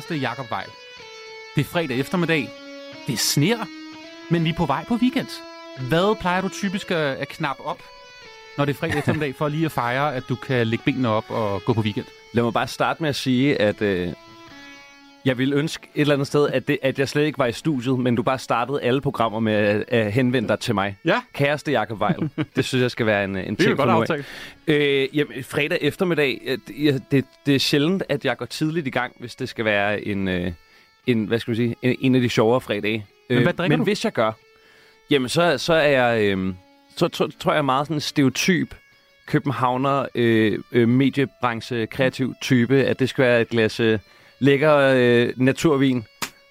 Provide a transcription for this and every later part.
kæreste Jakob Vejl. Det er fredag eftermiddag. Det sner, men vi er på vej på weekend. Hvad plejer du typisk at at knappe op, når det er fredag eftermiddag, for lige at fejre, at du kan lægge benene op og gå på weekend? Lad mig bare starte med at sige, at øh, jeg ville ønske et eller andet sted, at, det, at jeg slet ikke var i studiet, men du bare startede alle programmer med at, at henvende dig til mig. Ja. Kæreste Jakob Vejl. det synes jeg skal være en, en Det ting godt. Øh, jamen, fredag eftermiddag, øh, det, det, det er sjældent, at jeg går tidligt i gang, hvis det skal være en, øh, en hvad skal man sige, en, en af de sjovere fredage. Øh, hvad drikker men du? hvis jeg gør, jamen så, så er jeg, øh, så, så tror jeg meget sådan en stereotyp københavner, øh, øh, mediebranche, kreativ type, at det skal være et glas øh, lækker øh, naturvin,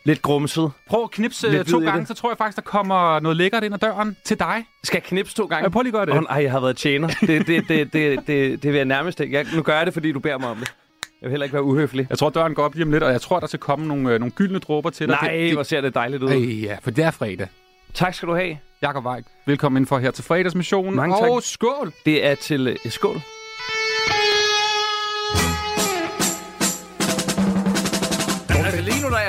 lidt grumset. Prøv at knipse Lidt to hvid i gange, det. så tror jeg faktisk, der kommer noget lækkert ind ad døren til dig. Skal jeg knipse to gange? Ja, prøv lige at gøre det. Åh, nej, jeg har været tjener. Det, det, det, det, det, det vil jeg nærmest ikke. Jeg, nu gør jeg det, fordi du beder mig om det. Jeg vil heller ikke være uhøflig. Jeg tror, døren går op lige om lidt, og jeg tror, der skal komme nogle, øh, nogle gyldne dråber til dig. Nej, det, hvor ser det dejligt ud. det, ja, for det er fredag. Tak skal du have. Jakob Vejk, velkommen ind for her til fredagsmissionen. Mange og tak. skål! Det er til øh, skål.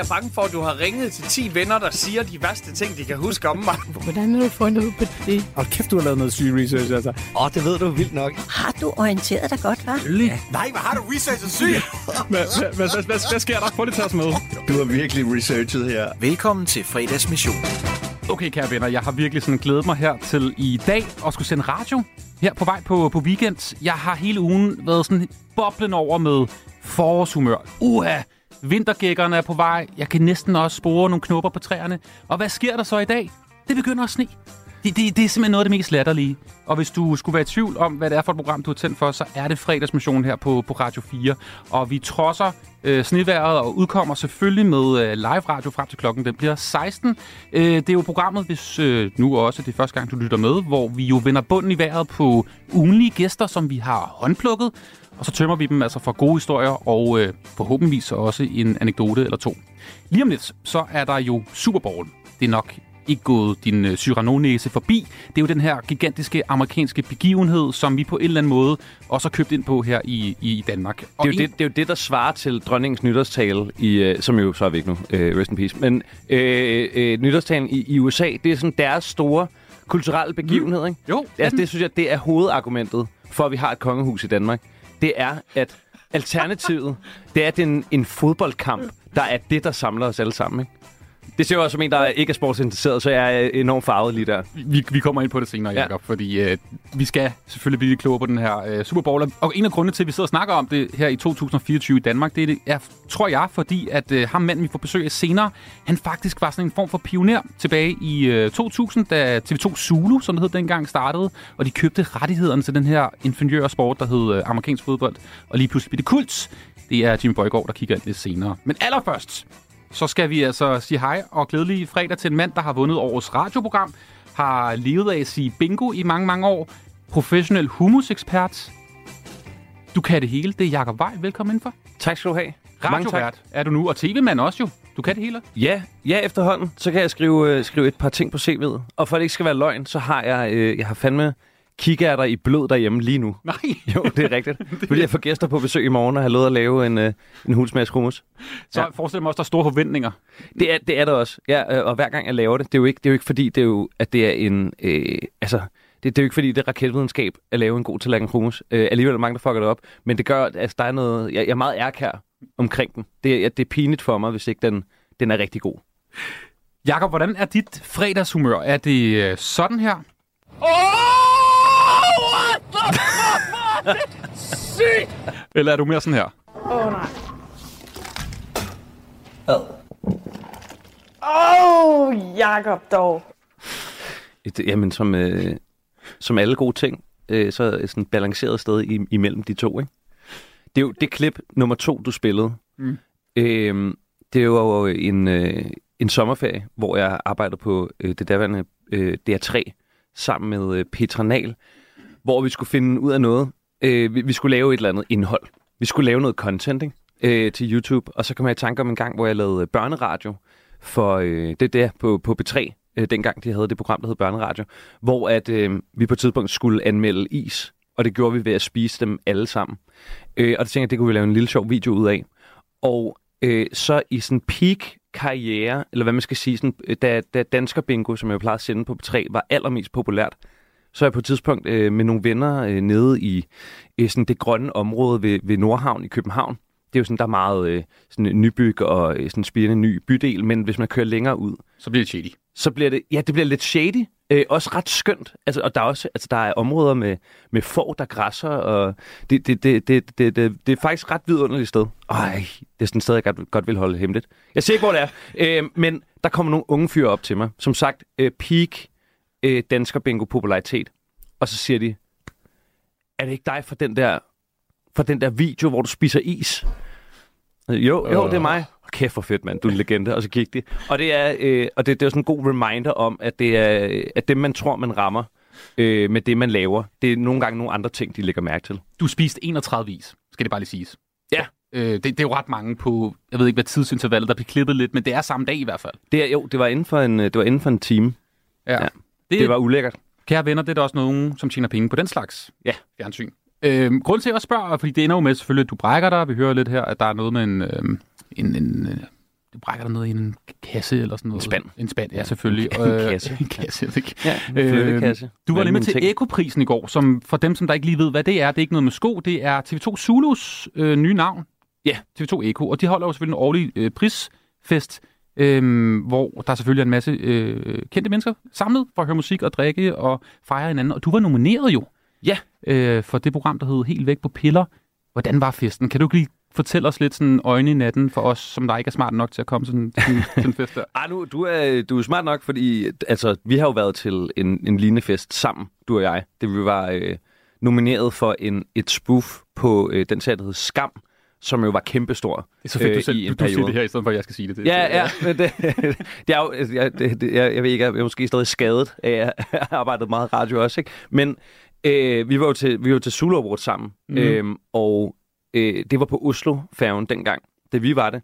Jeg bange for, at du har ringet til 10 venner, der siger de værste ting, de kan huske om mig. Hvordan har du fundet ud på det? Og kæft, du har lavet noget syg research, altså. Åh, oh, det ved du vildt nok. Har du orienteret dig godt, hva'? Nej, hvad har du researchet syg? Hvad, sker der? Prøv lige at tage os med. Du har virkelig researchet her. Velkommen til fredagsmission. Okay, kære venner, jeg har virkelig sådan glædet mig her til i dag at skulle sende radio her på vej på, på weekend. Jeg har hele ugen været sådan boblen over med forårshumør. Uha, vintergækkerne er på vej. Jeg kan næsten også spore nogle knopper på træerne. Og hvad sker der så i dag? Det begynder at sne. Det, det, det er simpelthen noget af det mest latterlige. Og hvis du skulle være i tvivl om, hvad det er for et program, du har tændt for, så er det fredagsmissionen her på, på Radio 4. Og vi trodser øh, sneværet og udkommer selvfølgelig med øh, live radio frem til klokken. Den bliver 16. Øh, det er jo programmet, hvis øh, nu også det er første gang, du lytter med, hvor vi jo vender bunden i vejret på ugenlige gæster, som vi har håndplukket. Og så tømmer vi dem altså for gode historier og øh, forhåbentligvis også en anekdote eller to. Lige om lidt, så er der jo Super Bowl. Det er nok ikke gået din øh, Cyrano-næse forbi. Det er jo den her gigantiske amerikanske begivenhed, som vi på en eller anden måde også har købt ind på her i, i Danmark. Det er, jo det, det er jo det, der svarer til dronningens nytårstale, i, øh, som jo så er væk nu, øh, rest in peace. Men øh, øh, nytårstalen i, i USA, det er sådan deres store kulturelle begivenhed, ikke? Jo, Altså, det synes jeg, det er hovedargumentet for, at vi har et kongehus i Danmark. Det er, at alternativet, det er, at det er en, en fodboldkamp, der er det, der samler os alle sammen, ikke? Det ser jeg også som en, der ikke er sportsinteresseret, så jeg er enormt farvet lige der. vi, vi kommer ind på det senere, Ja. Jacob, fordi øh, vi skal selvfølgelig blive lidt klogere på den her øh, Super Bowl. Og en af grundene til, at vi sidder og snakker om det her i 2024 i Danmark, det er, det er tror jeg, fordi at øh, ham manden, vi får besøg af senere, han faktisk var sådan en form for pioner tilbage i øh, 2000, da TV2 Zulu, som det hed dengang, startede, og de købte rettighederne til den her ingeniørsport, der hed øh, amerikansk fodbold, og lige pludselig blev det kult. Det er Jimmy Bøjgaard, der kigger ind lidt senere. Men allerførst, så skal vi altså sige hej og glædelig fredag til en mand, der har vundet årets radioprogram, har levet af at sige bingo i mange, mange år, professionel humusekspert. Du kan det hele. Det er Jacob Vej. Velkommen indenfor. Tak skal du have. Radiovært er du nu, og tv-mand også jo. Du kan det hele. Ja, ja, efterhånden, så kan jeg skrive, øh, skrive et par ting på CV'et. Og for at det ikke skal være løgn, så har jeg, øh, jeg har fandme kikærter i blod derhjemme lige nu. Nej. Jo, det er rigtigt. Fordi jeg får gæster på besøg i morgen og har lovet at lave en, øh, en hulsmads hummus. Så Ja. forestil mig også, der er store forventninger. Det er, det er det også. Ja, øh, og hver gang jeg laver det, det er jo ikke, det er jo ikke fordi, det er jo, at det er en... Øh, altså, det, det er jo ikke fordi, det er raketvidenskab at lave en god tallerken hummus. Øh, alligevel er der mange, der fucker det op. Men det gør, at altså, der er noget... Jeg, jeg er meget ærkær omkring den. Det, er- det er pinligt for mig, hvis ikke den, den er rigtig god. Jakob, hvordan er dit fredagshumør? Er det øh, sådan her? Eller er du mere sådan her? Åh, oh, nej. Åh, oh, Jakob dog. Et, jamen, som, øh, som alle gode ting, øh, så er det sådan et balanceret sted i, imellem de to, ikke? Det er jo det klip nummer to, du spillede. Mm. Øh, det er jo en, øh, en sommerferie, hvor jeg arbejdede på øh, det daværende øh, DR3 sammen med øh, Petra Nahl, hvor vi skulle finde ud af noget. Øh, vi, vi skulle lave et eller andet indhold. Vi skulle lave noget content ikke? Øh, til YouTube, og så kom jeg i tanke om en gang, hvor jeg lavede øh, børneradio for øh, det der på, på B3, øh, dengang de havde det program, der hed Børneradio, hvor at øh, vi på et tidspunkt skulle anmelde is, og det gjorde vi ved at spise dem alle sammen. Øh, og det tænkte jeg, det kunne vi lave en lille sjov video ud af. Og øh, så i sådan peak karriere, eller hvad man skal sige, sådan, øh, da, da Dansker Bingo, som jeg plejede at sende på B3, var allermest populært, så er jeg på et tidspunkt øh, med nogle venner øh, nede i øh, sådan det grønne område ved, ved Nordhavn i København. Det er jo sådan, der er meget øh, sådan nybyg og øh, sådan spirende ny bydel, men hvis man kører længere ud, Så bliver det shady. så bliver det, ja, det bliver lidt shady. Øh, også ret skønt. Altså, og der er også, altså, der er områder med, med får, der græsser, og det, det, det, det, det, det, det er faktisk et ret vidunderligt sted. Ej, det er sådan et sted, jeg godt, godt vil holde hemmeligt. Jeg ser ikke, hvor det er, øh, men der kommer nogle unge fyre op til mig. Som sagt, øh, peak øh, dansker bingo popularitet. Og så siger de, er det ikke dig for den der, for den der video, hvor du spiser is? Øh, Jo, jo, det er mig. Kæft for fedt, mand. Du er en legende. Og så gik de. Og det er, øh, og det, det er sådan en god reminder om, at det er, at det, man tror, man rammer øh, med det, man laver, det er nogle gange nogle andre ting, de lægger mærke til. Du spiste 31 vis, skal det bare lige siges. Ja. Øh, det, det er jo ret mange på, jeg ved ikke hvad tidsintervallet, der bliver klippet lidt, men det er samme dag i hvert fald. Det er, jo, det var inden for en, øh, det var inden for en time. Ja. Ja. Det, Det var ulækkert. Kære venner, det er der også nogen, som tjener penge på den slags Ja. fjernsyn. Øhm, grund til, at jeg spørger, fordi det ender jo med selvfølgelig, at du brækker dig. Vi hører lidt her, at der er noget med en... Øhm, en, en øh, du brækker dig ned i en kasse eller sådan noget. En spand. En spand, ja, selvfølgelig. En kasse. en kasse, ikke. Ja, en flyttekasse. Du var nemlig til. Ekoprisen i går, som for dem, som der ikke lige ved, hvad det er, det er ikke noget med sko, det er TV2 Zulus øh, nye navn. Ja. TV2 Eko, og de holder jo selvfølgelig en årlig øh, prisfest, øh, hvor der selvfølgelig er en masse øh, kendte mennesker samlet for at høre musik og drikke og fejre hinanden. Og du var nomineret jo Ja. øh, for det program, der hed Helt væk på piller. Hvordan var festen? Kan du ikke lige fortælle os lidt sådan øjne i natten for os, som der ikke er smart nok til at komme sådan, sådan, til en fest der? Ej, nu, du, er, du er smart nok, fordi altså, vi har jo været til en, en lignende fest sammen, du og jeg. Det vi var øh, nomineret for en, et spoof på øh, den serie, der hed Skam, som jo var kæmpestor. Så øh, du, selv, i en du, du siger det her, i stedet for at jeg skal sige det. det Ja, ja, men det, det er jo, altså, jeg, det, jeg, jeg ved ikke, jeg er måske stadig skadet af, at jeg har arbejdet meget radio også, ikke? Men øh, vi var jo til, vi var til Zulu Awards sammen, mm. øhm, og øh, det var på Oslo-færgen dengang, da vi var det.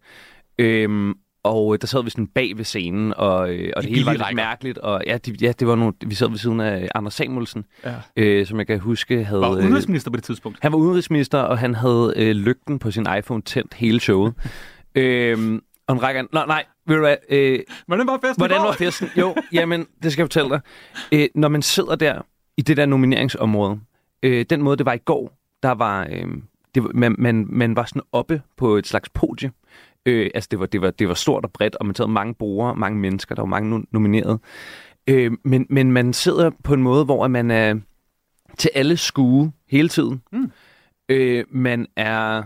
Øhm, og der sad vi sådan bag ved scenen, og, øh, og det hele var lidt rækker. mærkeligt. Og ja, de, ja, det var nogle, vi sad ved siden af Anders Samuelsen, Ja. øh, som jeg kan huske havde... Var øh, udenrigsminister på det tidspunkt. han var udenrigsminister, og han havde øh, lygten på sin iPhone tændt hele showet. øhm, og en række... an- Nå, nej, ved du hvad? Øh, Hvordan var festen hvordan var festen? Jo, jamen, det skal jeg fortælle dig. Øh, når man sidder der i det der nomineringsområde, øh, den måde, det var i går, der var... Øh, det man, man, man var sådan oppe på et slags podie. Øh, altså, det var, det, var, det var stort og bredt, og man sad mange brugere, mange mennesker, der var mange no- nomineret. Øh, men, men man sidder på en måde, hvor man er til alle skue hele tiden. Mm. Øh, man er,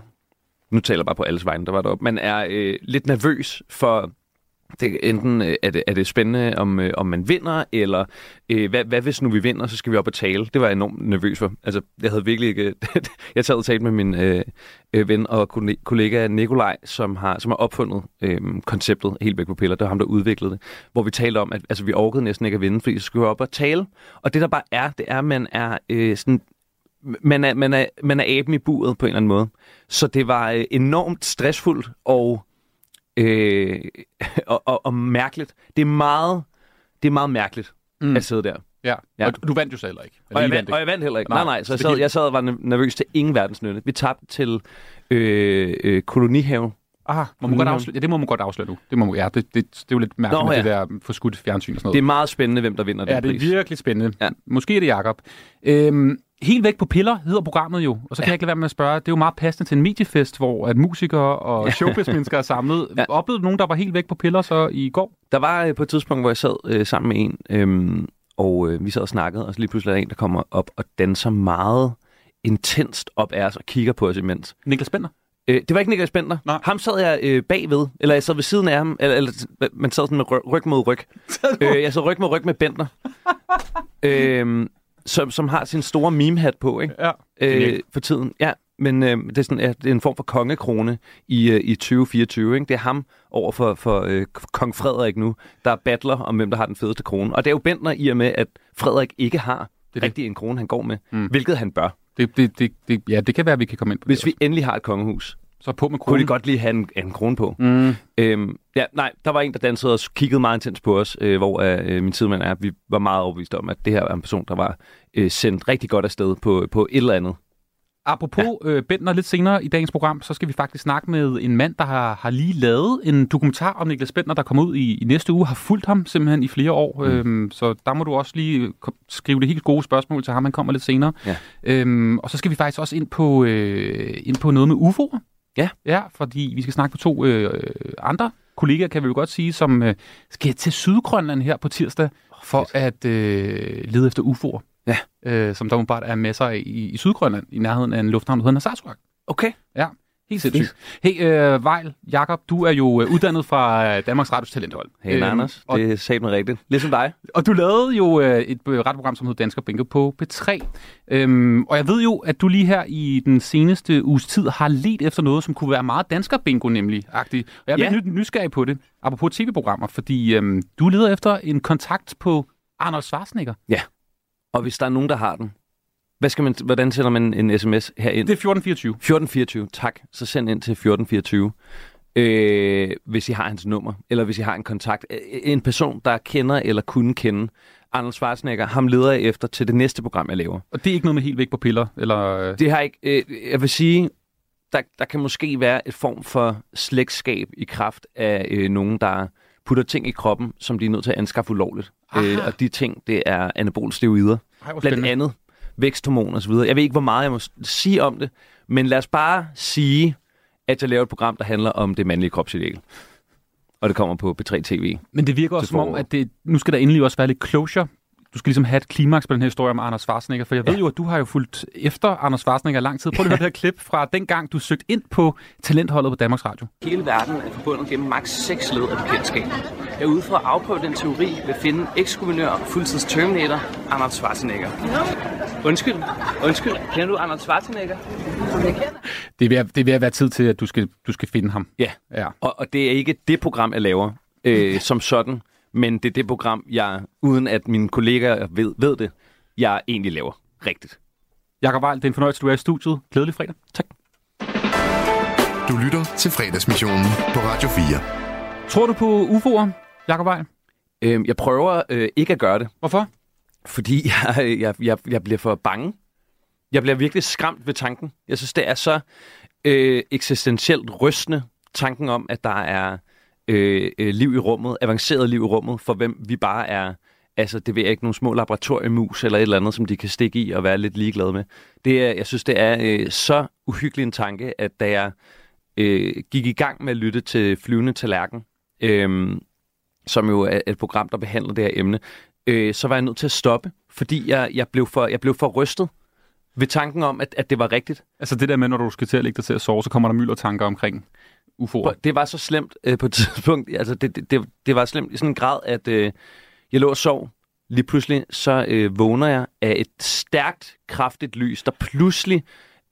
nu taler jeg bare på alles vegne, der var deroppe, man er øh, lidt nervøs for, det, enten øh, er det, er det spændende, om, øh, om man vinder, eller øh, hvad, hvad hvis nu vi vinder, så skal vi op og tale. Det var jeg enormt nervøs for. Altså, jeg havde virkelig ikke... jeg sad og talt med min øh, øh ven og kollega Nikolaj, som har, som har opfundet øh, konceptet helt væk på piller. Det var ham, der udviklede det. Hvor vi talte om, at altså, vi orkede næsten ikke at vinde, fordi så skulle vi op og tale. Og det der bare er, det er, at man er øh, sådan man er, man, er, man er aben i buret på en eller anden måde. Så det var øh, enormt stressfuldt og, øh, og, og, og mærkeligt. Det er meget, det er meget mærkeligt Mm. at sidde der. Ja. Ja. ja. Og du vandt jo så heller ikke. Eller Og jeg, vandt, og jeg vandt heller ikke. Nej, Nej, nej. Så jeg det sad, jeg sad og var nervøs til ingen verdens nytte. Vi tabte til øh, øh, kolonihave. Aha, må man godt afsløre, ja, det må man godt afsløre nu. Det, må, man- ja, det, det, det er jo lidt mærkeligt Nå, med ja. det der forskudt fjernsyn og sådan Det er noget. meget spændende, hvem der vinder ja, den det pris. er virkelig spændende. Ja. Måske er det Jacob. Øhm, Helt væk på piller hedder programmet jo, og så kan ja. jeg ikke lade være med at spørge, det er jo meget passende til en mediefest, hvor at musikere og showbiz-mennesker er samlet. Ja. Oplevede du nogen, der var helt væk på piller så i går? Der var øh, på et tidspunkt, hvor jeg sad øh, sammen med en, øhm, og øh, vi sad og snakkede, og så lige pludselig er der en, der kommer op og danser meget intenst op af os og kigger på os imens. Niklas Bender? Øh, det var ikke Niklas Bender. Nej. Ham sad jeg øh, bagved, eller jeg sad ved siden af ham, eller, eller man sad sådan med ryg, mod ryg. øh, jeg sad ryg mod ryg med Bender, øh, som, som har sin store meme-hat på, ikke? Ja. øh, for tiden. Ja, men øh, det, er sådan, ja, det er en form for kongekrone i, øh, i 2024. Ikke? Det er ham over for, for øh, kong Frederik nu, der battler om, hvem der har den fedeste krone. Og det er jo Bentner i og med, at Frederik ikke har Det er det det. rigtig en krone, han går med, Mm. hvilket han bør. Det, det, det, det, ja, det kan være, at vi kan komme ind på Hvis det. vi endelig har et kongehus. Så på med kunne kronen. de godt lige have en, en krone på. Mm. Øhm, ja, nej, der var en, der dansede og kiggede meget intens på os, øh, hvor øh, min tidmand er. Vi var meget overbevist om, at det her var en person, der var øh, sendt rigtig godt afsted på, på et eller andet. Apropos ja. øh, Bentner, lidt senere i dagens program, så skal vi faktisk snakke med en mand, der har, har lige lavet en dokumentar om Niklas Bentner, der kommer ud i, i næste uge, har fulgt ham simpelthen i flere år. Mm. Øhm, så der må du også lige skrive det helt gode spørgsmål til ham, han kommer lidt senere. Ja. Øhm, og så skal vi faktisk også ind på, øh, ind på noget med UFO'er. Ja. Ja, fordi vi skal snakke med to øh, andre kollegaer, kan vi jo godt sige, som øh, skal til Sydgrønland her på tirsdag for at øh, lede efter UFO'er. Ja. Øh, som der åbenbart er masser af i, i Sydgrønland, i nærheden af en lufthavn, der hedder Narsarsuaq. Okay. Ja, helt sindssygt. Hey, øh, Vejl, Jakob, du er jo øh, uddannet fra øh, Danmarks Radios Talenthold. Hey, øhm, Anders. og, Det er sagt mig rigtigt. Ligesom dig. og du lavede jo øh, et øh, radioprogram, som hed Dansker Bingo på P3. Øhm, og jeg ved jo, at du lige her i den seneste uges tid har let efter noget, som kunne være meget Dansker Bingo nemlig. -agtigt. Og jeg er Ja. lidt ny- nysgerrig på det, apropos tv-programmer, fordi øhm, du leder efter en kontakt på Arnold Schwarzenegger. Og hvis der er nogen, der har den, hvad skal man, hvordan sender man en sms herind? Det er 1424. 1424, tak. Så send ind til 1424, øh, hvis I har hans nummer, eller hvis I har en kontakt. En person, der kender eller kunne kende Arnold Schwarzenegger, ham leder jeg efter til det næste program, jeg laver. Og det er ikke noget med helt væk på piller? Eller, Det har ikke, øh, jeg vil sige, der, der kan måske være et form for slægtskab i kraft af øh, nogen, der putter ting i kroppen, som de er nødt til at anskaffe ulovligt. Øh, og de ting, det er anabol steroider. Ej, Blandt andet væksthormon og så videre. Jeg ved ikke, hvor meget jeg må sige om det, men lad os bare sige, at jeg laver et program, der handler om det mandlige kropsideal. Og det kommer på B3 TV. Men det virker også som om, at det, nu skal der endelig også være lidt closure. Du skal ligesom have et klimaks på den her historie om Anders Schwarzenegger, for jeg ved jo, at du har jo fulgt efter Anders Schwarzenegger lang tid. Prøv lige at høre det her klip fra dengang, du søgte ind på talentholdet på Danmarks Radio. Hele verden er forbundet gennem maks 6 led af bekendtskab. Jeg er ude for at afprøve den teori ved at finde eks-guvernør og fuldtids Terminator, Arnold Schwarzenegger. Undskyld, undskyld, kender du Arnold Schwarzenegger? Det er ved at, det er ved at være tid til, at du skal, du skal finde ham. Ja, Ja. og, og det er ikke det program, jeg laver øh, som sådan, men det er det program, jeg, uden at mine kollegaer ved, ved det, jeg egentlig laver rigtigt. Jakob Vejl, det er en fornøjelse, du er i studiet. Glædelig fredag. Tak. Du lytter til fredagsmissionen på Radio 4. Tror du på UFO'er, Jakob Vejl? Øh, jeg prøver øh, ikke at gøre det, Hvorfor? fordi jeg, jeg, jeg, jeg bliver for bange. Jeg bliver virkelig skræmt ved tanken. Jeg synes, det er så øh, eksistentielt rystende, tanken om, at der er Øh, øh, liv i rummet, avanceret liv i rummet, for hvem vi bare er, altså det ved jeg ikke, nogle små laboratoriemus eller et eller andet, som de kan stikke i og være lidt ligeglade med. Det er, jeg synes, det er øh, så uhyggelig en tanke, at da jeg øh, gik i gang med at lytte til Flyvende Tallerken, øh, som jo er et program, der behandler det her emne, øh, så var jeg nødt til at stoppe, fordi jeg, jeg, blev, for, jeg blev for rystet ved tanken om, at, at det var rigtigt. Altså det der med, når du skal til at lægge dig til at sove, så kommer der mylder tanker omkring UFO'er. Det var så slemt øh, på et tidspunkt, altså det, det, det, det var slemt i sådan en grad, at øh, jeg lå og sov. Lige pludselig så øh, vågner jeg af et stærkt, kraftigt lys, der pludselig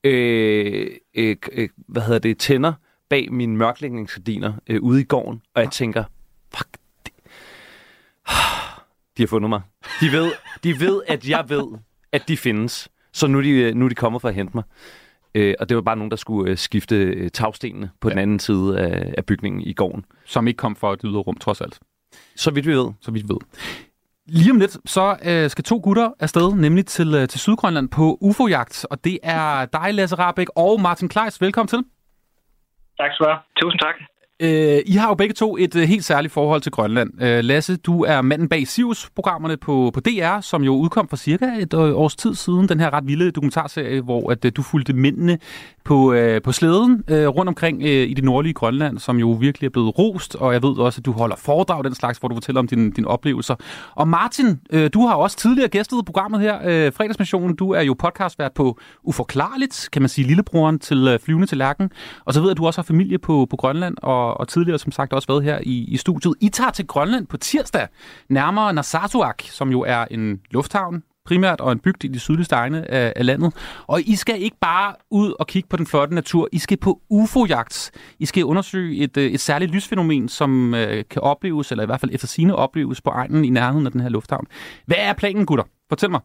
øh, øh, øh, hvad hedder det, tænder bag mine mørklægningsgardiner øh, ude i gården, og jeg tænker, fuck, de, de har fundet mig. De ved, de ved, at jeg ved, at de findes. Så nu er de, øh, nu er de kommet for at hente mig. Øh, og det var bare nogen, der skulle øh, skifte øh, tagstenene på ja. den anden side af, af bygningen i gården. Som ikke kom fra et ydre rum, trods alt. Så vidt vi ved. så vidt vi ved. Lige om lidt, så øh, skal to gutter afsted, nemlig til, øh, til Sydgrønland på UFO-jagt. Og det er dig, Lasse Rabeck og Martin Kleis. Velkommen til. Tak skal du have. Tusind tak. Øh, I har jo begge to et øh, helt særligt forhold til Grønland. Øh, Lasse, du er manden bag Sirius-programmerne på, på DR, som jo udkom for cirka et øh, års tid siden. Den her ret vilde dokumentarserie, hvor at, øh, du fulgte mændene på, øh, på slæden øh, rundt omkring øh, i det nordlige Grønland, som jo virkelig er blevet rost. Og jeg ved også, at du holder foredrag den slags, hvor du fortæller om dine, din oplevelser. Og Martin, øh, du har også tidligere gæstet programmet her, øh, Fredagsmissionen. Du er jo podcastvært på Uforklarligt, kan man sige, lillebroren til øh, Flyvende til Lærken. Og så ved jeg, at du også har familie på, på Grønland, og, og tidligere som sagt også været her i, i studiet. I tager til Grønland på tirsdag, nærmere Narsarsuaq, som jo er en lufthavn, primært og en bygd i de sydligste egne af, af landet. Og I skal ikke bare ud og kigge på den flotte natur, I skal på UFO-jagt. I skal undersøge et, øh, et særligt lysfænomen, som øh, kan opleves, eller i hvert fald efter sine opleves på egnen i nærheden af den her lufthavn. Hvad er planen, gutter? Fortæl mig.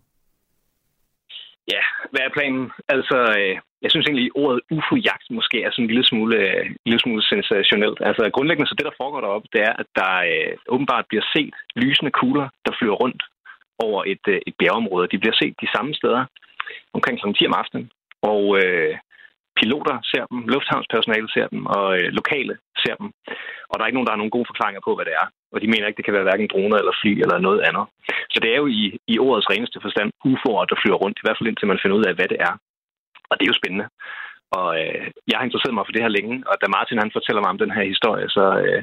Ja, hvad er planen? Altså, øh, jeg synes egentlig, at ordet UFO-jagt måske er sådan en lille smule, øh, en lille smule sensationelt. Altså, grundlæggende så det, der foregår deroppe, det er, at der øh, åbenbart bliver set lysende kugler, der flyver rundt over et, øh, et bjergeområde. De bliver set de samme steder omkring kl. 10 om aftenen. Og øh, piloter ser dem, lufthavnspersonale ser dem, og øh, lokale ser dem. Og der er ikke nogen, der har nogen gode forklaringer på, hvad det er. Og de mener ikke, det kan være hverken droner eller fly eller noget andet. Så det er jo i, i ordets reneste forstand UFO'er, der flyver rundt, i hvert fald indtil man finder ud af, hvad det er. Og det er jo spændende. Og øh, jeg har interesseret mig for det her længe, og da Martin han fortæller mig om den her historie, så, øh,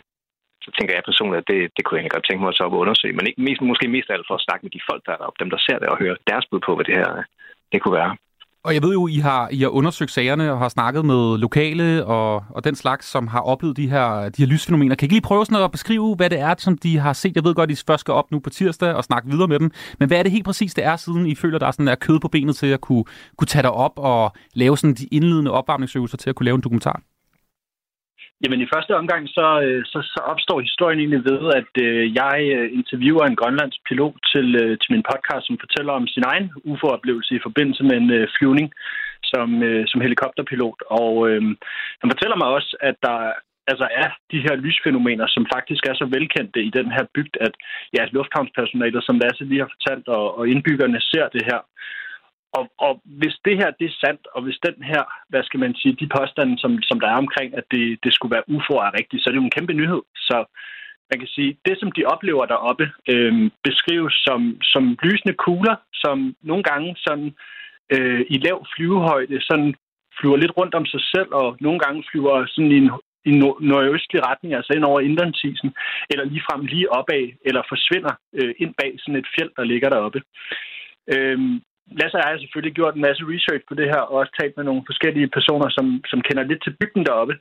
så tænker jeg personligt, at det, det kunne jeg egentlig godt tænke mig at så op og undersøge. Men ikke, mest, måske mest af alt for at snakke med de folk, der er deroppe, dem der ser det og hører deres bud på, hvad det her øh, det kunne være. Og jeg ved jo, I har, I har undersøgt sagerne og har snakket med lokale og, og den slags, som har oplevet de her, de her lysfænomener. Kan I ikke lige prøve sådan at beskrive, hvad det er, som de har set? Jeg ved godt, at I først skal op nu på tirsdag og snakke videre med dem. Men hvad er det helt præcis, det er, siden I føler, der er sådan der kød på benet til at kunne, kunne tage dig op og lave sådan de indledende opvarmningsøvelser til at kunne lave en dokumentar? Jamen i første omgang, så, øh, så, så opstår historien egentlig ved, at øh, jeg øh, interviewer en grønlandsk pilot til, øh, til min podcast, som fortæller om sin egen UFO-oplevelse i forbindelse med en øh, flyvning som, øh, som helikopterpilot. Og øh, han fortæller mig også, at der altså er de her lysfænomener, som faktisk er så velkendte i den her bygd, at ja, lufthavnspersonalet, som Lasse lige har fortalt, og, og indbyggerne ser det her. Og, og hvis det her det er sandt, og hvis den her, hvad skal man sige, de påstande, som, som der er omkring, at det, det skulle være UFO er rigtigt, så er det jo en kæmpe nyhed. Så man kan sige, det som de oplever deroppe, øh, beskrives som, som lysende kugler, som nogle gange sådan øh, i lav flyvehøjde sådan flyver lidt rundt om sig selv, og nogle gange flyver sådan i en, i nordøstlig retning, altså ind over indlandsisen, eller ligefrem lige opad, eller forsvinder øh, ind bag sådan et fjeld, der ligger deroppe. Øhm, Lasse og jeg har selvfølgelig gjort en masse research på det her, og også talt med nogle forskellige personer, som, som kender lidt til bygden deroppe.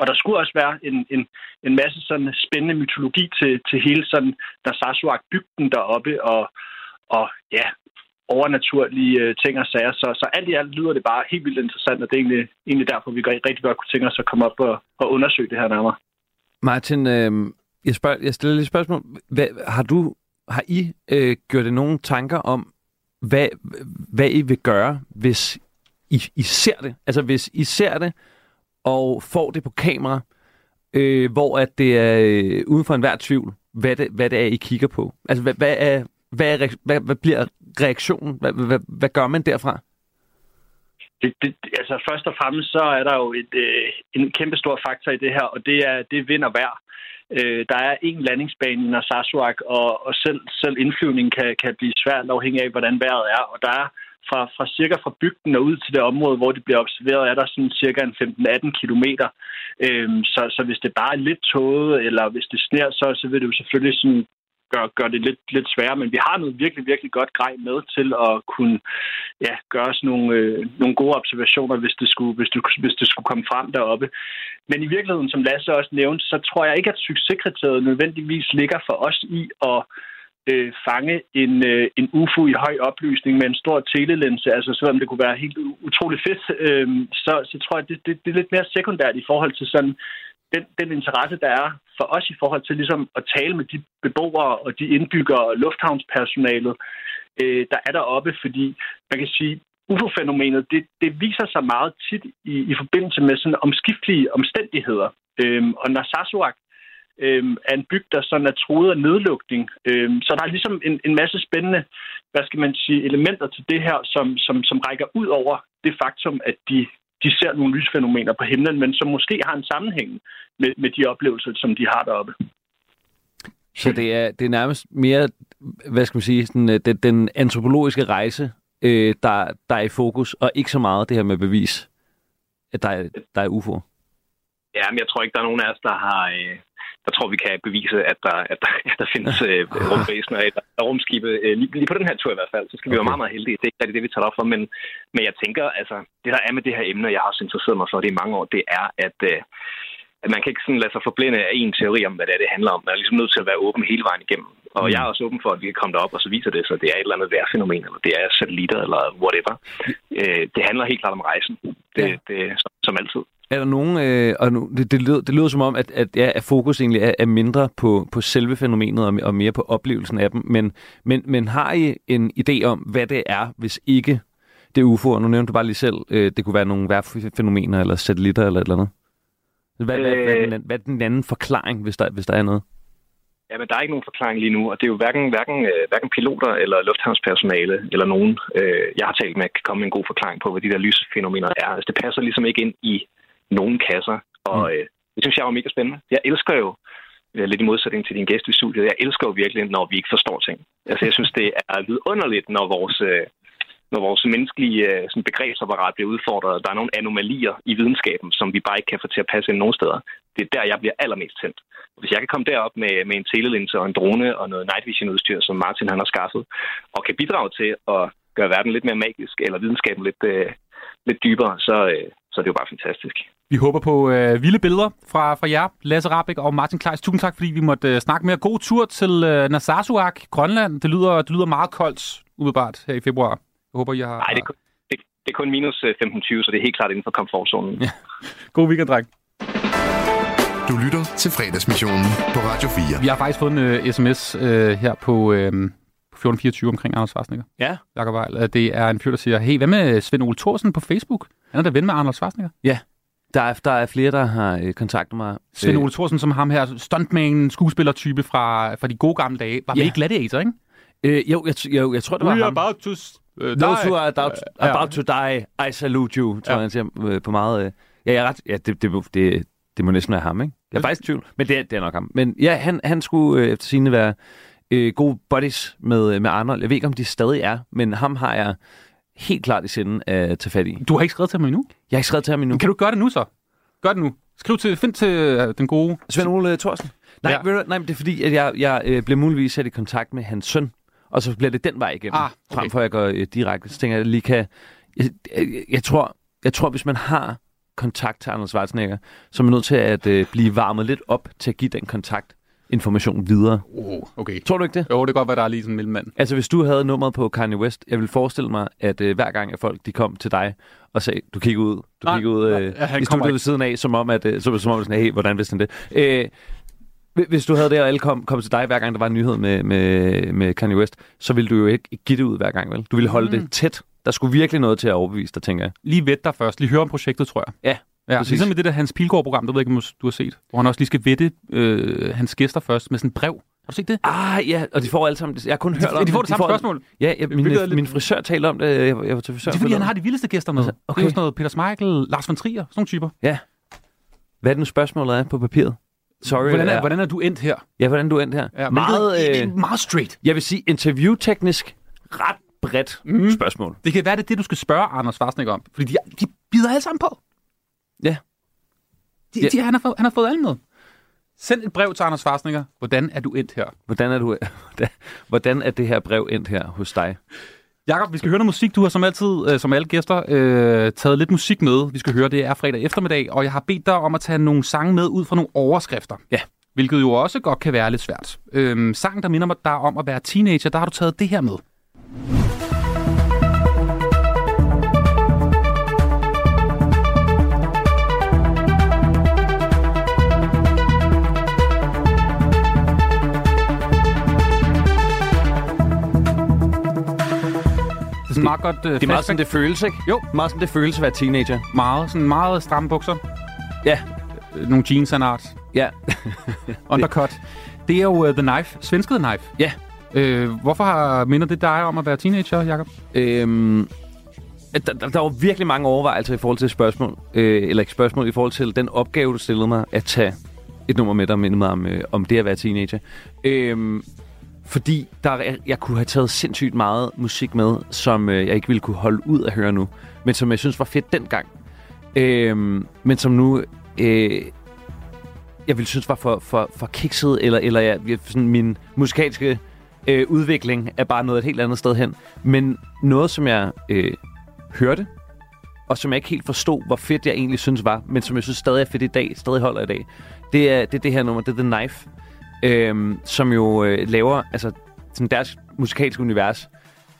Og der skulle også være en, en, en masse sådan spændende mytologi til, til hele sådan Narsarsuaq-bygden deroppe, og, og ja, overnaturlige øh, ting og sager. Så, så alt i alt lyder det bare helt vildt interessant, og det er egentlig, egentlig derfor, vi rigtig godt kunne tænke os at komme op og, og undersøge det her nærmere. Martin, øh, jeg, spørger, jeg stiller et spørgsmål. Hvad, har du har I øh, gjort det nogle tanker om, hvad, hvad I vil gøre, hvis I, I ser det. Altså hvis I ser det, og får det på kamera, øh, hvor at det er øh, uden for enhver tvivl, hvad det, hvad det er, I kigger på. Altså hvad, hvad, er, hvad, er, hvad, hvad bliver reaktionen? Hvad, hvad, hvad gør man derfra? Det, det, altså først og fremmest så er der jo et, øh, en kæmpe stor faktor i det her, og det er, det vinder vind og vejr. Øh, der er en landingsbane i Narsarsuaq, og, og selv, selv indflyvningen kan, kan blive svært afhængig af, hvordan vejret er. Og der er fra, fra cirka fra bygden og ud til det område, hvor det bliver observeret, er der sådan cirka en 15-18 kilometer. Øhm, så, så hvis det bare er lidt tåget, eller hvis det sner, så, så vil det jo selvfølgelig sådan gør, gør det lidt, lidt sværere, men vi har noget virkelig, virkelig godt grej med til at kunne ja, gøre os nogle, øh, nogle gode observationer, hvis det, skulle, hvis, det, hvis det skulle komme frem deroppe. Men i virkeligheden, som Lasse også nævnte, så tror jeg ikke, at succeskriteriet nødvendigvis ligger for os i at øh, fange en, øh, en UFO i høj opløsning med en stor telelinse, altså selvom det kunne være helt utroligt fedt, øh, så, så tror jeg, det, det, det er lidt mere sekundært i forhold til sådan den, den interesse, der er for os i forhold til ligesom at tale med de beboere og de indbyggere og lufthavnspersonalet, øh, der er deroppe, fordi man kan sige, UFO-fænomenet, det, det viser sig meget tit i, i forbindelse med sådan omskiftelige omstændigheder. Øhm, og når Narsarsuaq øhm, er en bygd, der sådan er troet af nedlukning. Øhm, så der er ligesom en, en masse spændende, hvad skal man sige, elementer til det her, som, som, som rækker ud over det faktum, at de de ser nogle lysfænomener på himlen, men som måske har en sammenhæng med, med de oplevelser, som de har deroppe. Så det er, det er nærmest mere, hvad skal man sige, sådan, øh, den, den antropologiske rejse, øh, der, der er i fokus, og ikke så meget det her med bevis, at der er, der er UFO. Ja, men jeg tror ikke, der er nogen af os, der har, øh, der tror vi kan bevise, at der, at der, at der findes øh, rumvæsener eller rumskibe. Øh, lige, lige på den her tur i hvert fald, så skal okay. vi være meget, meget heldige. Det er ikke det, vi tager op for, men, men jeg tænker, altså, det der er med det her emne, jeg har også interesseret mig for det i mange år, det er, at, øh, at man kan ikke sådan lade sig forblinde af en teori om, hvad det er, det handler om. Man er ligesom nødt til at være åben hele vejen igennem. Og mm. jeg er også åben for, at vi kan komme derop, og så viser det sig, at det er et eller andet værfænomen, eller det er satellitter, eller whatever. Øh, det handler helt klart om rejsen. Det, ja. det, som, som altid. Er der nogen, øh, og nu, det, det, lyder, det lyder som om, at, at, ja, at fokus egentlig er, er mindre på, på selve fænomenet og, og mere på oplevelsen af dem, men, men, men har I en idé om, hvad det er, hvis ikke det er UFO'er? Nu nævnte du bare lige selv, øh, det kunne være nogle værfænomener eller satellitter eller et eller andet. Hvad, øh... hvad, hvad, hvad, hvad er den anden forklaring, hvis der, hvis der er noget? Ja, men der er ikke nogen forklaring lige nu, og det er jo hverken, hverken, øh, hverken piloter eller lufthavnspersonale eller nogen, øh, jeg har talt med, kan komme med en god forklaring på, hvad de der lysfænomener er. Altså, det passer ligesom ikke ind i nogen kasser, og øh, det synes jeg var mega spændende. Jeg elsker jo, øh, lidt i modsætning til din gæst i studiet, jeg elsker jo virkelig, når vi ikke forstår ting. Altså, jeg synes, det er vidunderligt, når vores, øh, når vores menneskelige øh, sådan begrebsapparat bliver udfordret. Der er nogle anomalier i videnskaben, som vi bare ikke kan få til at passe ind nogen steder. Det er der, jeg bliver allermest tændt. Hvis jeg kan komme derop med, med en telelinse og en drone og noget night vision udstyr, som Martin han har skaffet, og kan bidrage til at gøre verden lidt mere magisk, eller videnskaben lidt, øh, lidt dybere, så, øh, så er det jo bare fantastisk. Vi håber på øh, vilde billeder fra, fra jer, Lasse Rabeck og Martin Kleis. Tusind tak, fordi vi måtte øh, snakke mere. God tur til øh, Narsarsuaq, Grønland. Det lyder, det lyder meget koldt, umiddelbart, her i februar. Jeg håber, I har... Nej, det er kun, det, det er kun minus øh, 15-20, så det er helt klart inden for komfortzonen. Ja. God weekend, dreng. Du lytter til fredagsmissionen på Radio 4. Vi har faktisk fået en øh, sms øh, her på, øh, på 1424 omkring Anders Schwarzenegger. Ja. Jakob. Øh, Det er en fyr, der siger, hey, hvad med Svend Ole Thorsen på Facebook? Han er da ven med Arnold Schwarzenegger. Ja. Der er, der er flere, der har øh, kontaktet mig. Svend Ole Thorsen, som ham her, stuntman, skuespillertype fra, fra de gode gamle dage, var med Ja. i Gladiator, ikke? Øh, jo, jeg, jo, jeg tror, det var We are ham. about to uh, die. Those who are about, Ja. about to die, I salute you, tror Ja. jeg, han siger øh, på meget... Øh, ja, jeg er ret... Ja, det, det, det, det må næsten være ham, ikke? Jeg er faktisk i tvivl, men det er, det er nok ham. Men ja, han, han skulle øh, efter sine være øh, gode buddies med, øh, med Arnold. Jeg ved ikke, om de stadig er, men ham har jeg helt klart i sinden at tage fat i. Du har ikke skrevet til ham endnu? Jeg har ikke skrevet til ham endnu. Kan du gøre det nu så? Gør det nu. Skriv til, find til øh, den gode... Svend Ole Thorsen? Nej, Ja. ved du, nej, men det er fordi, at jeg, jeg øh, bliver muligvis sat i kontakt med hans søn, og så bliver det den vej igennem, Ah, okay. okay. frem for at jeg går øh, direkte. Så tænker jeg, at jeg lige kan... Jeg, jeg, jeg, tror, jeg tror, hvis man har kontakt til Anders Schwarzenegger, så er man nødt til at øh, blive varmet lidt op til at give den kontakt information videre. Oh, okay. Tror du ikke det? Jo, det kan godt være, der er lige sådan en mellemmand. Altså, hvis du havde nummeret på Kanye West, jeg vil forestille mig, at øh, hver gang, at folk de kom til dig og sagde, du kigger ud, du kigger ud øh, ja, han i studiet ved siden af, som om, at, øh, som, som om sådan, hey, hvordan vidste han det? Øh, hvi- hvis du havde det, og alle kom, kom til dig, hver gang der var en nyhed med, med, med Kanye West, så ville du jo ikke give det ud hver gang, vel? Du ville holde mm. det tæt. Der skulle virkelig noget til at overbevise dig, tænker jeg. Lige ved dig først. Lige høre om projektet, tror jeg. Ja, Ja, præcis. ligesom i det der Hans Pilgaard-program, der ved jeg ikke, om du har set, hvor han også lige skal vette øh, hans gæster først med sådan et brev. Har du set det? Ah, ja, og de får alle sammen... Jeg har kun hørt De, om de får det samme får, spørgsmål. Ja, ja min, er lidt- min frisør talte om det. Jeg, jeg var til frisør. Det er fordi, han har de vildeste gæster med. Altså, Okay. Det er sådan noget Peter Smeichel, Lars von Trier, sådan nogle typer. Ja. Hvad er det nu spørgsmålet er på papiret? Sorry. Hvordan er, ja. hvordan er du endt her? Ja, hvordan du endte her? Ja, meget, øh, meget straight. jeg vil sige interviewteknisk ret bredt mm. spørgsmål. Det kan være, det er det, du skal spørge Anders Schwarzenegger om. Fordi de, de bider alle sammen på. Ja. De, Ja. de, han, har fået, han har fået alle med. Send et brev til Anders Schwarzenegger. Hvordan er du endt her? Hvordan er, du, hvordan er det her brev endt her hos dig? Jakob, vi skal høre noget musik. Du har som altid, øh, som alle gæster, øh, taget lidt musik med. Vi skal høre, det er fredag eftermiddag, og jeg har bedt dig om at tage nogle sange med ud fra nogle overskrifter. Ja. Hvilket jo også godt kan være lidt svært. Øhm, sangen, der minder mig dig om at være teenager, der har du taget det her med. Meget godt øh, Det er meget sådan, det føles, ikke? Jo. Meget sådan, det føles at være teenager. meget, sådan meget stramme bukser. Ja. Øh, Nogle jeans and art. Ja. Undercut. Det er jo uh, The Knife. Svenske The Knife. Ja. Øh, hvorfor har, minder det dig om at være teenager, Jacob? Øhm, der, der, der var virkelig mange overvejelser i forhold til spørgsmål, øh, eller ikke spørgsmål, i forhold til den opgave, du stillede mig, at tage et nummer med, der minder mig om, øh, om det at være teenager. Øhm, fordi der, jeg kunne have taget sindssygt meget musik med, som øh, jeg ikke ville kunne holde ud at høre nu, men som jeg synes var fedt dengang. Øh, men som nu... Øh, jeg ville synes var for, for, for kikset, eller, eller jeg, jeg, sådan min musikalske øh, udvikling er bare noget et helt andet sted hen. Men noget, som jeg øh, hørte, og som jeg ikke helt forstod, hvor fedt jeg egentlig synes var, men som jeg synes stadig er fedt i dag, stadig holder i dag, det er det, er det her nummer, det er The Knife, øh, som jo øh, laver, altså sådan deres musikalske univers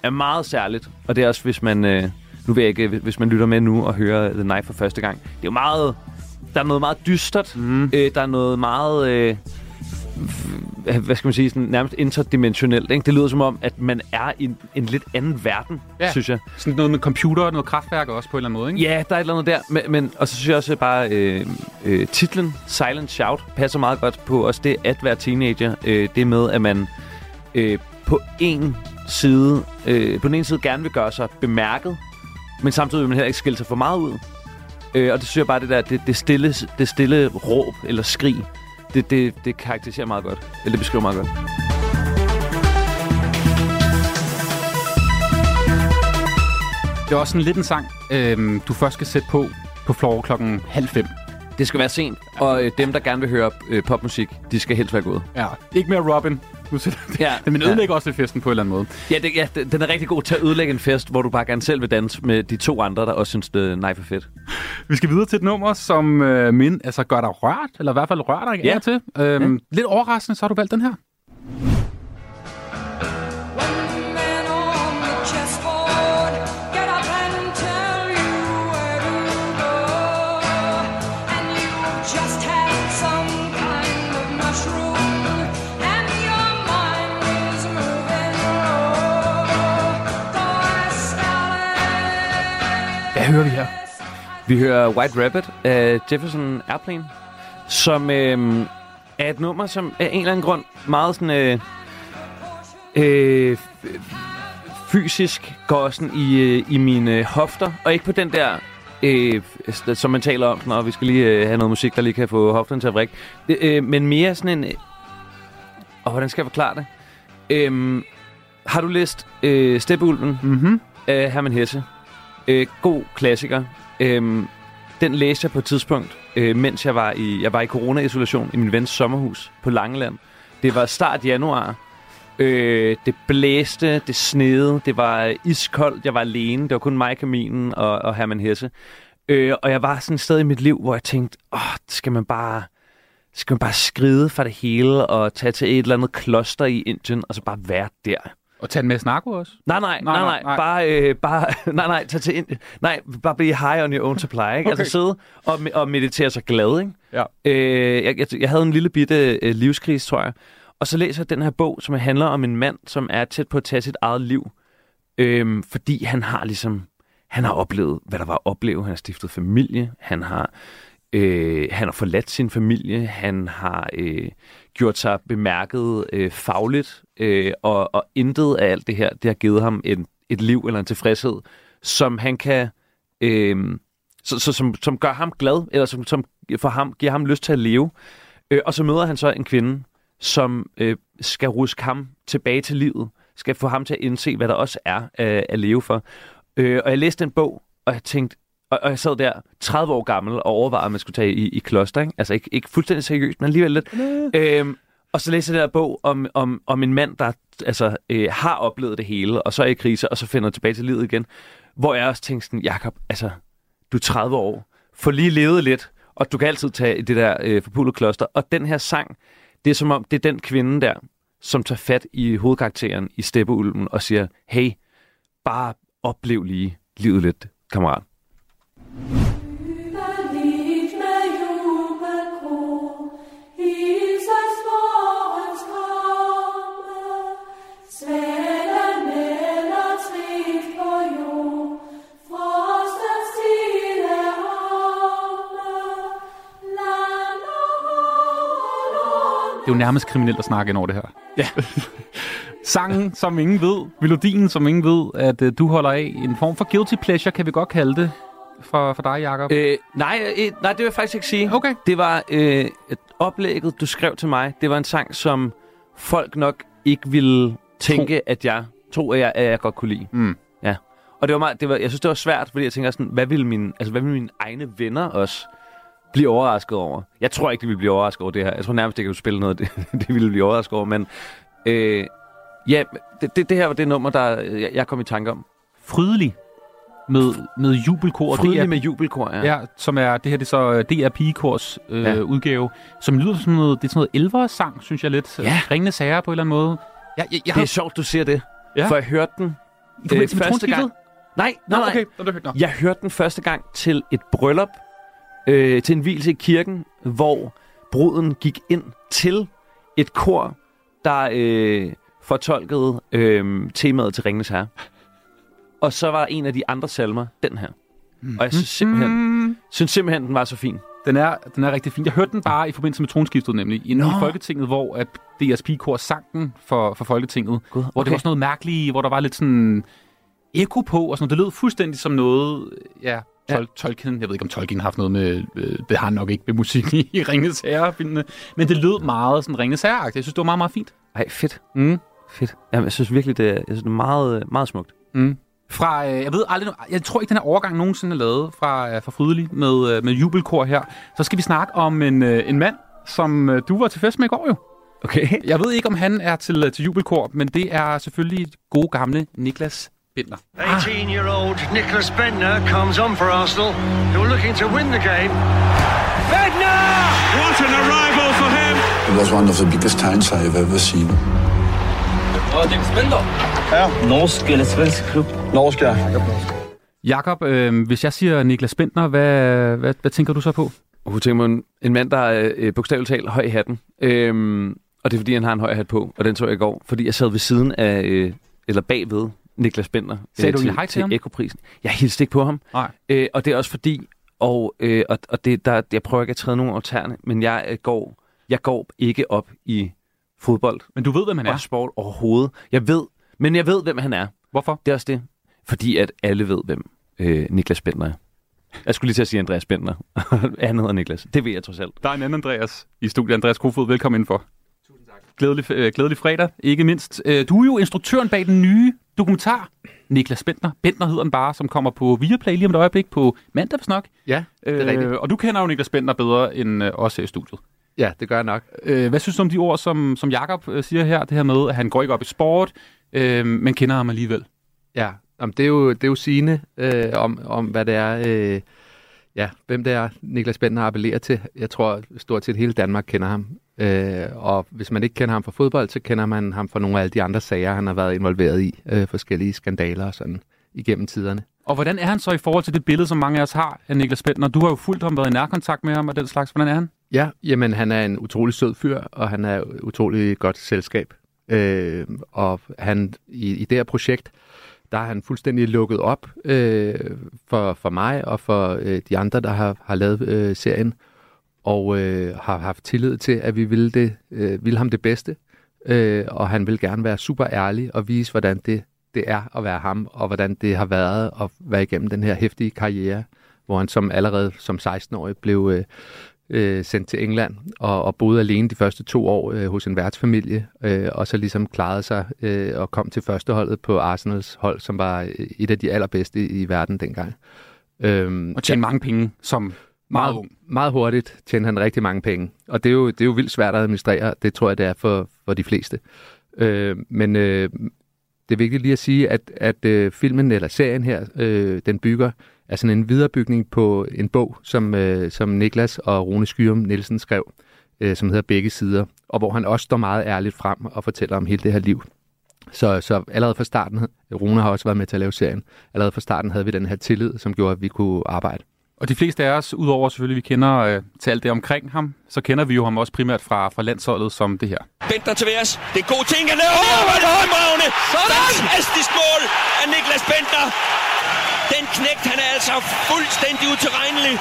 er meget særligt, og det er også, hvis man, øh, nu ved jeg ikke, hvis man lytter med nu og hører The Knife for første gang, det er jo meget, der er noget meget dystert, mm. øh, der er noget meget, øh, hvad skal man sige, sådan nærmest interdimensionelt. Ikke? Det lyder som om, at man er i en, en lidt anden verden, Ja. synes jeg. Sådan noget med computer og noget kraftværk også på en eller anden måde, ikke? Ja, der er et eller andet der. Men, men, og så synes jeg også bare, øh, øh, titlen Silent Shout passer meget godt på også det at være teenager. Øh, det med, at man øh, på en side, øh, på den ene side gerne vil gøre sig bemærket, men samtidig vil man heller ikke skille sig for meget ud. Øh, og det synes jeg bare, det der, det, det, stille, det stille råb eller skrig, det, det, det karakteriserer meget godt. Eller det beskriver meget godt. Det er også sådan lidt en sang, øhm, du først skal sætte på på floor klokken halv fem. Det skal være sent, og øh, dem, der gerne vil høre øh, popmusik, de skal helst være gået. Ja. Ikke mere Robin. Nu sætter Ja, Men ødelægger også lidt festen på en eller anden måde. Ja, det, ja, den er rigtig god til at ødelægge en fest, hvor du bare gerne selv vil danse med de to andre, der også synes, det er nej for fedt. Vi skal videre til et nummer, som øh, min, altså gør dig rørt, eller i hvert fald rører dig Ja. ja. til. Øhm, ja. Lidt overraskende, så har du valgt den her. Hvad hører vi her? Vi hører White Rabbit af Jefferson Airplane, som øh, er et nummer, som af en eller anden grund meget sådan... Øh, øh, fysisk går sådan i, øh, i mine hofter, og ikke på den der, øh, som man taler om, når vi skal lige øh, have noget musik, der lige kan få hofterne til at vrikke. Øh, men mere sådan en... Øh, og hvordan skal jeg forklare det? Øh, har du læst øh, Steppeulven Mm-hmm. af Herman Hesse? Øh, god klassiker. Øhm, den læste jeg på et tidspunkt, øh, mens jeg var i, jeg var i corona-isolation i min vens sommerhus på Langeland. Det var start januar. Øh, det blæste, det snede, det var iskoldt, jeg var alene. Det var kun mig, Kaminen og, og Herman Hesse. Øh, og jeg var sådan et sted i mit liv, hvor jeg tænkte, åh, skal man bare skal man bare skride fra det hele og tage til et eller andet kloster i Indien, og så bare være der. Og tage en masse narko også. Nej, nej, nej, Nej, nej, nej, nej. Bare, øh, bare, nej, nej, tag til ind, nej, bare blive high on your own supply, ikke? Okay. Altså sidde og, og meditere sig glad, ikke? Ja. Øh, jeg, jeg, jeg havde en lille bitte øh, livskrise, tror jeg. Og så læser jeg den her bog, som handler om en mand, som er tæt på at tage sit eget liv. Øhm, fordi han har ligesom, han har oplevet, hvad der var at opleve. Han har stiftet familie, han har, øh, han har forladt sin familie, han har øh, gjort sig bemærket øh, fagligt, øh, og, og intet af alt det her, det har givet ham en, et liv eller en tilfredshed, som han kan, øh, så, så, som, som gør ham glad, eller som, som for ham, giver ham lyst til at leve. Øh, og så møder han så en kvinde, som øh, skal ruske ham tilbage til livet, skal få ham til at indse, hvad der også er øh, at leve for. Øh, og jeg læste den bog, og jeg tænkte, og, og jeg sad der 30 år gammel og overvejede, at man skulle tage i, i kloster. Ikke? Altså ikke, ikke fuldstændig seriøst, men alligevel lidt. Øhm, og så læste jeg den her bog om, om, om en mand, der altså, øh, har oplevet det hele, og så er i krise, og så finder tilbage til livet igen. Hvor jeg også tænkte sådan, Jacob, altså, du er 30 år, få lige levet lidt, og du kan altid tage i det der øh, forpulede kloster. Og den her sang, det er som om, det er den kvinde der, som tager fat i hovedkarakteren i Steppeulven og siger, hey, bare oplev lige livet lidt, kammerat. Det er jo nærmest kriminelt at snakke ind over det her. Ja. Sangen, som ingen ved, melodien, som ingen ved, at uh, du holder af. En form for guilty pleasure, kan vi godt kalde det, for, for dig, Jacob. Øh, nej, øh, nej, det vil jeg faktisk ikke sige. Okay. Det var øh, et oplægget, du skrev til mig. Det var en sang, som folk nok ikke ville tænke, at jeg tro, at jeg, at jeg godt kunne lide. Mm. Ja. Og det var meget, det var, jeg synes, det var svært, fordi jeg tænker sådan, hvad ville mine, altså, hvad ville mine egne venner også blive overrasket over? Jeg tror ikke, de ville blive overrasket over det her. Jeg tror nærmest ikke, at du spille noget, det, det ville blive overrasket over. Men øh, ja, det, det, det her var det nummer, der jeg, jeg kom i tanke om. Frydelig med, med jubelkor. Frydelig DR, med jubelkor, ja. ja. som er, det her det er så øh, DR Pigekors øh, Ja. ja. udgave, som lyder som noget, det er sådan noget elvere sang, synes jeg lidt. Ja. Ringende sager på en eller anden måde. Jeg, jeg, jeg Det er sjovt, du siger det. Ja. For jeg hørte den Du øh, første gang. Nej, nej, nej. okay. Jeg hørte den første gang til et bryllup, øh, til en hvilse i kirken, hvor bruden gik ind til et kor, der øh, fortolkede øh, temaet til Ringens Herre. Og så var en af de andre salmer den her. Og jeg synes simpelthen, synes simpelthen den var så fin. Den er, den er rigtig fin. Jeg hørte den bare i forbindelse med tronskiftet nemlig. I, i. Folketinget, hvor at DSP-kor sang den for, for Folketinget. God, Hvor det var sådan noget mærkeligt, hvor der var lidt sådan eko på, og sådan. Det lød fuldstændig som noget, ja, Tol- Tolkien, jeg ved ikke om Tolkien har haft noget med, øh, det har han nok ikke med musik i, Ringens Herre-filmene, men det lød meget sådan Ringens herre Jeg synes, det var meget, meget fint. Ej, fedt. Mm. Fedt. Jamen, jeg synes virkelig, det er, jeg synes, det er meget, øh, meget smukt. Mm. Fra, øh, jeg ved aldrig, jeg tror ikke, den her overgang nogensinde er lavet fra, øh, fra Frydelig med, øh, med jubelkor her. Så skal vi snakke om en, øh, en mand, som øh, du var til fest med i går jo. Okay. Jeg ved ikke, om han er til, øh, til jubelkor, men det er selvfølgelig gode gamle Niklas Binder. 18-year-old Nicholas Bentner comes on for Arsenal, who are looking to win the game. Bentner! What an arrival for him! It was one of the biggest times I've ever seen. Ja. Norsk eller svensk klub? Norsk, ja. Jakob, øh, hvis jeg siger Niklas Bentner, hvad, hvad, hvad tænker du så på? Hun tænker mig en, en mand, der er øh, bogstaveligt talt høj i hatten. Øhm, og det er, fordi han har en høj hat på, og den så jeg i går. Fordi jeg sad ved siden af, øh, eller bagved Niklas Bender. Sagde du til, hej til ham? Ekoprisen. Jeg hilste ikke på ham. Nej. Øh, og det er også fordi, og, øh, og, og det, der, jeg prøver ikke at træde nogen over tæerne, men jeg øh, går, jeg går ikke op i fodbold. Men du ved, hvem han og er? sport overhovedet. Jeg ved, men jeg ved, hvem han er. Hvorfor? Det er også det. Fordi at alle ved, hvem øh, Niklas Bender er. Jeg skulle lige til at sige Andreas Bender. han hedder Niklas. Det ved jeg trods alt. Der er en anden Andreas i studiet. Andreas Kofod, velkommen indenfor. Tusind tak. Glædelig, øh, glædelig fredag, ikke mindst. Øh, du er jo instruktøren bag den nye dokumentar, Niklas Bentner. Bentner hedder den bare, som kommer på Viaplay lige om et øjeblik på mandag, hvis nok. Ja, det er rigtigt. Og du kender jo Niklas Bentner bedre end øh, os her i studiet. Ja, det gør jeg nok. Øh, hvad synes du om de ord, som, som Jakob øh, siger her? Det her med, at han går ikke op i sport, øh, men kender ham alligevel. Ja, Jamen, det, er jo, det er jo sigende øh, om, om, hvad det er, øh, ja, hvem det er, Niklas Bentner appellerer til. Jeg tror, stort set hele Danmark kender ham. Øh, og hvis man ikke kender ham fra fodbold, så kender man ham fra nogle af alle de andre sager, han har været involveret i. Øh, forskellige skandaler og sådan igennem tiderne. Og hvordan er han så i forhold til det billede, som mange af os har af Niklas Bentner? Du har jo fulgt ham, været i nærkontakt med ham og den slags. Hvordan er han? Ja, jamen han er en utrolig sød fyr, og han er utrolig godt selskab. Øh, og han i, i det her projekt, der er han fuldstændig lukket op øh, for, for mig og for øh, de andre, der har, har lavet øh, serien, og øh, har haft tillid til, at vi ville, det, øh, ville ham det bedste. Øh, og han vil gerne være super ærlig og vise, hvordan det, det er at være ham, og hvordan det har været at være igennem den her hæftige karriere, hvor han som allerede som 16-årig blev øh, øh, sendt til England og, og boede alene de første to år øh, hos en værtsfamilie, øh, og så ligesom klarede sig øh, og kom til førsteholdet på Arsenals hold, som var øh, et af de allerbedste i, verden dengang. Øhm, Og tjene mange penge som meget meget, meget hurtigt tjente han rigtig mange penge. Og det er jo, det er jo vildt svært at administrere. Det tror jeg, det er for, for de fleste. Øh, men øh, det er vigtigt lige at sige, at, at øh, filmen eller serien her, øh, den bygger er sådan en viderebygning på en bog, som, øh, som Niklas og Rune Skyrum Nielsen skrev, øh, som hedder Begge Sider, og hvor han også står meget ærligt frem og fortæller om hele det her liv. Så, så allerede fra starten, Rune har også været med til at lave serien, allerede fra starten havde vi den her tillid, som gjorde, at vi kunne arbejde. Og de fleste af os, udover selvfølgelig, vi kender øh, til alt det omkring ham, så kender vi jo ham også primært fra, fra landsholdet som det her. Bentner til værs. Det er god ting. Han laver oh, hvor er det højmravne. Fantastisk mål af Niklas Bentner. Den knægt, han er altså fuldstændig utilregnelig.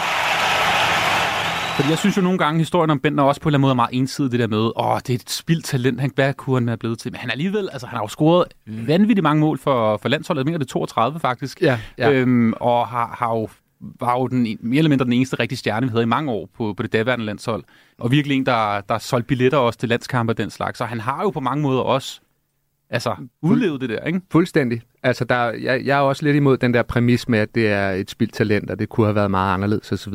Fordi jeg synes jo nogle gange, historien om Bentner også på en eller anden måde er meget ensidig, det der med, åh, det er et spildt talent, han, hvad kunne han være blevet til? Men han er alligevel, altså han har jo scoret vanvittigt mange mål for, for landsholdet, jeg mener det er 32 faktisk, Ja, ja. Øhm, og har, har jo var jo den, mere eller mindre den eneste rigtige stjerne, vi havde i mange år på, på det daværende landshold. Og virkelig en, der, der solgte billetter også til landskampe og den slags. Så han har jo på mange måder også altså, udlevet det der, ikke? Fuldstændig. Altså, der, jeg, jeg er også lidt imod den der præmis med, at det er et spildt talent, og det kunne have været meget anderledes osv.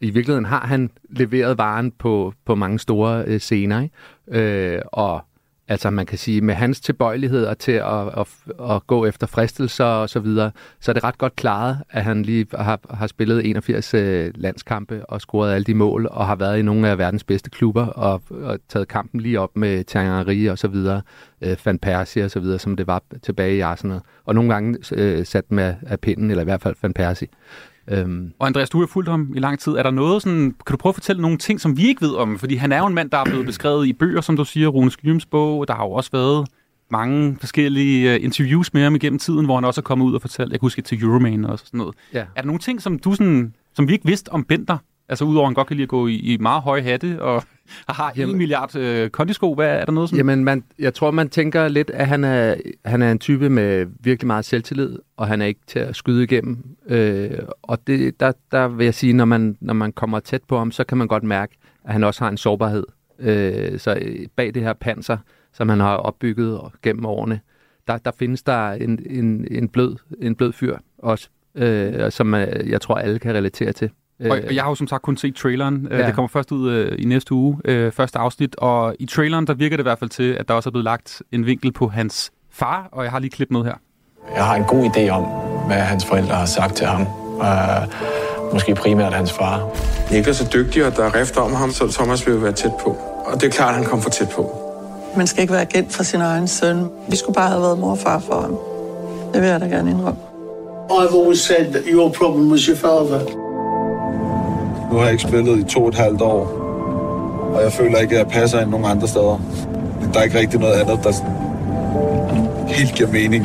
I virkeligheden har han leveret varen på, på mange store øh, scener, ikke? Øh, og altså man kan sige, med hans tilbøjeligheder til at, at, at gå efter fristelser og så videre, så er det ret godt klaret, at han lige har, har spillet 81 øh, landskampe og scoret alle de mål, og har været i nogle af verdens bedste klubber, og, og taget kampen lige op med Thierry og så videre, øh, Van Persie og så videre, som det var tilbage i Arsenal. Og nogle gange øh, sat med af pinden, eller i hvert fald Van Persie. Øhm, Og Andreas, du har fulgt ham i lang tid. Er der noget sådan, kan du prøve at fortælle nogle ting, som vi ikke ved om? Fordi han er jo en mand, der er blevet beskrevet i bøger, som du siger, Rune Skyms bog. Der har jo også været mange forskellige uh, interviews med ham igennem tiden, hvor han også er kommet ud og fortalt, jeg kan huske til Euroman og sådan noget. Ja. Er der nogle ting, som du sådan, som vi ikke vidste om Bender? Altså udover at han godt kan lide at gå i, i meget høje hatte og har en milliard øh, kondisko. Hvad er der noget som... Jamen, man, jeg tror, man tænker lidt, at han er, han er en type med virkelig meget selvtillid, og han er ikke til at skyde igennem. Øh, og det, der, der vil jeg sige, når man, når man kommer tæt på ham, så kan man godt mærke, at han også har en sårbarhed. Øh, så øh, bag det her panser, som han har opbygget gennem årene, der, der findes der en, en, en, blød, en blød fyr også, øh, som øh, jeg tror, alle kan relatere til. Og og jeg har jo som sagt kun set traileren. Ja. Ja. Det kommer først ud øh, i næste uge, øh, første afsnit. Og i traileren, der virker det i hvert fald til, at der også er blevet lagt en vinkel på hans far. Og jeg har lige klip med her. Jeg har en god idé om, hvad hans forældre har sagt til ham. Uh, måske primært hans far. Niklas er dygtig, og der er rift om ham, så Thomas vil jo være tæt på. Og det er klart, at han kom for tæt på. Man skal ikke være agent for sin egen søn. Vi skulle bare have været mor og far for ham. Det vil jeg da gerne indrømme. I've always said that your problem was your father. Nu har jeg ikke spillet i to og et halvt år, og jeg føler ikke, at jeg passer ind nogen andre steder. Der er ikke rigtig noget andet, der sådan helt giver mening.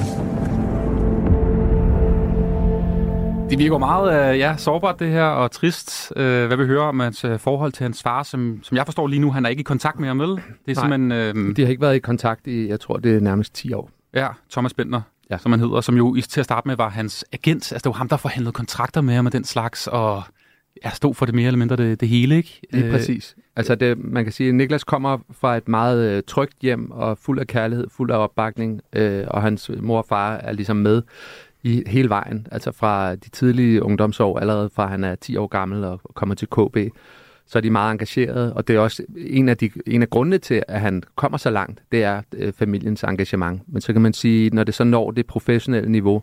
Det virker meget øh, ja, sårbart det her, og trist. Øh, hvad vi hører om hans øh, forhold til hans far, som, som jeg forstår lige nu, han er ikke i kontakt med ham, vel? Det er Nej, simpelthen... Øh, De har ikke været i kontakt i, jeg tror, det er nærmest 10 år. Ja, Thomas Bentner, ja. som han hedder, som jo i- til at starte med var hans agent. Altså, det var ham, der forhandlede kontrakter med ham og den slags, og ja, stod for det mere eller mindre det, det hele, ikke? Lige Øh, præcis. Altså det, man kan sige, at Niklas kommer fra et meget øh, trygt hjem og fuld af kærlighed, fuld af opbakning, øh, og hans mor og far er ligesom med i hele vejen, altså fra de tidlige ungdomsår, allerede fra han er 10 år gammel og kommer til KB, så er de meget engagerede, og det er også en af, de, en af grundene til, at han kommer så langt, det er øh, familiens engagement. Men så kan man sige, når det så når det professionelle niveau, øh,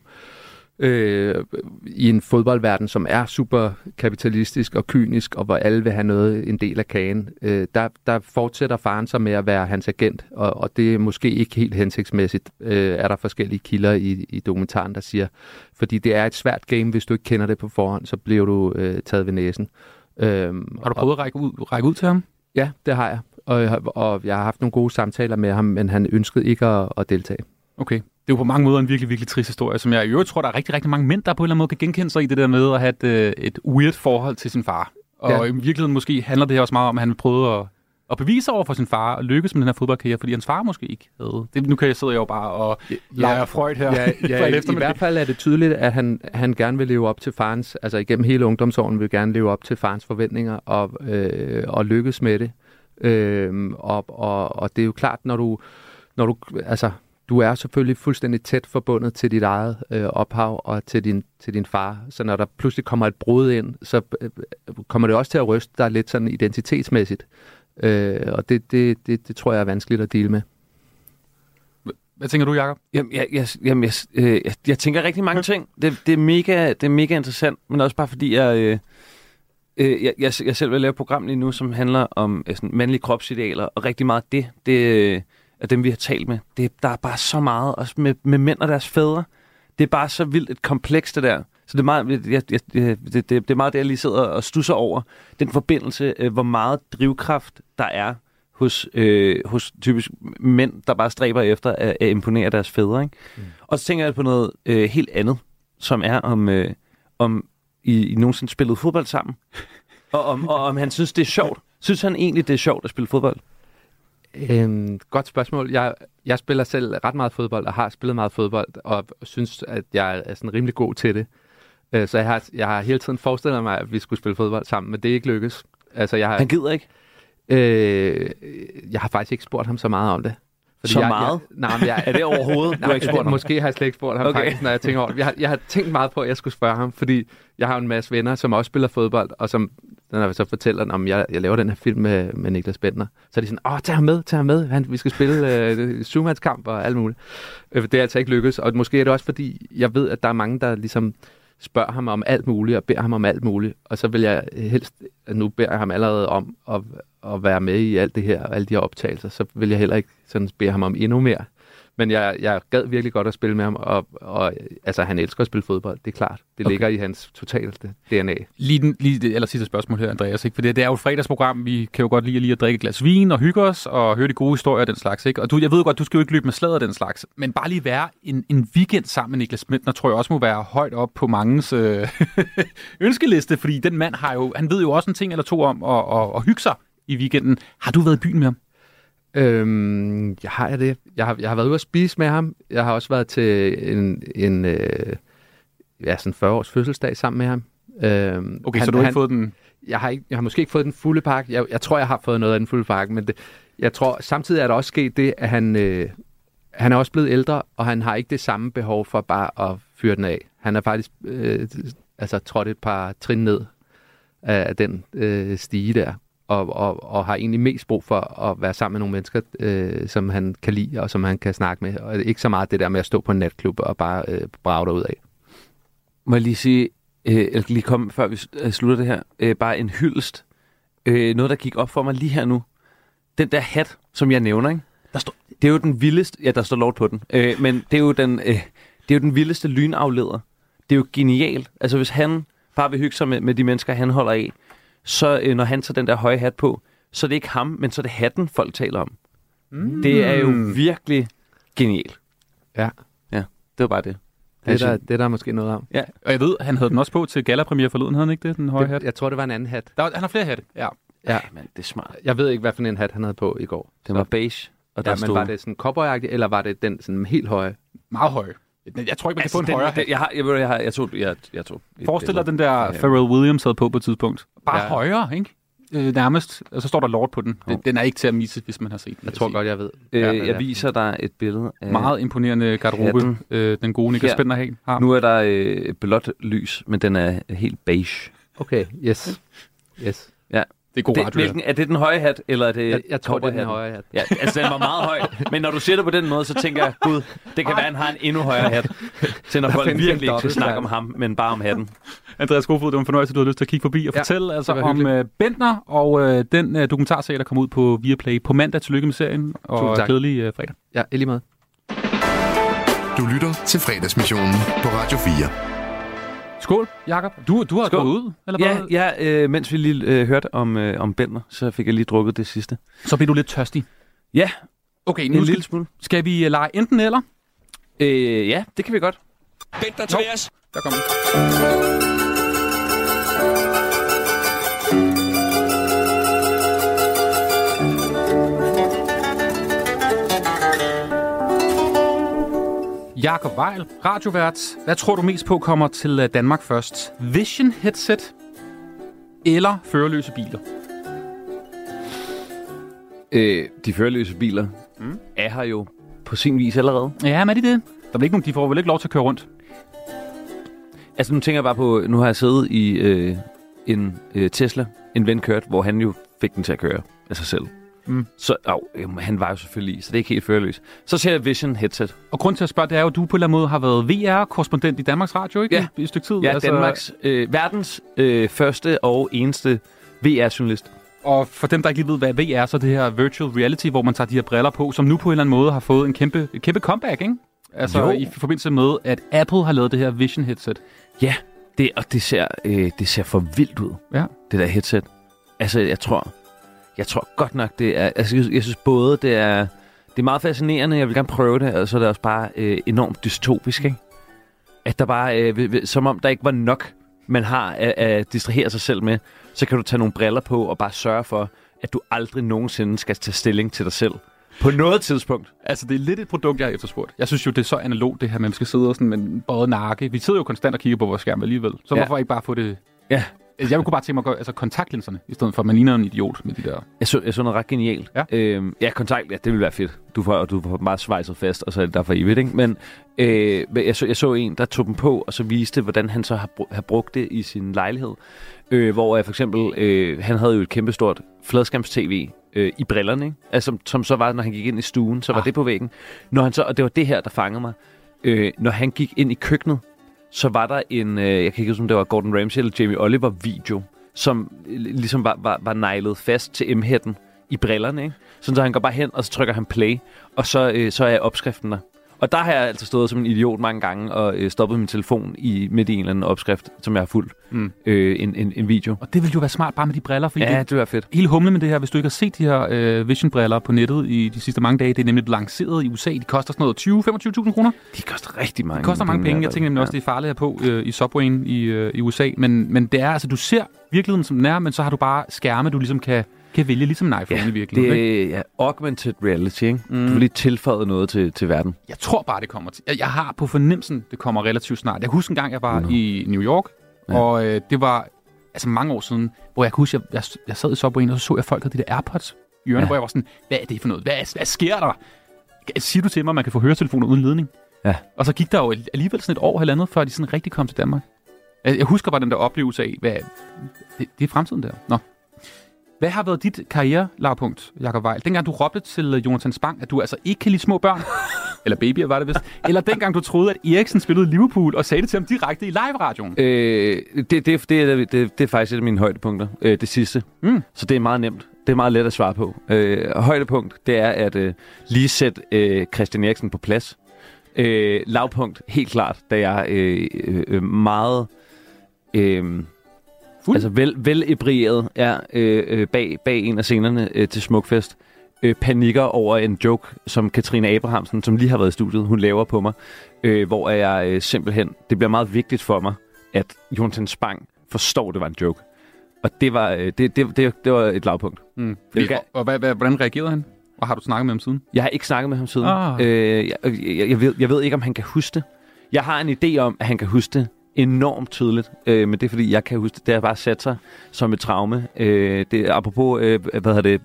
i en fodboldverden, som er super kapitalistisk og kynisk, og hvor alle vil have noget, en del af kagen, øh, der, der fortsætter faren sig med at være hans agent, og, og det er måske ikke helt hensigtsmæssigt, øh, er der forskellige kilder i, i dokumentaren, der siger, fordi det er et svært game, hvis du ikke kender det på forhånd, så bliver du øh, taget ved næsen. Øhm, Har du prøvet at række ud, række ud til ham? Ja, det har jeg, og, jeg har- og jeg har haft nogle gode samtaler med ham, men han ønskede ikke at, at deltage. Okay. Det er jo på mange måder en virkelig, virkelig trist historie, som jeg i øvrigt tror, der er rigtig, rigtig mange mænd, der på en eller anden måde kan genkende sig i det der med at have et, øh, et weird forhold til sin far. Og Ja. ja. i virkeligheden måske handler det her også meget om, at han vil prøve at, at bevise over for sin far og lykkes med den her fodboldkarriere, fordi hans far måske ikke havde. Det, nu kan jeg sidde jo bare og lege Freud her. Ja, ja i, i hvert fald er det tydeligt, at han, han gerne vil leve op til farens, altså igennem hele ungdomsåren vil gerne leve op til farens forventninger og, øh, og lykkes med det. Øh, og, og, og det er jo klart, når du, når du, altså, du er selvfølgelig fuldstændig tæt forbundet til dit eget øh, ophav og til din, til din far. Så når der pludselig kommer et brud ind, så øh, kommer det også til at ryste dig lidt sådan identitetsmæssigt. Øh, og det, det, det, det tror jeg er vanskeligt at dele med. Hvad tænker du, Jacob? Jamen, jeg, jeg, jamen, jeg, øh, jeg, jeg tænker rigtig mange ting. Det, det, er mega, det er mega interessant, men også bare fordi, jeg, øh, øh, jeg, jeg, jeg selv vil lave et program lige nu, som handler om øh, sådan, mandlige kropsidealer, og rigtig meget af det, det er dem, vi har talt med. Det, der er bare så meget, også med, med mænd og deres fædre. Det er bare så vildt et kompleks, det der. Så det er meget, jeg, jeg, det, det, det er meget det, jeg lige sidder og stusser over. Den forbindelse, øh, hvor meget drivkraft der er hos, øh, hos typisk mænd, der bare stræber efter at, at imponere deres fædre. Ikke? Mm. Og så tænker jeg på noget øh, helt andet, som er om, øh, om I, I nogensinde spillet fodbold sammen. og, om, og om han synes, det er sjovt. Synes han egentlig, det er sjovt at spille fodbold? Øhm, godt spørgsmål. Jeg, jeg spiller selv ret meget fodbold, og har spillet meget fodbold, og synes, at jeg er sådan rimelig god til det. Øh, så jeg har, jeg har hele tiden forestillet mig, at vi skulle spille fodbold sammen, men det er ikke lykkes. Altså, jeg har, Han gider ikke? Øh, jeg har faktisk ikke spurgt ham så meget om det. Så jeg, meget? Jeg, nej, men jeg, Er det overhovedet? Du har ikke spurgt ham? Måske har jeg slet ikke spurgt ham Okay. faktisk, når jeg tænker over det. Jeg har, jeg har tænkt meget på, at jeg skulle spørge ham, fordi jeg har en masse venner, som også spiller fodbold, og som når jeg så fortæller, at jeg, jeg laver den her film med, med Niklas Bender, så er de sådan, åh, tag ham med, tag ham med, Han, vi skal spille øh, kamp og alt muligt. Øh, Det er altså ikke lykkedes, og måske er det også fordi, jeg ved, at der er mange, der ligesom spørger ham om alt muligt, og beder ham om alt muligt, og så vil jeg helst, nu beder jeg ham allerede om at, at være med i alt det her, og alle de her optagelser, så vil jeg heller ikke sådan bede ham om endnu mere. Men jeg, jeg gad virkelig godt at spille med ham, og, og altså, han elsker at spille fodbold, det er klart. Det Okay. ligger i hans totalt DNA. Lige, den, lige det aller sidste spørgsmål her, Andreas. Ikke? For det, det er jo et fredagsprogram. Vi kan jo godt lide lige at drikke et glas vin og hygge os og høre de gode historier og den slags. Ikke? Og du, jeg ved godt, du skal jo ikke løbe med slaget den slags. Men bare lige være en, en weekend sammen med Niklas Smittner, tror jeg også må være højt op på mangens øh, ønskeliste. Fordi den mand har jo, han ved jo også en ting eller to om at, at, at hygge sig i weekenden. Har du været i byen med ham? Øhm, jeg har jeg det. Jeg har, jeg har været ude at spise med ham. Jeg har også været til en, en øh, ja, sådan 40 års fødselsdag sammen med ham. Øhm, Okay, så du har ikke fået den... Jeg har, ikke, jeg har måske ikke fået den fulde pakke. Jeg, jeg tror, jeg har fået noget af den fulde pakke, men det, jeg tror, samtidig er der også sket det, at han, øh, han er også blevet ældre, og han har ikke det samme behov for bare at fyre den af. Han er faktisk øh, altså, trådt et par trin ned af den øh, stige der, og, og, og har egentlig mest brug for at være sammen med nogle mennesker, øh, som han kan lide, og som han kan snakke med. Og ikke så meget det der med at stå på en natklub og bare øh, brage ud af. Må jeg lige sige, øh, lige komme, før vi øh, slutter det her, øh, bare en hyldest. Øh, noget, der gik op for mig lige her nu. Den der hat, som jeg nævner, ikke? Der står... Det er jo den vildeste... Ja, der står lort på den. Øh, men det er, jo den, øh, det er jo den vildeste lynafleder. Det er jo genialt. Altså, hvis han bare vil hygge sig med, med de mennesker, han holder af, så øh, når han tager den der høje hat på, så er det ikke ham, men så er det hatten, folk taler om. Mm. Det er jo virkelig genialt. Ja. Ja, det var bare det. Det er, der, det er der måske noget om. Ja. Og jeg ved, han havde den også på til gala-premiere forleden, havde han ikke det, den høje Det- hat? Jeg tror, det var en anden hat. Der, var- han har flere hatte, ja. Ja. Men det er smart. Jeg ved ikke, hvad for en hat han havde på i går. Den var beige, og der ja, men stod... var det sådan cowboyagtigt, eller var det den sådan helt høje? Meget høje. Jeg tror ikke, man kan få en den, højere den, hat. jeg, har, jeg, ved, jeg, har, jeg, tog, jeg, jeg tog et Forestil dig den der. Pharrell Williams havde på på et tidspunkt. Bare Ja. højere, ikke? Øh, nærmest. Og så står der Lord på den. Den, den er ikke til at misse, hvis man har set den. Jeg tror godt, jeg ved. Øh, Ja, jeg viser dig et billede af... Meget imponerende garderobe, Hatten. øh, den gode Niklas har. har. Nu er der øh, blåt lys, men den er helt beige. Okay, yes. Yes. Det er god det, radio, hvilken, Er det den høje hat, eller er det Jeg, jeg tror, det er den høje hat. Ja, altså den var meget høj. Men når du siger det på den måde, så tænker jeg, gud, det kan være, at han har en endnu højere hat. Til når Der folk virkelig ikke snakke om ham, men bare om hatten. Andreas Kofod, det var en fornøjelse, du havde lyst til at kigge forbi og Ja, fortælle altså, om uh, Bentner og uh, den uh, dokumentarserie, der kom ud på Viaplay på mandag. Tillykke med serien, og glædelig uh, fredag. Ja, i lige måde. Du lytter til fredagsmissionen på Radio 4. Skål, Jakob. Du, du har Skål. gået ud, eller Ja, hvad? ja øh, mens vi lige øh, hørte om, øh, om Bender, så fik jeg lige drukket det sidste. Så blev du lidt tørstig. Ja, Okay, en nu lille skal, smule. skal vi uh, lege enten eller? Øh, ja, det kan vi godt. Bender tværs. Der kommer Jakob Weil, radiovært. Hvad tror du mest på kommer til øh, Danmark først? Vision headset eller førerløse biler? Øh, de førerløse biler mm. er her jo på sin vis allerede. Ja, men er de det? Der er vel ikke nogen, de får vel ikke lov til at køre rundt? Altså nu tænker jeg bare på, nu har jeg siddet i øh, en øh, Tesla, en ven kørt, hvor han jo fik den til at køre af sig selv. Mm. Så au, jamen, han var jo selvfølgelig så det er ikke helt førerløs. Så ser jeg Vision headset. Og grund til at spørge, det er jo, at du på en eller anden måde har været VR-korrespondent i Danmarks Radio, ikke? Ja. I et stykke tid. Ja, altså... Danmarks, øh, verdens øh, første og eneste VR-journalist. Og for dem, der ikke lige ved, hvad VR er, så er det her virtual reality, hvor man tager de her briller på, som nu på en eller anden måde har fået en kæmpe, kæmpe comeback, ikke? Altså Jo. i forbindelse med, at Apple har lavet det her Vision headset. Ja, det, og det ser, øh, det ser for vildt ud, Ja. det der headset. Altså, jeg tror, jeg tror godt nok, det er... Altså, jeg, jeg synes både, det er, det er meget fascinerende, jeg vil gerne prøve det, og så er det også bare øh, enormt dystopisk, ikke? At der bare, øh, som om der ikke var nok, man har at, at distrahere sig selv med, så kan du tage nogle briller på og bare sørge for, at du aldrig nogensinde skal tage stilling til dig selv. På noget tidspunkt. Altså, det er lidt et produkt, jeg har efterspurgt. Jeg synes jo, det er så analogt, det her, man skal sidde og sådan med bøjet nakke. Vi sidder jo konstant og kigger på vores skærm alligevel. Så Ja. hvorfor ikke bare få det... Ja. Jeg kunne bare tænke mig at gå, altså kontaktlinserne, i stedet for, at man ligner en idiot med de der... Jeg så, jeg så noget ret genialt. Ja. Øhm, ja, kontakt, ja, det vil være fedt. Du får, du får meget svejset fast, og så er det der for evigt, ikke? Men øh, jeg, så, jeg så en, der tog dem på, og så viste, hvordan han så har, bru- har brugt det i sin lejlighed. Øh, hvor jeg for eksempel, øh, han havde jo et kæmpestort fladskærms-tv øh, i brillerne, ikke? Altså, som, som så var, når han gik ind i stuen, så var Ah. det på væggen. Når han så, og det var det her, der fangede mig. Øh, når han gik ind i køkkenet, så var der en, øh, jeg kan ikke huske, om det var Gordon Ramsay eller Jamie Oliver video, som ligesom var, var, var neglet fast til M-hætten i brillerne, ikke? Sådan så han går bare hen, og så trykker han play, og så, øh, så er opskriften der. Og der har jeg altså stået som en idiot mange gange og øh, stoppet min telefon i midt i en eller anden opskrift, som jeg har fulgt. Mm. Øh, en, en, en video. Og det ville jo være smart bare med de briller, fordi Ja, det ville være fedt. Hele humlen med det her, hvis du ikke har set de her øh, Vision-briller på nettet i de sidste mange dage, det er nemlig lanceret i USA. De koster sådan noget 20-25.000 kroner. De koster rigtig mange De koster mange penge. Jeg tænker nemlig også, det er farligt at på øh, i Subwayen i, øh, i USA. Men, men det er altså, du ser virkeligheden som den er, men så har du bare skærme, du ligesom kan, kan vælge, ligesom en iPhone Ja, i virkeligheden. ikke? det er ja, augmented reality, ikke? Mm. Du vil lige tilføje noget til, til verden. Jeg tror bare, det kommer til. Jeg, jeg har på fornemmelsen, det kommer relativt snart. Jeg kan huske en gang, jeg var Nå. i New York, Ja. og øh, det var altså mange år siden, hvor jeg kan huske, jeg, jeg, jeg sad i Subwayen, og så så jeg folk havde de der AirPods i ørerne, Ja. hvor jeg var sådan, hvad er det for noget? Hvad, hvad sker der? Siger du til mig, at man kan få høretelefoner uden ledning? Ja. Og så gik der jo alligevel sådan et år, halvandet, før de sådan rigtig kom til Danmark. Jeg jeg husker bare den der oplevelse af, hvad, det, det er fremtiden der. Nå. Hvad har været dit karriere-lavpunkt, Jakob Weil? Dengang du råbte til øh, Jonathan Spang, at du altså ikke kan lide små børn, eller babyer var det vist, eller dengang du troede, at Eriksen spillede Liverpool, og sagde det til ham direkte i live-radioen. Øh, det, det, det, er- det, det, det er faktisk et af mine højdepunkter, øh, det sidste. Mm. Så det er meget nemt. Det er meget let at svare på. Øh, højdepunkt, det er at øh, lige sætte øh, Christian Eriksen på plads. Øh, lavpunkt, helt klart, da jeg øh, øh, meget... Øh, Fuld? Altså vel, velebrieret er øh, øh, bag, bag en af scenerne øh, til Smukfest. Øh, panikker over en joke, som Katrine Abrahamsen, som lige har været i studiet, hun laver på mig. Øh, hvor jeg øh, simpelthen, det bliver meget vigtigt for mig, at Jonathan Spang forstår, det var en joke. Og det var, øh, det, det, det, det var et lavpunkt. Mm. Fordi, og og hvad, hvad, hvordan reagerede han? Og har du snakket med ham siden? Jeg har ikke snakket med ham siden. Ah. Øh, jeg, jeg, jeg, ved, jeg ved ikke, om han kan huske det. Jeg har en idé om, at han kan huske det enormt tydeligt. Øh, men det er, fordi jeg kan huske det. Det har bare sat sig som et traume. Øh, det, apropos, øh, hvad hedder det,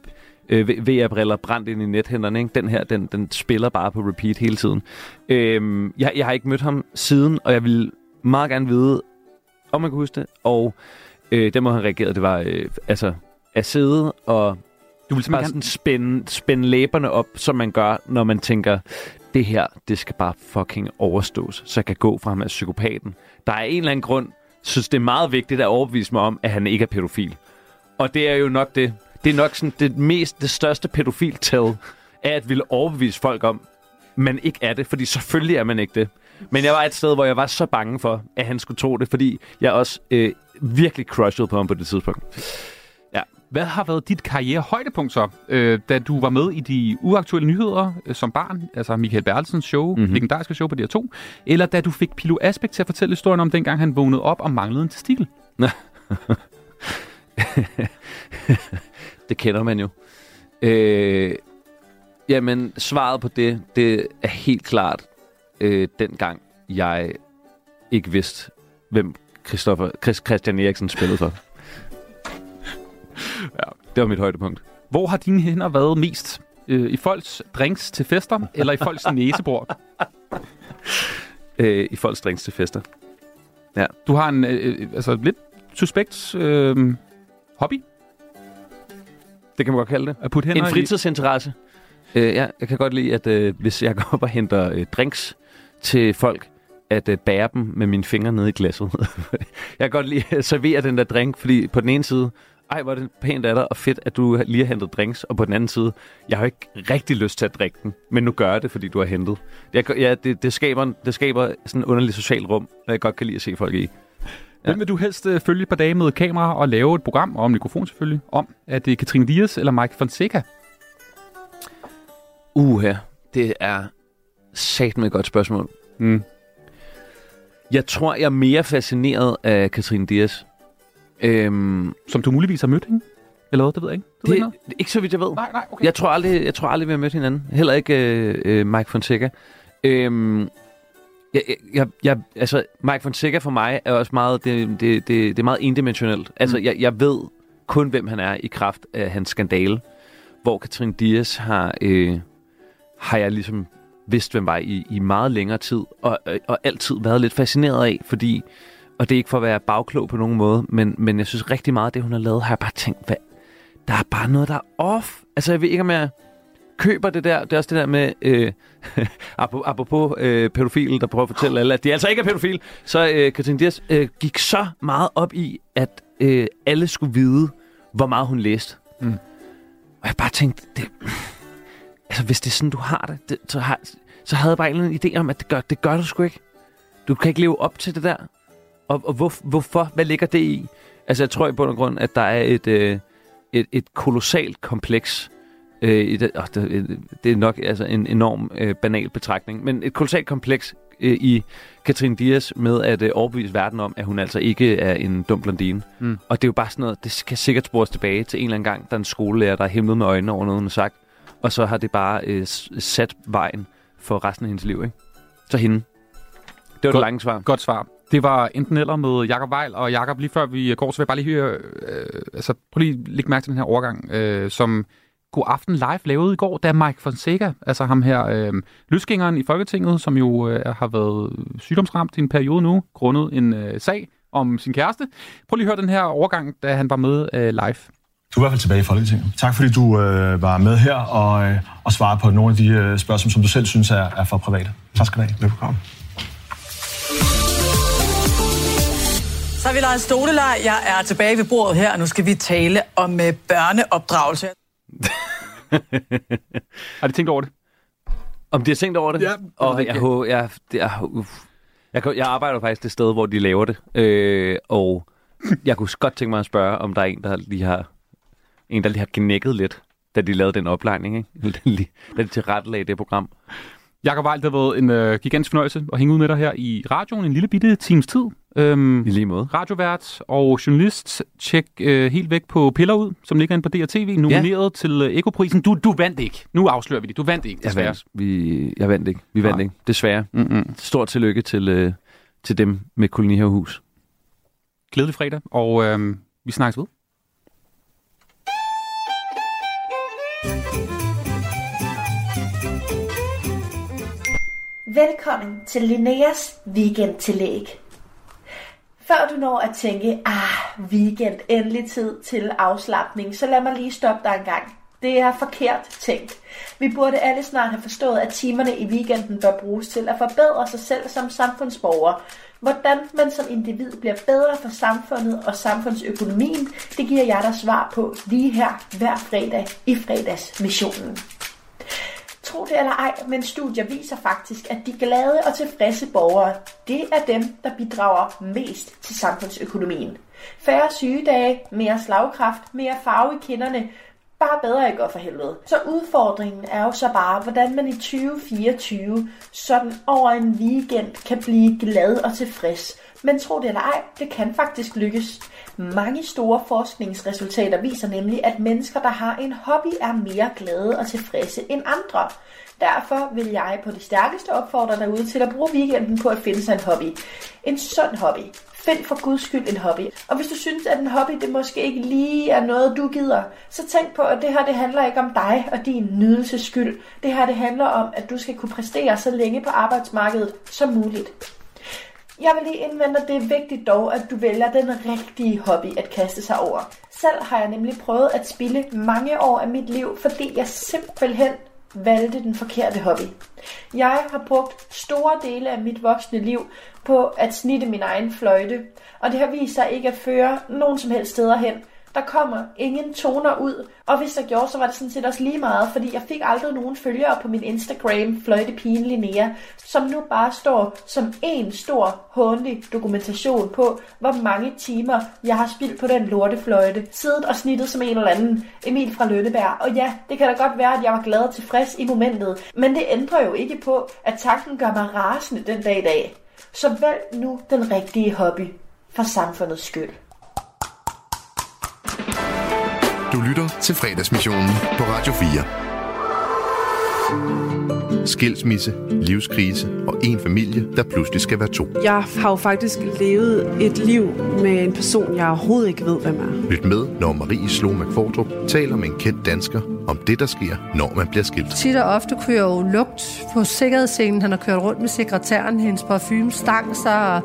øh, VR-briller brændt ind i nethænderne. Ikke? Den her, den, den spiller bare på repeat hele tiden. Øh, jeg, jeg har ikke mødt ham siden, og jeg vil meget gerne vide, om man kan huske det. Og øh, den måde, han reagerede, det var øh, altså at sidde og du vil bare sådan spænde, spænde læberne op, som man gør, når man tænker, det her, det skal bare fucking overstås, så jeg kan gå fra ham af psykopaten. Der er en eller anden grund, synes det er meget vigtigt at overbevise mig om, at han ikke er pædofil. Og det er jo nok det. Det er nok sådan det mest, det største pædofil tell, er at ville overbevise folk om, man ikke er det, fordi selvfølgelig er man ikke det. Men jeg var et sted, hvor jeg var så bange for, at han skulle tro det, fordi jeg også øh, virkelig crushede på ham på det tidspunkt. Hvad har været dit karriere-højdepunkt så, øh, da du var med i de uaktuelle nyheder øh, som barn, altså Michael Bertelsens show, Mhm. mm-hmm. legendariske show på DR2, eller da du fik Pilo Asbæk til at fortælle historien om dengang han vågnede op og manglede en testikel? det kender man jo. Øh, jamen, svaret på det, det er helt klart øh, dengang jeg ikke vidste, hvem Christoffer, Chris, Christian Eriksen spillede for. ja, det var mit højdepunkt. Hvor har dine hænder været mest? Øh, I folks drinks til fester, eller i folks næsebord? Øh, I folks drinks til fester. Ja. Du har en øh, øh, altså lidt suspekt øh, hobby? Det kan man godt kalde det. At putte hænder En i- fritidsinteresse. Øh, ja, jeg kan godt lide, at øh, hvis jeg går op og henter øh, drinks til folk, at øh, bære dem med mine fingre nede i glasset. jeg kan godt lide at servere den der drink, fordi på den ene side, ej, hvor er det pænt af dig, og fedt, at du lige har hentet drinks, og på den anden side, jeg har ikke rigtig lyst til at drikke den, men nu gør jeg det, fordi du har hentet. Jeg, ja, det, det, skaber, det skaber sådan en underlig social rum, jeg godt kan lide at se folk i. Hvem vil du helst øh, følge et par dage med kamera og lave et program, og mikrofon selvfølgelig, om? Er det Katrine Dias eller Mike Fonseca? Uha, det er sat med et godt spørgsmål. Mm. Jeg tror, jeg er mere fascineret af Katrine Dias. Øhm, Som du muligvis har mødt hende? Eller hvad? Det ved jeg ikke. Det, ved det, jeg ikke det, ikke så vidt jeg ved. Nej, nej, okay. Jeg tror aldrig, jeg tror aldrig, vi har mødt hinanden. Heller ikke øh, øh, Mike Fonseca. Øhm, jeg, jeg, jeg, altså, Mike Fonseca for mig er også meget, det, det, det, det er meget endimensionelt. Altså, Mm. jeg, jeg ved kun, hvem han er i kraft af hans skandale. Hvor Katrine Dias har, øh, har jeg ligesom vidst, hvem var i, i meget længere tid. Og, og altid været lidt fascineret af, fordi... Og det er ikke for at være bagklog på nogen måde, men, men jeg synes rigtig meget af det, hun har lavet, har jeg bare tænkt, hvad, der er bare noget, der er off. Altså, jeg ved ikke, om jeg køber det der. Det er også det der med, øh, apropos, øh, pædofile, der prøver at fortælle alle, at de altså ikke er pædofile. Så øh, Katrine Dias øh, gik så meget op i, at øh, alle skulle vide, hvor meget hun læste. Mm. Og jeg bare tænkte, det, altså hvis det er sådan, du har det, det så, har, så havde jeg bare en eller anden idé om, at det gør, det gør du sgu ikke. Du kan ikke leve op til det der. Og, og hvor, hvorfor? Hvad ligger det i? Altså, jeg tror i bund og grund, at der er et, øh, et, et kolossalt kompleks. Øh, i det, oh, det, det er nok altså, en enorm øh, banal betragtning, men et kolossalt kompleks øh, i Katrine Dias med at øh, overbevise verden om, at hun altså ikke er en dum blondine. Mm. Og det er jo bare sådan noget, det skal sikkert spores tilbage til en eller anden gang, der er en skolelærer, der er himlet med øjnene over noget, hun har sagt. Og så har det bare øh, sat vejen for resten af hendes liv, ikke? Så hende. Det var det lange svar. Godt svar. Det var enten eller med Jakob Weil, og Jakob, lige før vi går, så vil jeg bare lige høre, øh, altså prøv lige at lægge mærke til den her overgang, øh, som God Aften Live lavede i går, da Mike Fonseca, altså ham her, øh, løsgængeren i Folketinget, som jo øh, har været sygdomsramt i en periode nu, grundet en øh, sag om sin kæreste. Prøv lige at høre den her overgang, da han var med øh, live. Du er i hvert fald tilbage i Folketinget. Tak fordi du øh, var med her og, øh, og svarede på nogle af de øh, spørgsmål, som du selv synes er, er for private. Tak skal du have. Velkommen. Så har vi lejet stoleleg. Jeg er tilbage ved bordet her, og nu skal vi tale om øh, børneopdragelse. Har de tænkt over det? Om de har tænkt over det? Ja. Og jeg, jeg, jeg, jeg, kan- jeg arbejder faktisk det sted, hvor de laver det. Øh, og jeg kunne godt tænke mig at spørge, om der er en, der lige har, en, der lige har knækket lidt, da de lavede den oplejning, ikke? Da de tilrettelagde det program. Jakob Weil, det har været en øh, gigantisk fornøjelse at hænge ud med dig her i radioen en lille bitte times tid. Øhm, I lige måde. Radiovært og journalist. Tjek øh, helt væk på Piller ud, som ligger inde på DRTV, nomineret ja. til øh, Ekoprisen. Du, du vandt ikke. Nu afslører vi det. Du vandt ikke, Jeg desværre. vandt, vi, jeg vandt ikke. Vi vandt Nej. ikke, desværre. Mm-mm. Stort tillykke til, øh, til dem med kolonihavehus. Glædelig fredag, og øh, vi snakkes ved. Velkommen til Linneas weekendtillæg. Før du når at tænke, ah, weekend, endelig tid til afslappning, så lad mig lige stoppe dig en gang. Det er forkert tænkt. Vi burde alle snart have forstået, at timerne i weekenden bør bruges til at forbedre sig selv som samfundsborger. Hvordan man som individ bliver bedre for samfundet og samfundsøkonomien, det giver jeg dig svar på lige her hver fredag i fredagsmissionen. Tro det eller ej, men studier viser faktisk, at de glade og tilfredse borgere, det er dem, der bidrager mest til samfundsøkonomien. Færre sygedage, mere slagkraft, mere farve i kinderne, bare bedre ikke for helvede. Så udfordringen er jo så bare, hvordan man i 2024 sådan over en weekend kan blive glad og tilfreds. Men tro det eller ej, det kan faktisk lykkes. Mange store forskningsresultater viser nemlig, at mennesker, der har en hobby, er mere glade og tilfredse end andre. Derfor vil jeg på det stærkeste opfordre derude til at bruge weekenden på at finde sig en hobby. En sund hobby. Find for guds skyld en hobby. Og hvis du synes, at en hobby det måske ikke lige er noget, du gider, så tænk på, at det her det handler ikke om dig og din nydelses skyld. Det her det handler om, at du skal kunne præstere så længe på arbejdsmarkedet som muligt. Jeg vil lige indvende, at det er vigtigt dog, at du vælger den rigtige hobby at kaste sig over. Selv har jeg nemlig prøvet at spille mange år af mit liv, fordi jeg simpelthen valgte den forkerte hobby. Jeg har brugt store dele af mit voksne liv på at snitte min egen fløjte, og det har vist sig ikke at føre nogen som helst steder hen. Der kommer ingen toner ud, og hvis der gjorde, så var det sådan set også lige meget, fordi jeg fik aldrig nogen følgere på min Instagram, fløjtepigen Linnea, som nu bare står som en stor, håndelig dokumentation på, hvor mange timer jeg har spildt på den lortefløjte, siddet og snittet som en eller anden Emil fra Lønneberg. Og ja, det kan da godt være, at jeg var glad og tilfreds i momentet, men det ændrer jo ikke på, at tanken gør mig rasende den dag i dag. Så vælg nu den rigtige hobby, for samfundets skyld. Du lytter til fredagsmissionen på Radio 4. Skilsmisse, livskrise og en familie, der pludselig skal være to. Jeg har jo faktisk levet et liv med en person, jeg overhovedet ikke ved, hvem er. Lyt med, når Marie Slå McFordrup taler med en kendt dansker om det, der sker, når man bliver skilt. Tit og ofte kunne jeg jo lugt på sikkerhedsscenen. Han har kørt rundt med sekretæren. Hendes parfume stang sig. Og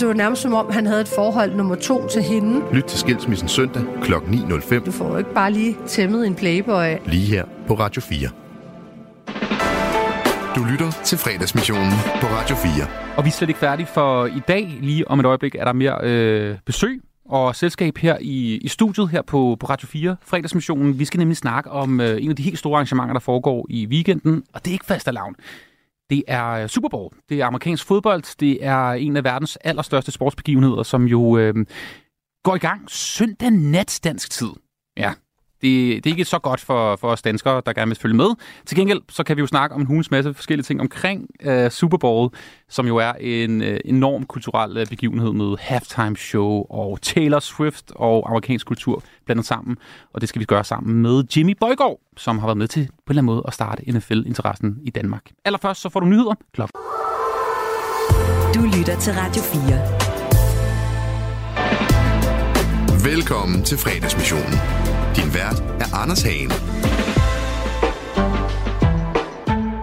det var nærmest som om, han havde et forhold nummer to til hende. Lyt til Skilsmissen søndag kl. 9.05 Du får jo ikke bare lige tæmmet en playboy. lige her på Radio 4. Du lytter til fredagsmissionen på Radio 4. Og vi er slet ikke færdige, for i dag, lige om et øjeblik, er der mere øh, besøg og selskab her i, i studiet her på, på Radio 4, fredagsmissionen. Vi skal nemlig snakke om øh, en af de helt store arrangementer, der foregår i weekenden, og det er ikke fast lavn. Det er øh, Super Bowl. Det er amerikansk fodbold. Det er en af verdens allerstørste sportsbegivenheder, som jo øh, går i gang søndag nat dansk tid. Ja, det, det er ikke så godt for, for os danskere, der gerne vil følge med. Til gengæld så kan vi jo snakke om en hulens masse forskellige ting omkring uh, Super Bowl, som jo er en uh, enorm kulturel uh, begivenhed med halftime show og Taylor Swift og amerikansk kultur blandet sammen. Og det skal vi gøre sammen med Jimmy Bøjgaard, som har været med til på en eller anden måde at starte NFL-interessen i Danmark. Allerførst så får du nyheder. Klop. Du lytter til Radio 4. Velkommen til fredagsmissionen. Din vært er Anders Hagen.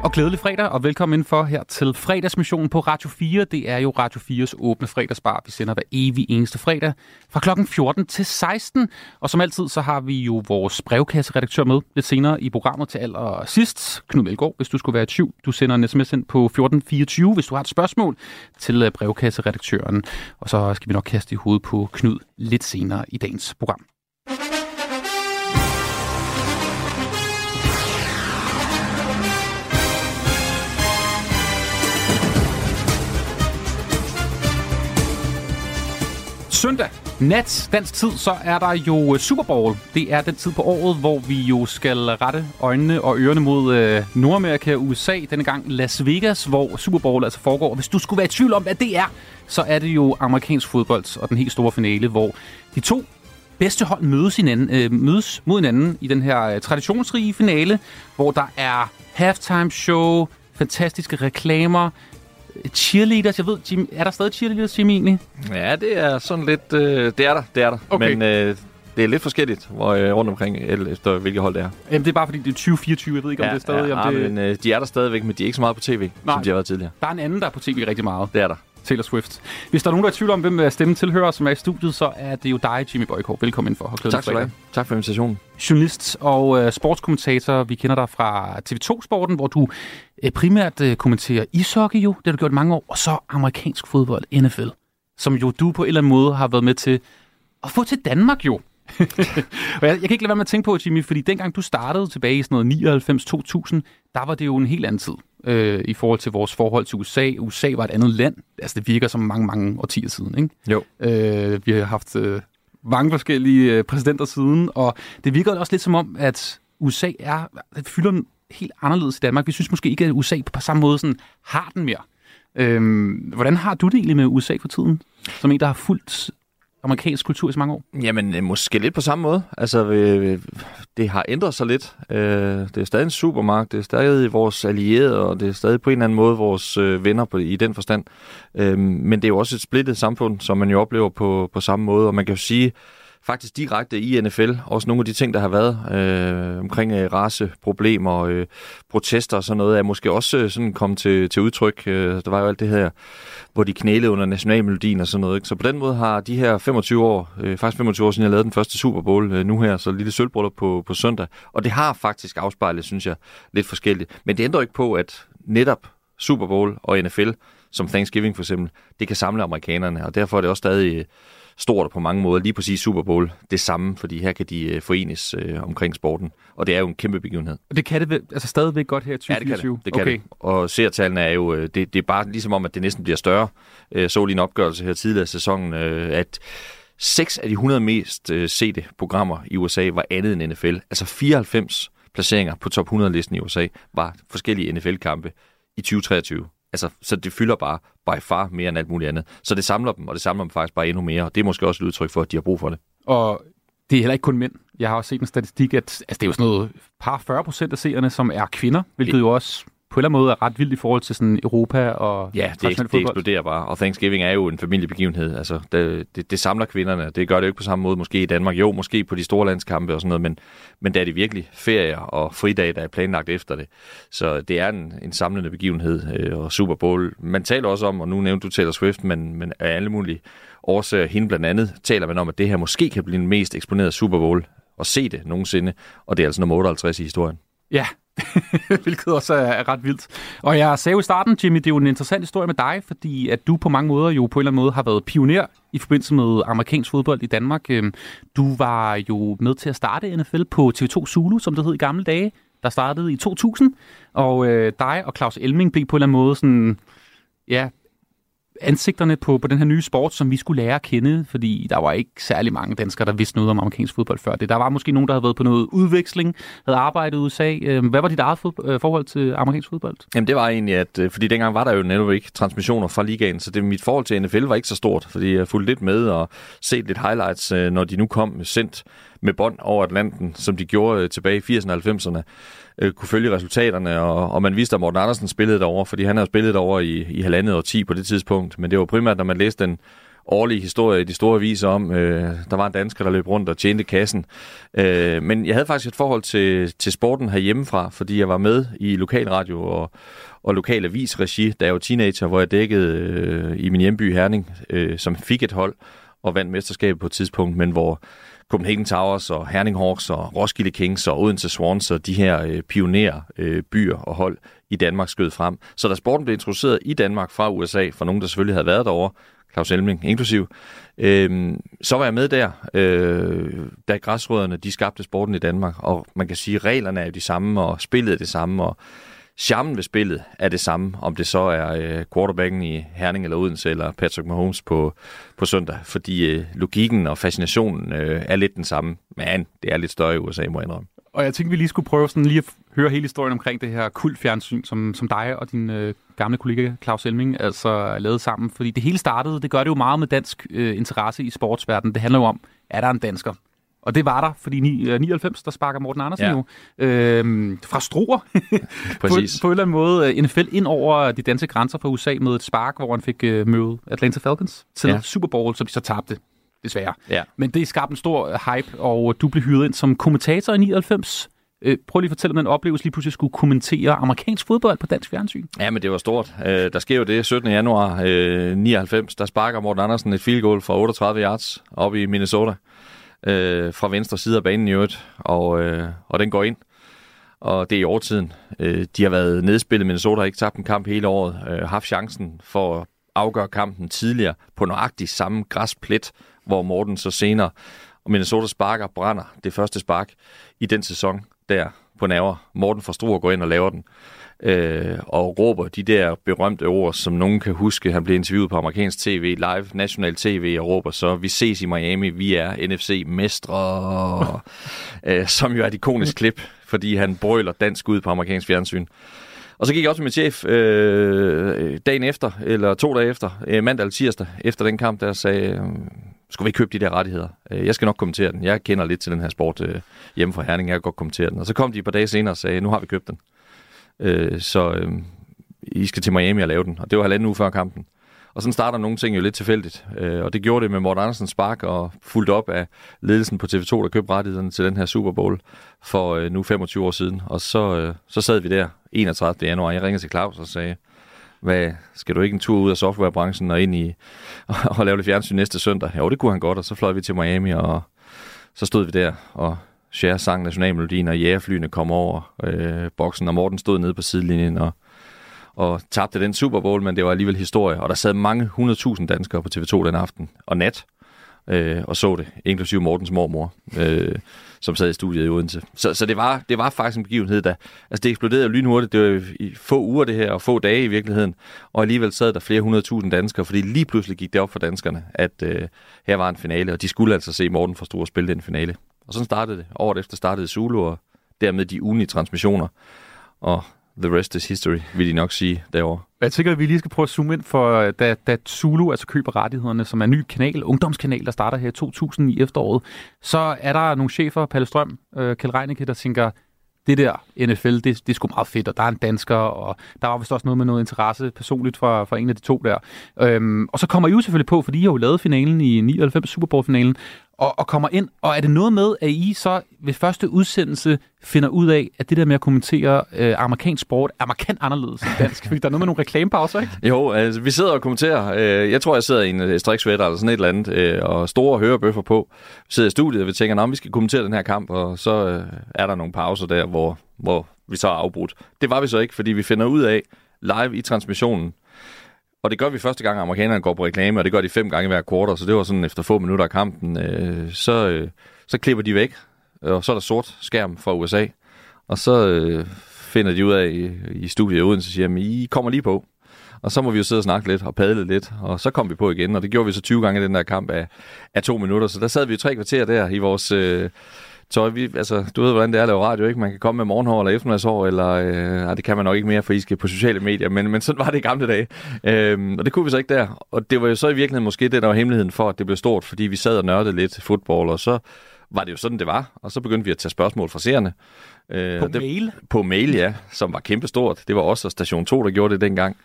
Og glædelig fredag, og velkommen indenfor her til fredagsmissionen på Radio 4. Det er jo Radio 4's åbne fredagsbar. Vi sender hver evig eneste fredag fra klokken 14 til 16. Og som altid, så har vi jo vores brevkasseredaktør med lidt senere i programmet til allersidst. Knud Melgaard, hvis du skulle være i tvivl. Du sender en sms ind på 1424, hvis du har et spørgsmål til øh, brevkasseredaktøren. Og så skal vi nok kaste i hovedet på Knud lidt senere i dagens program. Søndag nat dansk tid, så er der jo øh, Super Bowl. Det er den tid på året, hvor vi jo skal rette øjnene og ørerne mod øh, Nordamerika og USA. Denne gang Las Vegas, hvor Super Bowl altså foregår. Og hvis du skulle være i tvivl om, hvad det er, så er det jo amerikansk fodbold og den helt store finale, hvor de to bedste hold mødes, hinanden, øh, mødes mod hinanden i den her øh, traditionsrige finale, hvor der er halftime show, fantastiske reklamer, cheerleaders. Jeg ved, Jim, er der stadig cheerleaders, Jimmy, egentlig? Ja, det er sådan lidt... Øh, det er der, det er der. Okay. Men øh, det er lidt forskelligt hvor, øh, rundt omkring, efter hvilket hold det er. Jamen, det er bare fordi, det er 2024. Jeg ved ikke, om ja, det er stadig... Ja, om det... men øh, de er der stadigvæk, men de er ikke så meget på tv, Nej. som de har været tidligere. Der er en anden, der er på tv rigtig meget. Det er der. Taylor Swift. Hvis der er nogen, der er i tvivl om, hvem stemmen tilhører, som er i studiet, så er det jo dig, Jimmy Bøjgaard. Velkommen ind for. Tak skal du have. Tak for invitationen. Journalist og øh, sportskommentator. Vi kender dig fra TV2-sporten, hvor du øh, primært øh, kommenterer ishockey jo. Det har du gjort mange år. Og så amerikansk fodbold, NFL. Som jo du på en eller anden måde har været med til at få til Danmark jo. og jeg, jeg kan ikke lade være med at tænke på, Jimmy, fordi dengang du startede tilbage i sådan noget 99-2000, der var det jo en helt anden tid øh, i forhold til vores forhold til USA. USA var et andet land. Altså, det virker som mange, mange årtier siden, ikke? Jo. Øh, vi har haft øh, mange forskellige øh, præsidenter siden, og det virker også lidt som om, at USA er, det fylder helt anderledes i Danmark. Vi synes måske ikke, at USA på samme måde sådan, har den mere. Øhm, hvordan har du det egentlig med USA for tiden? Som en, der har fulgt amerikansk kultur i så mange år? Jamen, øh, måske lidt på samme måde. Altså, øh, øh, det har ændret sig lidt. Øh, det er stadig en supermagt, det er stadig vores allierede, og det er stadig på en eller anden måde vores øh, venner på, i den forstand. Øh, men det er jo også et splittet samfund, som man jo oplever på, på samme måde, og man kan jo sige, faktisk direkte i NFL. Også nogle af de ting, der har været øh, omkring øh, raceproblemer, øh, protester og sådan noget, er måske også øh, sådan kommet til, til udtryk. Øh, der var jo alt det her, hvor de knælede under nationalmelodien og sådan noget. Ikke? Så på den måde har de her 25 år, øh, faktisk 25 år siden jeg lavede den første Super Bowl, øh, nu her, så lille sølvbryllup på, på søndag. Og det har faktisk afspejlet, synes jeg, lidt forskelligt. Men det ændrer ikke på, at netop Super Bowl og NFL, som Thanksgiving for eksempel, det kan samle amerikanerne, og derfor er det også stadig stort på mange måder. Lige præcis Super Bowl, det samme, fordi her kan de øh, forenes øh, omkring sporten. Og det er jo en kæmpe begivenhed. Og det kan det altså stadigvæk godt her i 2024? Ja, det kan det. det, kan okay. det. Og seertallene er jo, det, det er bare ligesom om, at det næsten bliver større. Øh, så lige en opgørelse her tidligere i sæsonen, øh, at seks af de 100 mest øh, sete programmer i USA var andet end NFL. Altså 94 placeringer på top 100-listen i USA var forskellige NFL-kampe i 2023. Altså, så det fylder bare by far mere end alt muligt andet. Så det samler dem, og det samler dem faktisk bare endnu mere, og det er måske også et udtryk for, at de har brug for det. Og det er heller ikke kun mænd. Jeg har også set en statistik, at altså, det er jo sådan noget par 40 procent af seerne, som er kvinder, hvilket jo også på en eller anden måde er ret vildt i forhold til sådan Europa og Ja, det, det eksploderer bare. Og Thanksgiving er jo en familiebegivenhed. Altså, det, det, det samler kvinderne. Det gør det jo ikke på samme måde måske i Danmark. Jo, måske på de store landskampe og sådan noget, men, men der er det virkelig ferier og fridage, der er planlagt efter det. Så det er en, en samlende begivenhed øh, og Super Bowl. Man taler også om, og nu nævnte du Taylor Swift, men, men af alle mulige årsager, hende blandt andet, taler man om, at det her måske kan blive den mest eksponerede Super Bowl og se det nogensinde, og det er altså nummer 58 i historien. Ja, hvilket også er, ret vildt. Og jeg sagde jo i starten, Jimmy, det er jo en interessant historie med dig, fordi at du på mange måder jo på en eller anden måde har været pioner i forbindelse med amerikansk fodbold i Danmark. Øhm, du var jo med til at starte NFL på TV2 Zulu, som det hed i gamle dage, der startede i 2000. Og øh, dig og Claus Elming blev på en eller anden måde sådan, ja, ansigterne på, på den her nye sport, som vi skulle lære at kende, fordi der var ikke særlig mange danskere, der vidste noget om amerikansk fodbold før det. Der var måske nogen, der havde været på noget udveksling, havde arbejdet i USA. Øhm, hvad var dit eget øh, forhold til amerikansk fodbold? Jamen det var egentlig, at øh, fordi dengang var der jo netop ikke transmissioner fra ligaen, så det, mit forhold til NFL var ikke så stort, fordi jeg fulgte lidt med og set lidt highlights, øh, når de nu kom sendt med bånd over Atlanten, som de gjorde tilbage i 80'erne og 90'erne, øh, kunne følge resultaterne, og, og man vidste, at Morten Andersen spillede derovre, fordi han havde spillet derovre i, i halvandet år 10 på det tidspunkt, men det var primært, når man læste den årlige historie i de store aviser om, øh, der var en dansker, der løb rundt og tjente kassen. Øh, men jeg havde faktisk et forhold til, til sporten herhjemmefra, fordi jeg var med i lokalradio og, og lokal avisregi, da jeg var teenager, hvor jeg dækkede øh, i min hjemby Herning, øh, som fik et hold og vandt mesterskabet på et tidspunkt, men hvor Copenhagen Towers og Herning Hawks og Roskilde Kings og Odense Swans og de her øh, pionerer øh, byer og hold i Danmark skød frem. Så da sporten blev introduceret i Danmark fra USA, for nogen, der selvfølgelig havde været derovre, Claus Elming inklusiv, øh, så var jeg med der, øh, da græsrødderne de skabte sporten i Danmark. Og man kan sige, at reglerne er jo de samme, og spillet er det samme, og charmen ved spillet er det samme, om det så er øh, quarterbacken i Herning eller Odense, eller Patrick Mahomes på, på søndag. Fordi øh, logikken og fascinationen øh, er lidt den samme, men det er lidt større i USA, må jeg indrømme. Og jeg tænkte, vi lige skulle prøve sådan lige at høre hele historien omkring det her kultfjernsyn, som, som dig og din øh, gamle kollega Claus Elming altså lavede sammen. Fordi det hele startede, det gør det jo meget med dansk øh, interesse i sportsverdenen. Det handler jo om, er der en dansker? Og det var der, fordi ni, øh, 99, der sparker Morten Andersen Ja. jo øh, fra Struer på, Præcis. på en eller anden måde øh, NFL ind over de danske grænser fra USA med et spark, hvor han fik øh, møde Atlanta Falcons til Ja. Super Bowl, som de så tabte, desværre. Ja. Men det skabte en stor øh, hype, og du blev hyret ind som kommentator i 99. Øh, prøv lige at fortælle om den oplevelse, lige pludselig skulle kommentere amerikansk fodbold på dansk fjernsyn. Ja, men det var stort. Øh, der sker jo det 17. januar øh, 99, der sparker Morten Andersen et field goal fra 38 yards op i Minnesota øh, fra venstre side af banen i øvrigt, og, øh, og den går ind. Og det er i overtiden. Øh, de har været nedspillet. Minnesota har ikke tabt en kamp hele året. Øh, haft chancen for at afgøre kampen tidligere på nøjagtig samme græsplet, hvor Morten så senere og Minnesota sparker brænder det første spark i den sæson der på naver. Morten fra Struer går ind og laver den øh, og råber de der berømte ord, som nogen kan huske. Han blev interviewet på amerikansk tv, live, national tv, og råber så, vi ses i Miami, vi er NFC-mestre, øh, som jo er et ikonisk klip, fordi han brøler dansk ud på amerikansk fjernsyn. Og så gik jeg også med min chef øh, dagen efter, eller to dage efter, øh, mandag eller tirsdag, efter den kamp, der sagde, øh, skulle vi ikke købe de der rettigheder? Øh, jeg skal nok kommentere den. Jeg kender lidt til den her sport øh, hjemme fra Herning, jeg kan godt kommentere den. Og så kom de et par dage senere og sagde, nu har vi købt den. Øh, så øh, I skal til Miami og lave den. Og det var halvanden uge før kampen. Og sådan starter nogle ting jo lidt tilfældigt. Øh, og det gjorde det med Morten Andersens spark og fuldt op af ledelsen på TV2, der købte rettighederne til den her Super Bowl for øh, nu 25 år siden. Og så, øh, så sad vi der 31. januar. Jeg ringede til Claus og sagde, hvad, skal du ikke en tur ud af softwarebranchen og ind i og lave lidt fjernsyn næste søndag? Jo, det kunne han godt, og så fløj vi til Miami, og så stod vi der, og Cher sang nationalmelodien, og jægerflyene kom over øh, boksen, og Morten stod nede på sidelinjen og, og tabte den Super Bowl, men det var alligevel historie. Og der sad mange 100.000 danskere på TV2 den aften og nat, øh, og så det, inklusive Mortens mormor, øh, som sad i studiet i Odense. Så, så det, var, det var faktisk en begivenhed, der... Altså, det eksploderede lynhurtigt. Det var i få uger, det her, og få dage i virkeligheden. Og alligevel sad der flere hundredtusind danskere, fordi lige pludselig gik det op for danskerne, at øh, her var en finale, og de skulle altså se Morten fra Stor spille den finale. Og sådan startede det. Året efter startede Zulu, og dermed de ugenlige transmissioner. Og the rest is history, vil de nok sige derovre. Jeg tænker, at vi lige skal prøve at zoome ind for, øh, da, da Zulu altså køber rettighederne, som er en ny kanal, ungdomskanal, der starter her i 2000 i efteråret, så er der nogle chefer, Palle Strøm, øh, Kjell Reinicke, der tænker, det der NFL, det, det er sgu meget fedt, og der er en dansker, og der var vist også noget med noget interesse personligt fra, fra en af de to der. Øhm, og så kommer I jo selvfølgelig på, fordi I har jo lavet finalen i 99, Super Bowl-finalen, og, og kommer ind. Og er det noget med, at I så ved første udsendelse finder ud af, at det der med at kommentere øh, amerikansk sport er markant anderledes end dansk? Fordi der er noget med nogle reklamepauser, ikke? Jo, altså, vi sidder og kommenterer. Øh, jeg tror, jeg sidder i en øh, striksvætter eller sådan et eller andet, øh, og store hørebøffer på. Vi sidder i studiet, og vi tænker, at vi skal kommentere den her kamp, og så øh, er der nogle pauser der, hvor, hvor vi så er afbrudt. Det var vi så ikke, fordi vi finder ud af live i transmissionen, og det gør vi første gang, amerikanerne går på reklame, og det gør de fem gange hver kvartal, så det var sådan efter få minutter af kampen, øh, så, øh, så klipper de væk, og så er der sort skærm fra USA, og så øh, finder de ud af i, i studiet i Odense, siger, at I kommer lige på. Og så må vi jo sidde og snakke lidt og padle lidt, og så kom vi på igen, og det gjorde vi så 20 gange i den der kamp af, af to minutter. Så der sad vi jo tre kvarter der i vores øh, tøj. Vi, altså, du ved, hvordan det er at lave radio, ikke? Man kan komme med morgenhår eller eftermiddagshår, eller øh, nej, det kan man nok ikke mere, for I skal på sociale medier, men, men sådan var det i gamle dage. Øhm, og det kunne vi så ikke der. Og det var jo så i virkeligheden måske det, der var hemmeligheden for, at det blev stort, fordi vi sad og nørdede lidt fodbold, og så var det jo sådan, det var. Og så begyndte vi at tage spørgsmål fra seerne. Øh, På det, mail? På mail, ja, som var kæmpestort. Det var også Station 2, der gjorde det dengang.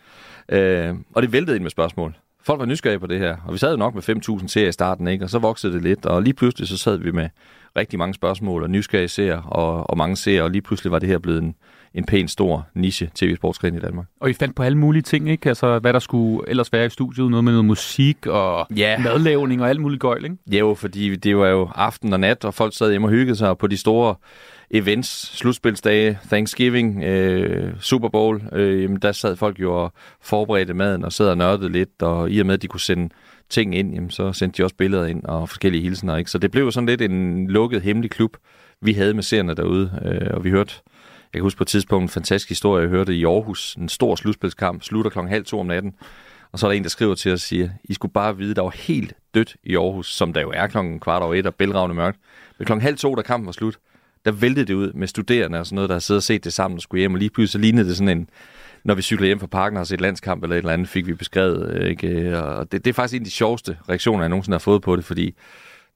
Øh, og det væltede ind med spørgsmål. Folk var nysgerrige på det her, og vi sad jo nok med 5.000 serier i starten, ikke? og så voksede det lidt, og lige pludselig så sad vi med rigtig mange spørgsmål og nysgerrige serier og, og mange serier, og lige pludselig var det her blevet en, en pæn stor niche tv-sportsgren i Danmark. Og I fandt på alle mulige ting, ikke? Altså, hvad der skulle ellers være i studiet. Noget med noget musik og Ja. madlavning og alt muligt gøjl, ikke? Ja, jo, fordi det var jo aften og nat, og folk sad hjemme og hyggede sig på de store events, slutspilsdage, Thanksgiving, øh, Super Bowl, øh, jamen, der sad folk jo og forberedte maden og sad og nørdede lidt, og i og med, at de kunne sende ting ind, jamen, så sendte de også billeder ind og forskellige hilsener. Ikke? Så det blev sådan lidt en lukket, hemmelig klub, vi havde med seerne derude, øh, og vi hørte, jeg kan huske på et tidspunkt en fantastisk historie, jeg hørte i Aarhus, en stor slutspilskamp, slutter klokken halv to om natten, og så er der en, der skriver til os og siger, I skulle bare vide, der var helt dødt i Aarhus, som der jo er klokken kvart over et og bælragende mørkt. Men klokken halv to, da kampen var slut, der væltede det ud med studerende og sådan noget, der havde siddet og set det sammen og skulle hjem, og lige pludselig så lignede det sådan en, når vi cykler hjem fra parken og har set landskamp eller et eller andet, fik vi beskrevet. Øh, ikke? Øh, og det, det er faktisk en af de sjoveste reaktioner, jeg nogensinde har fået på det, fordi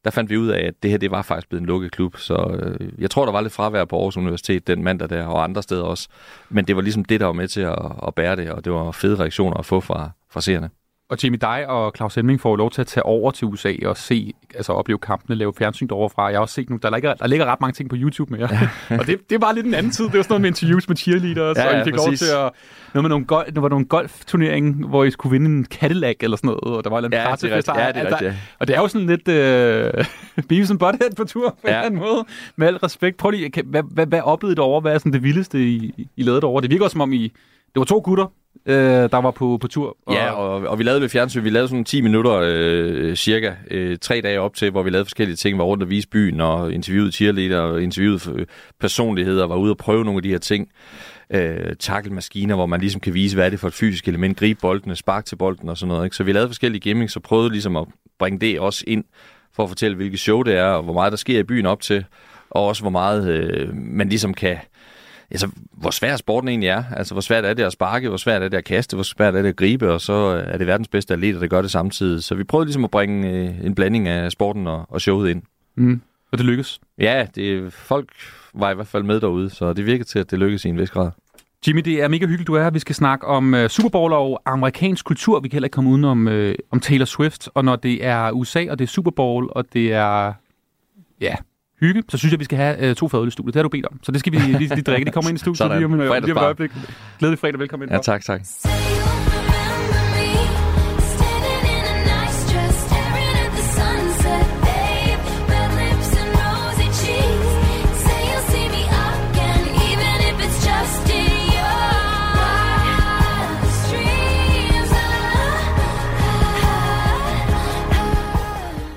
der fandt vi ud af, at det her det var faktisk blevet en lukket klub. Så øh, jeg tror, der var lidt fravær på Aarhus Universitet den mandag der, og andre steder også. Men det var ligesom det, der var med til at, at bære det, og det var fede reaktioner at få fra, fra seerne. Og Jimmy, dig og Claus Hemming får jo lov til at tage over til USA og se, altså opleve kampene, lave fjernsyn derovre fra. Jeg har også set nu, der ligger, der ligger ret mange ting på YouTube med jer. Ja. og det, det var lidt en anden tid. Det var sådan noget med interviews med cheerleaders, Ja, og ja, I fik præcis. lov til at... Noget med nogle, gol- der var nogle golfturnering, hvor I skulle vinde en Cadillac eller sådan noget, og der var en Ja, det er. Ja, det er Altså, rigtigt, ja. Og det er jo sådan lidt øh, Beavis and Butthead på tur på ja. en eller anden måde. Med al respekt. Prøv lige, hvad, hvad, hvad oplevede I derovre? Hvad er sådan det vildeste, I, I lavede derovre? Det virker også, som om I... Det var to gutter, øh, der var på, på tur. Og, Ja, og, og vi lavede ved fjernsyn, vi lavede sådan 10 minutter øh, cirka, øh, tre dage op til, hvor vi lavede forskellige ting, var rundt og vise byen, og interviewede cheerleader, og interviewede øh, personligheder, var ude og prøve nogle af de her ting. Øh, tackle-maskiner, hvor man ligesom kan vise, hvad er det for et fysisk element, gribe boldene, spark til bolden og sådan noget. Ikke? Så vi lavede forskellige gimmicks, og prøvede ligesom at bringe det også ind, for at fortælle, hvilket show det er, og hvor meget der sker i byen op til, og også hvor meget øh, man ligesom kan altså, hvor svær sporten egentlig er. Altså, hvor svært er det at sparke, hvor svært er det at kaste, hvor svært er det at gribe, og så er det verdens bedste atleter, der gør det samtidig. Så vi prøvede ligesom at bringe øh, en blanding af sporten og, og showet ind. Mm. Og det lykkedes. Ja, det, folk var i hvert fald med derude, så det virkede til, at det lykkedes i en vis grad. Jimmy, det er mega hyggeligt, du er her. Vi skal snakke om uh, Super Bowl og amerikansk kultur. Vi kan heller ikke komme uden om, uh, om Taylor Swift. Og når det er USA, og det er Super Bowl, og det er ja, hygge, så synes jeg, vi skal have uh, to fadøl i studiet. Det har du bedt om. Så det skal vi lige, lige drikke. Det kommer ind i studiet Sådan. lige om, en- lige om et øjeblik. Glædelig fredag. Velkommen ind. Ja, tak, tak.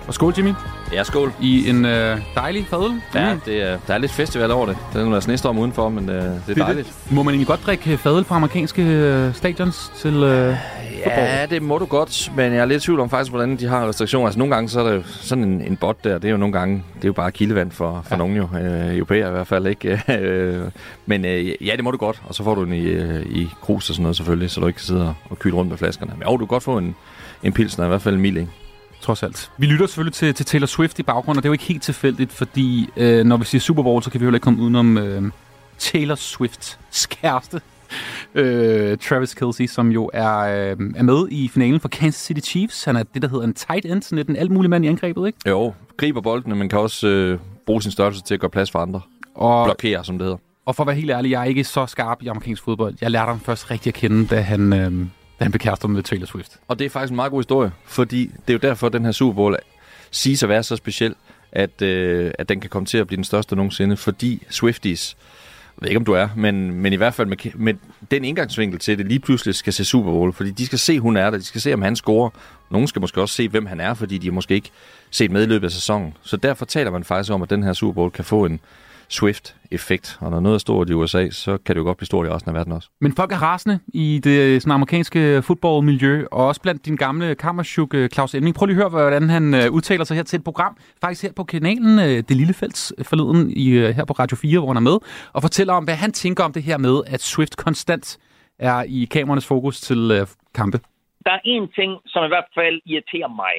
Og skål, Jimmy. Ja, skål. I en øh, dejlig fadøl. Ja, det er, der er lidt festival over det. Der er nogle snestorm udenfor, men øh, det er Det, dejligt. det. Må man egentlig godt drikke fadøl på amerikanske øh, stadions til øh, Ja, det må du godt, men jeg er lidt i tvivl om faktisk, hvordan de har restriktioner. Altså nogle gange, så er der jo sådan en, en bot der, det er jo nogle gange, det er jo bare kildevand for, for ja. nogen jo, øh, europæer i hvert fald, ikke? Øh, men øh, ja, det må du godt, og så får du den i, øh, i krus og sådan noget selvfølgelig, så du ikke kan sidde og, kyle rundt med flaskerne. Men jo, du kan godt få en, en pilsner, i hvert fald en mild, ikke? Trods alt. Vi lytter selvfølgelig til, til Taylor Swift i baggrunden, og det er jo ikke helt tilfældigt, fordi øh, når vi siger Super Bowl, så kan vi jo ikke komme udenom øh, Taylor Swifts kæreste, øh, Travis Kelce, som jo er, øh, er med i finalen for Kansas City Chiefs. Han er det, der hedder en tight end, sådan lidt en alt mulig mand i angrebet, ikke? Jo, griber boldene, men kan også øh, bruge sin størrelse til at gøre plads for andre. Og, Blokere, som det hedder. og for at være helt ærlig, jeg er ikke så skarp i amerikansk fodbold. Jeg lærte ham først rigtig at kende, da han, øh, da han blev kærester med Taylor Swift. Og det er faktisk en meget god historie, fordi det er jo derfor, at den her Super Bowl siges at være så speciel, at, øh, at den kan komme til at blive den største nogensinde, fordi Swifties ved ikke, om du er, men, men i hvert fald med, med den indgangsvinkel til det, lige pludselig skal se Super Bowl, fordi de skal se, hun er der, de skal se, om han scorer. Nogen skal måske også se, hvem han er, fordi de har måske ikke set med i løbet af sæsonen. Så derfor taler man faktisk om, at den her Super Bowl kan få en Swift-effekt. Og når noget er stort i USA, så kan det jo godt blive stort i resten af verden også. Men folk er rasende i det sådan, amerikanske fodboldmiljø, og også blandt din gamle kammerchuk, øh, Claus Elming. Prøv lige at høre, hvordan han øh, udtaler sig her til et program, faktisk her på kanalen øh, Det Lille Fælds forleden i, øh, her på Radio 4, hvor han er med, og fortæller om, hvad han tænker om det her med, at Swift konstant er i kameraernes fokus til øh, kampe. Der er en ting, som i hvert fald irriterer mig.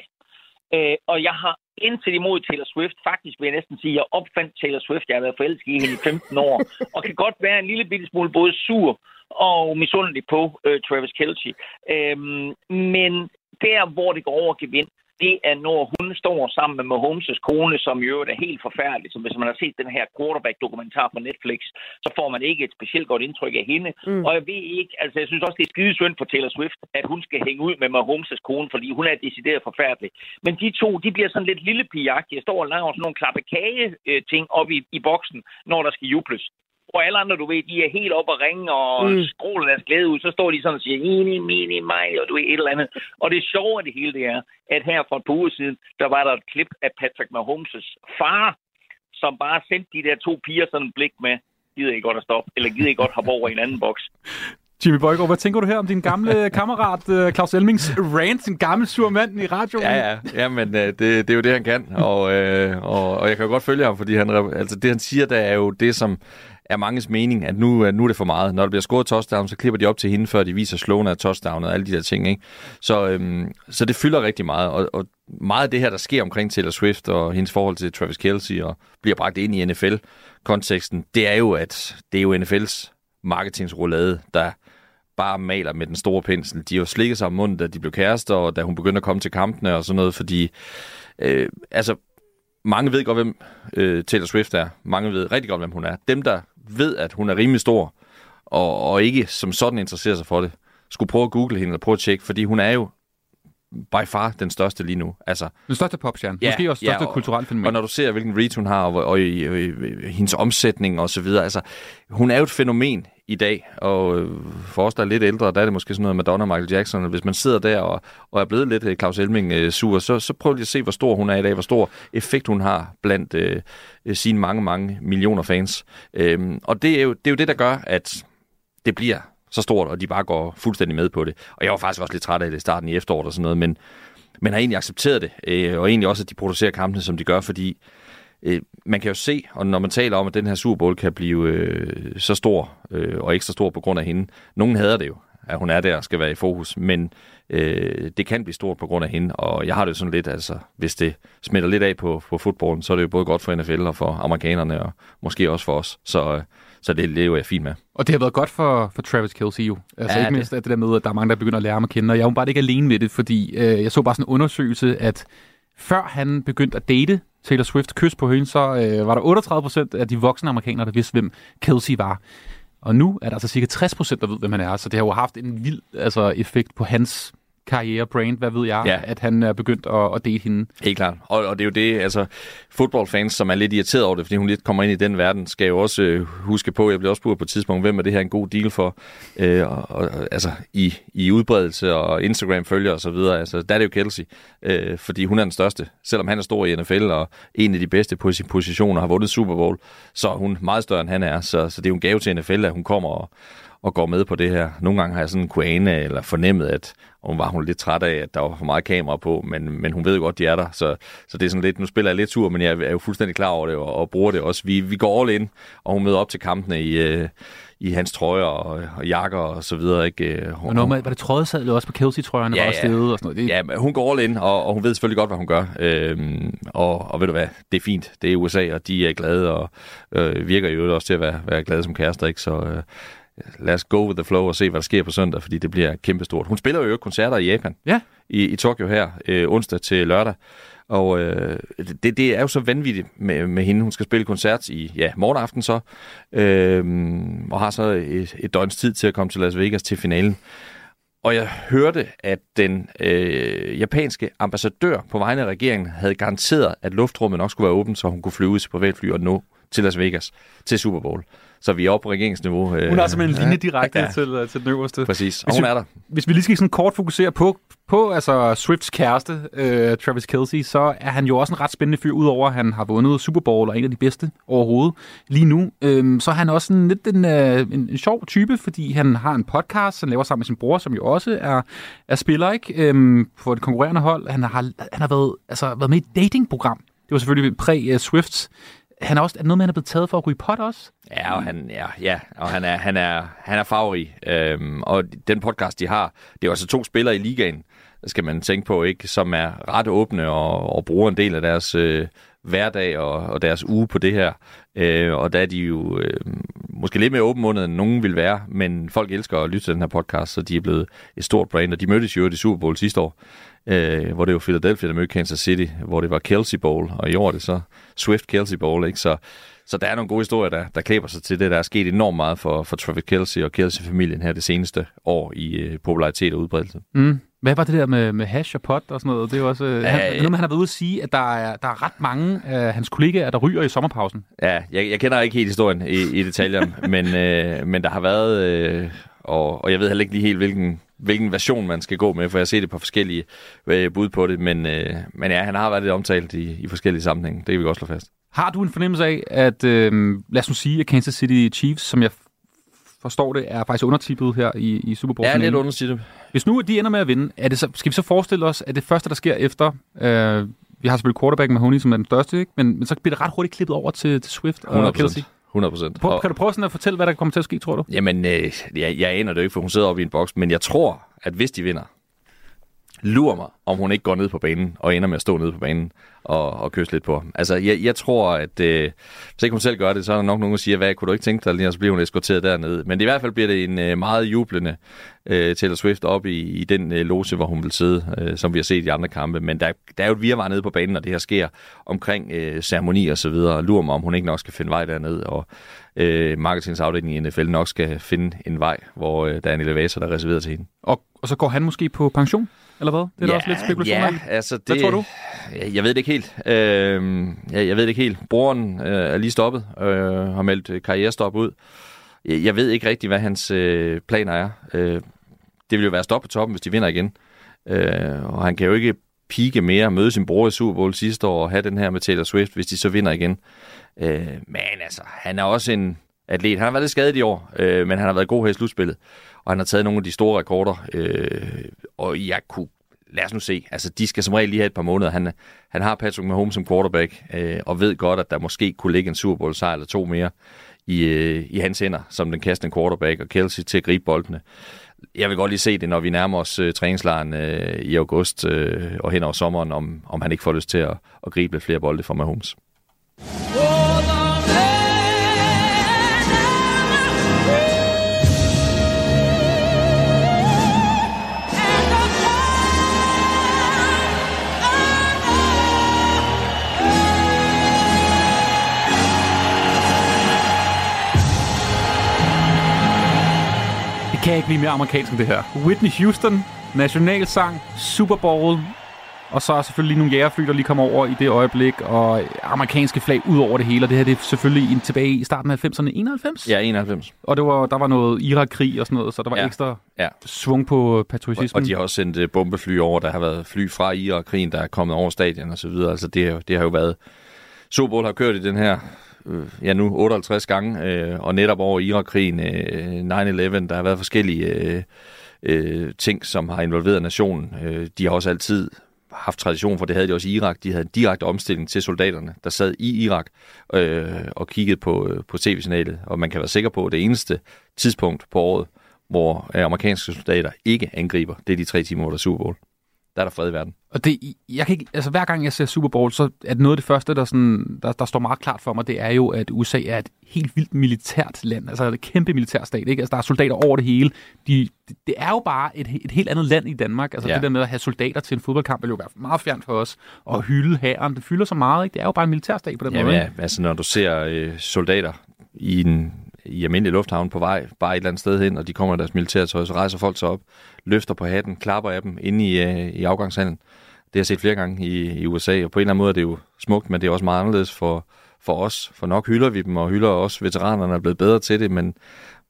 Øh, og jeg har intet imod Taylor Swift. Faktisk vil jeg næsten sige, at jeg opfandt Taylor Swift. Jeg har været forelsket i hende i 15 år. og kan godt være en lille bitte smule både sur og misundelig på øh, Travis Kelce. Øhm, men der, hvor det går over gevind, det er, når hun står sammen med Mahomes' kone, som øvrigt er helt forfærdelig. Så hvis man har set den her quarterback-dokumentar på Netflix, så får man ikke et specielt godt indtryk af hende. Mm. Og jeg ved ikke, altså jeg synes også, det er skide synd for Taylor Swift, at hun skal hænge ud med Mahomes' kone, fordi hun er decideret forfærdelig. Men de to, de bliver sådan lidt lille Jeg står og laver sådan nogle klappe kage-ting op i, i boksen, når der skal jubles hvor alle andre, du ved, de er helt op og ringe og mm. skråler deres glæde ud, så står de sådan og siger, mini, mini, mig, og du ved, et eller andet. Og det sjove af det hele, det er, at her for et par uger siden, der var der et klip af Patrick Mahomes' far, som bare sendte de der to piger sådan en blik med, gider I godt at stoppe, eller gider I godt hoppe over i en anden boks. Jimmy Bøjgaard, hvad tænker du her om din gamle kammerat øh, Claus Elmings rant, en gammel sur mand i radioen? Ja, ja, ja men øh, det, det er jo det, han kan, og, øh, og, og jeg kan jo godt følge ham, fordi han, altså, det, han siger, der er jo det, som er manges mening, at nu, nu er det for meget. Når der bliver scoret touchdown, så klipper de op til hende, før de viser slående af touchdown og alle de der ting. Ikke? Så, øhm, så det fylder rigtig meget, og, og meget af det her, der sker omkring Taylor Swift og hendes forhold til Travis Kelce og bliver bragt ind i NFL-konteksten, det er jo, at det er jo NFL's marketingsrullade, der bare maler med den store pensel. De har jo slikket sig om munden, da de blev kærester, og da hun begyndte at komme til kampene og sådan noget, fordi øh, altså, mange ved godt, hvem øh, Taylor Swift er. Mange ved rigtig godt, hvem hun er. Dem, der ved, at hun er rimelig stor, og, og ikke som sådan interesserer sig for det, skulle prøve at google hende eller prøve at tjekke, fordi hun er jo by far den største lige nu. Altså, den største popstjerne. Ja, Måske også største ja, kulturelle fænomen. Og når du ser, hvilken reach hun har, og, og, og, og hendes omsætning og så videre, altså, hun er jo et fænomen i dag, og øh, for os, der er lidt ældre, der er det måske sådan noget Madonna og Michael Jackson, og hvis man sidder der og, og er blevet lidt øh, Claus Elming øh, sur, så, så prøv lige at se, hvor stor hun er i dag, hvor stor effekt hun har blandt øh, sine mange, mange millioner fans. Øhm, og det er, jo, det er jo det, der gør, at det bliver så stort, og de bare går fuldstændig med på det. Og jeg var faktisk også lidt træt af det i starten i efteråret og sådan noget, men, men har egentlig accepteret det, øh, og egentlig også, at de producerer kampene, som de gør, fordi øh, man kan jo se, og når man taler om, at den her Super Bowl kan blive øh, så stor, øh, og ekstra stor på grund af hende, nogen hader det jo, at hun er der og skal være i fokus, men øh, det kan blive stort på grund af hende, og jeg har det sådan lidt, altså, hvis det smitter lidt af på, på fodbolden, så er det jo både godt for NFL og for amerikanerne, og måske også for os, så, øh, så det lever jeg fint med. Og det har været godt for, for Travis Kelce jo. Altså ja, ikke mindst det. det der med, at der er mange, der begynder at lære ham at kende, og jeg er jo bare ikke alene med det, fordi øh, jeg så bare sådan en undersøgelse, at før han begyndte at date Taylor Swift kys på hende, så øh, var der 38 procent af de voksne amerikanere, der vidste, hvem Kelsey var. Og nu er der altså cirka 60 procent, der ved, hvem han er. Så det har jo haft en vild altså, effekt på hans karriere, brand, hvad ved jeg, ja. at han er begyndt at, at date hende. Helt klart. Og, og det er jo det, altså fodboldfans, som er lidt irriteret over det, fordi hun lidt kommer ind i den verden, skal jo også øh, huske på, jeg bliver også spurgt på et tidspunkt, hvem er det her en god deal for, øh, og, og, altså i, i udbredelse og Instagram-følger og så videre, altså der er det jo Kelsey, øh, fordi hun er den største. Selvom han er stor i NFL og en af de bedste på sin positioner, har vundet Super Bowl, så er hun meget større end han er, så, så det er jo en gave til NFL, at hun kommer og, og går med på det her. Nogle gange har jeg sådan kunne ane eller fornemmet, at hun var hun lidt træt af, at der var for meget kamera på, men, men hun ved jo godt, de er der. Så, så det er sådan lidt, nu spiller jeg lidt sur, men jeg er jo fuldstændig klar over det og, og bruger det også. Vi, vi går all in, og hun møder op til kampene i, øh, i hans trøjer og, og jakker og så videre. Ikke? Hun, og var det trådsalget også på Kelsey-trøjerne ja, var stedet og sådan noget? Det... Ja, men hun går all in, og, og hun ved selvfølgelig godt, hvad hun gør. Øhm, og, og ved du hvad, det er fint. Det er USA, og de er glade, og øh, virker jo også til at være, være glade som kærester. Ikke? Så, øh, lad os go with the flow og se, hvad der sker på søndag, fordi det bliver kæmpestort. Hun spiller jo koncerter i Japan, ja. i, i Tokyo her, øh, onsdag til lørdag. Og øh, det, det er jo så vanvittigt med, med hende. Hun skal spille koncert i ja, morgenaften så, øh, og har så et, et døgns tid til at komme til Las Vegas til finalen. Og jeg hørte, at den øh, japanske ambassadør på vegne af regeringen havde garanteret, at luftrummet nok skulle være åbent, så hun kunne flyve ud til privatfly og nå til Las Vegas til Super Bowl. Så vi er oppe på regeringsniveau. Øh, Hun har simpelthen en linje direkte ja. ja. til, øh, til den øverste. Præcis, og Hvis hun vi- er der. Hvis vi lige skal sådan kort fokusere på, på altså Swifts kæreste, øh, Travis Kelce, så er han jo også en ret spændende fyr, udover at han har vundet Super Bowl og er en af de bedste overhovedet lige nu. Øhm, så er han også en, lidt en, øh, en, en sjov type, fordi han har en podcast, han laver sammen med sin bror, som jo også er, er spiller ikke øhm, på et konkurrerende hold. Han har, han har været, altså, været med i et datingprogram. Det var selvfølgelig præ-Swifts. Han er også er noget med, at han er blevet taget for at ryge pot også. Ja, og han, ja, ja, og han er, han er, han er farverig. Øhm, og den podcast, de har, det er jo altså to spillere i ligaen, skal man tænke på, ikke, som er ret åbne og, og bruger en del af deres øh, hverdag og, og deres uge på det her. Øh, og der er de jo øh, måske lidt mere åbenmundet, end nogen vil være, men folk elsker at lytte til den her podcast, så de er blevet et stort brand, og de mødtes jo i Super Bowl sidste år, øh, hvor det var Philadelphia, der mødte Kansas City, hvor det var Kelsey Bowl, og i år er det så Swift Kelsey Bowl, ikke? Så, så der er nogle gode historier, der, der klæber sig til det. Der er sket enormt meget for, for Travis Kelsey og Kelsey-familien her det seneste år i øh, popularitet og udbredelse. Mm. Hvad var det der med, med hash og pot og sådan noget? Det er jo også, øh, han, med, han har været ude at sige, at der er, der er ret mange af hans kollegaer, der ryger i sommerpausen. Ja, jeg, jeg kender ikke helt historien i, i detaljer, men, øh, men der har været, øh, og, og jeg ved heller ikke lige helt, hvilken, hvilken version man skal gå med, for jeg har set det på forskellige øh, bud på det, men, øh, men ja, han har været lidt omtalt i, i forskellige sammenhænge. Det kan vi godt slå fast. Har du en fornemmelse af, at øh, lad os nu sige, at Kansas City Chiefs, som jeg forstår det, er faktisk undertippet her i, i Super Bowl. Ja, lidt undertippet. Hvis nu de ender med at vinde, er det så, skal vi så forestille os, at det første, der sker efter, øh, vi har selvfølgelig quarterback med Honey, som er den største, ikke? Men, men så bliver det ret hurtigt klippet over til, til Swift og 100 Kelsey. 100 procent. Kan du prøve sådan at fortælle, hvad der kommer til at ske, tror du? Jamen, øh, jeg, jeg aner det jo ikke, for hun sidder oppe i en boks, men jeg tror, at hvis de vinder, lurer mig, om hun ikke går ned på banen og ender med at stå nede på banen og, og kysse lidt på ham. Altså, jeg, jeg tror, at øh, hvis ikke hun selv gør det, så er der nok nogen, der siger, hvad kunne du ikke tænke dig og så bliver hun eskorteret dernede. Men i hvert fald bliver det en øh, meget jublende øh, Taylor Swift op i, i den øh, loge, hvor hun vil sidde, øh, som vi har set i andre kampe. Men der, der er jo et virvar nede på banen, når det her sker omkring øh, ceremoni og så videre. Lurer mig, om hun ikke nok skal finde vej derned, og øh, marketingsafdelingen i NFL nok skal finde en vej, hvor øh, der er en elevator, der er reserveret til hende. Og, og så går han måske på pension, eller hvad? Det er ja, også lidt spekulation ja, i. altså det, Hvad tror du? Jeg, jeg ved det ikke helt. Øh, jeg, jeg ved det ikke helt. Broren øh, er lige stoppet, øh, har meldt øh, karrierestop ud. Jeg, jeg ved ikke rigtig, hvad hans øh, planer er. Øh, det vil jo være stop på toppen, hvis de vinder igen. Øh, og han kan jo ikke pike mere, møde sin bror i Super Bowl sidste år og have den her med Taylor Swift, hvis de så vinder igen. Øh, men altså, han er også en atlet. Han har været lidt skadet i år, øh, men han har været god her i slutspillet. Og han har taget nogle af de store rekorder. Øh, og jeg kunne lad os nu se. Altså, de skal som regel lige have et par måneder. Han, han har Patrick Mahomes som quarterback, øh, og ved godt, at der måske kunne ligge en Super Bowl sejr eller to mere i, øh, i hans hænder, som den kastende quarterback, og Kelsey til at gribe boldene. Jeg vil godt lige se det, når vi nærmer os øh, træningslejren øh, i august øh, og hen over sommeren, om, om han ikke får lyst til at, at gribe lidt flere bolde fra Mahomes. Whoa! Kan ikke blive mere amerikansk end det her. Whitney Houston, nationalsang, Super Bowl, og så er selvfølgelig nogle jægerfly, der lige kommer over i det øjeblik, og amerikanske flag ud over det hele, og det her det er selvfølgelig en, tilbage i starten af 90'erne, 91? Ja, 91. Og det var, der var noget Irak-krig og sådan noget, så der var ja. ekstra ja. svung på Og, patriotismen. og de har også sendt uh, bombefly over, der har været fly fra Irak-krigen, der er kommet over stadion og så videre. Altså det, det har jo været... Super Bowl har kørt i den her, øh, ja nu 58 gange, øh, og netop over Irak-krigen, øh, 9-11, der har været forskellige øh, øh, ting, som har involveret nationen. Øh, de har også altid haft tradition for, det havde de også i Irak. De havde en direkte omstilling til soldaterne, der sad i Irak øh, og kiggede på, øh, på tv-signalet. Og man kan være sikker på, at det eneste tidspunkt på året, hvor øh, amerikanske soldater ikke angriber, det er de tre timer, hvor der er Super Bowl. Der er der fred i verden. Og det, jeg kan ikke, altså hver gang jeg ser Super Bowl, så er det noget af det første, der, sådan, der, der står meget klart for mig, det er jo, at USA er et helt vildt militært land. Altså et kæmpe militært stat, ikke? Altså der er soldater over det hele. De, det, det er jo bare et, et helt andet land i Danmark. Altså Ja. det der med at have soldater til en fodboldkamp, vil jo være meget fjernt for os. Og hylde hæren, det fylder så meget, ikke? Det er jo bare en militærstat på den Jamen, måde. ja, altså når du ser øh, soldater i en i almindelig lufthavn på vej, bare et eller andet sted hen, og de kommer i deres militærtøj, så rejser folk sig op, løfter på hatten, klapper af dem inde i, øh, i afgangshallen. Det har jeg set flere gange i, i USA, og på en eller anden måde er det jo smukt, men det er også meget anderledes for, for os. For nok hylder vi dem, og hylder også veteranerne er blevet bedre til det, men,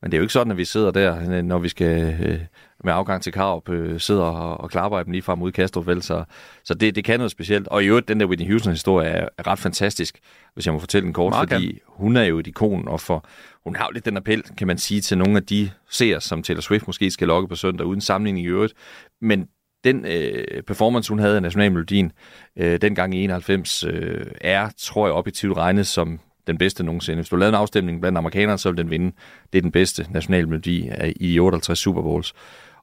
men det er jo ikke sådan, at vi sidder der, øh, når vi skal øh, med afgang til Karup, øh, sidder og, og klapper af dem lige frem ud Kastrup, vel? Så, så det, det kan noget specielt. Og i øvrigt, den der Whitney Houston-historie er, er ret fantastisk, hvis jeg må fortælle den kort, Meget fordi hun er jo et ikon, og for, hun har jo lidt den appel, kan man sige, til nogle af de seere, som Taylor Swift måske skal logge på søndag, uden sammenligning i øvrigt. Men den øh, performance, hun havde af Nationalmelodien øh, dengang i 91, øh, er, tror jeg, objektivt regnet som den bedste nogensinde. Hvis du lavede en afstemning blandt amerikanere, så vil den vinde. Det er den bedste nationalmelodi i 58 Super Bowls.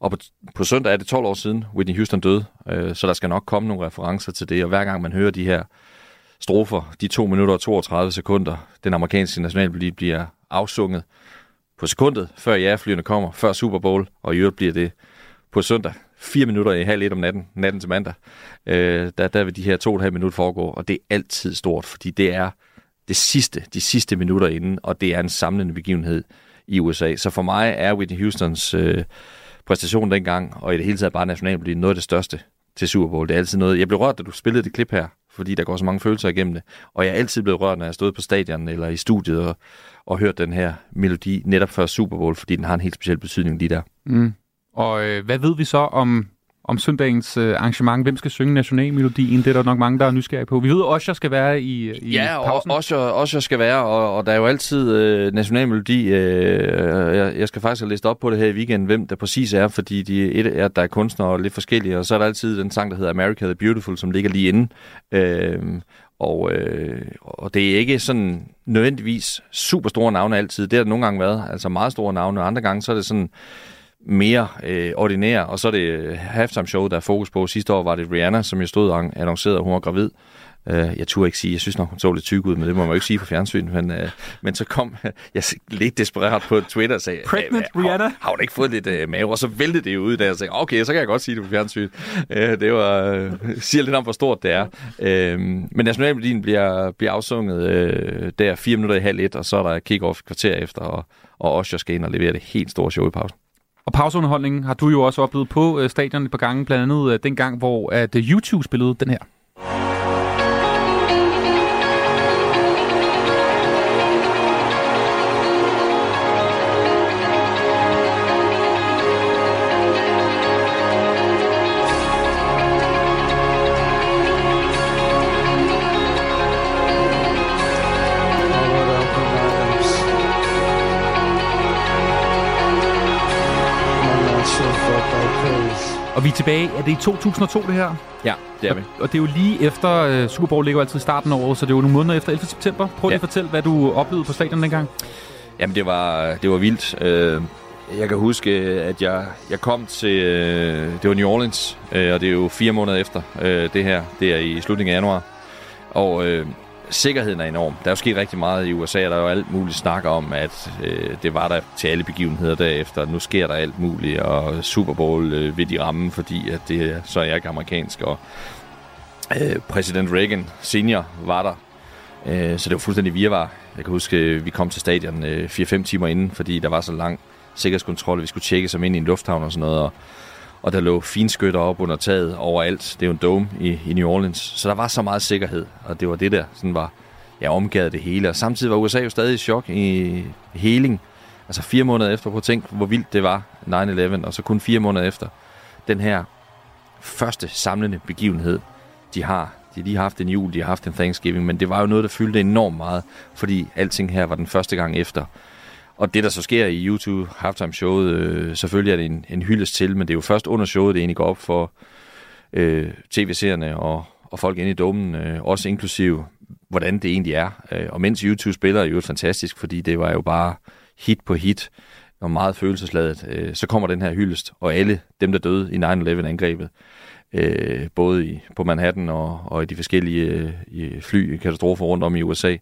Og på, på søndag er det 12 år siden, Whitney Houston døde, øh, så der skal nok komme nogle referencer til det. Og hver gang man hører de her strofer, de 2 minutter og 32 sekunder, den amerikanske nationalmelodi bliver afsunget på sekundet, før jægerflyene kommer, før Super Bowl, og i øvrigt bliver det på søndag, 4 minutter i halv et om natten, natten til mandag, øh, der, der vil de her to og et halvt minut foregå, og det er altid stort, fordi det er det sidste, de sidste minutter inden, og det er en samlende begivenhed i USA. Så for mig er Whitney Houstons øh, præstation dengang, og i det hele taget bare nationalmelodien, noget af det største til Super Bowl. Det er altid noget, jeg blev rørt, da du spillede det klip her, fordi der går så mange følelser igennem det. Og jeg er altid blevet rørt, når jeg stod på stadion eller i studiet og, og hørt den her melodi netop før Super Bowl, fordi den har en helt speciel betydning lige der. Mm. Og øh, hvad ved vi så om, om søndagens øh, arrangement? Hvem skal synge nationalmelodien? Det er der nok mange, der er nysgerrige på. Vi ved, at Usher skal være i, i Ja, og pausen. også, også skal være, og, og der er jo altid øh, nationalmelodi. Øh, jeg, jeg skal faktisk have læst op på det her i weekenden, hvem der præcis er, fordi de, et er, der er kunstnere og lidt forskellige, og så er der altid den sang, der hedder America the Beautiful, som ligger lige inde. Øh, og, øh, og det er ikke sådan nødvendigvis super store navne altid. Det har der nogle gange været, altså meget store navne, og andre gange så er det sådan mere øh, ordinær, og så er det øh, halftime show, der er fokus på. Sidste år var det Rihanna, som jeg stod og annoncerede, at hun var gravid. Uh, jeg turde ikke sige, jeg synes nok, hun så lidt tyk ud, men det må man jo ikke sige på fjernsyn. Men, uh, men så kom jeg lidt desperat på Twitter og sagde, Pregnant "Øh, Rihanna?" Har, har hun ikke fået lidt uh, mave? Og så væltede det jo ud, da jeg sagde, okay, så kan jeg godt sige det på fjernsyn. Uh, det var, uh, siger lidt om, hvor stort det er. Uh, men nationalmelodien bliver, bliver afsunget uh, der fire minutter i halv et, og så er der kick-off kvarter efter, og, og Usher skal ind og levere det helt store show i pausen. Og pauseunderholdningen har du jo også oplevet på øh, stadion et par gange, blandt andet øh, den gang, hvor at øh, YouTube spillede den her. Og vi er tilbage. Er det i 2002, det her? Ja, det er vi. Og det er jo lige efter, øh, Super Bowl ligger jo altid i starten af året, så det er jo nogle måneder efter 11. september. Prøv lige Ja. at fortælle, hvad du oplevede på stadion dengang. Jamen, det var, det var vildt. Øh, Jeg kan huske, at jeg, jeg kom til... øh, Det var New Orleans, øh, og det er jo fire måneder efter øh, det her. Det er i slutningen af januar. Og øh, sikkerheden er enorm. Der er jo sket rigtig meget i USA, og der er jo alt muligt snak om, at øh, det var der til alle begivenheder derefter. Nu sker der alt muligt, og Super Bowl øh, vil de ramme, fordi at det så er jeg ikke amerikansk. Og øh, præsident Reagan senior var der. Øh, så det var fuldstændig virvar. Jeg kan huske, øh, vi kom til stadion øh, 4-5 timer inden, fordi der var så lang sikkerhedskontrol. Vi skulle tjekke som ind i en lufthavn og sådan noget. Og, og der lå finskytter op under taget overalt. Det er jo en dome i, i New Orleans. Så der var så meget sikkerhed, og det var det der, sådan var, jeg omgav det hele. Og samtidig var USA jo stadig i chok i heling. Altså fire måneder efter, på at tænke, hvor vildt det var 9-11, og så kun fire måneder efter den her første samlende begivenhed, de har. De har lige haft en jul, de har haft en Thanksgiving, men det var jo noget, der fyldte enormt meget, fordi alting her var den første gang efter. Og det, der så sker i YouTube halftime showet, øh, selvfølgelig er det en, en hyldest til, men det er jo først under showet, det egentlig går op for øh, tv-seerne og, og folk inde i domen, øh, også inklusiv, hvordan det egentlig er. Øh, og mens YouTube spiller, er jo fantastisk, fordi det var jo bare hit på hit, og meget følelsesladet, øh, så kommer den her hyldest, og alle dem, der døde i 9-11-angrebet, øh, både i, på Manhattan og, og i de forskellige øh, i flykatastrofer rundt om i USA,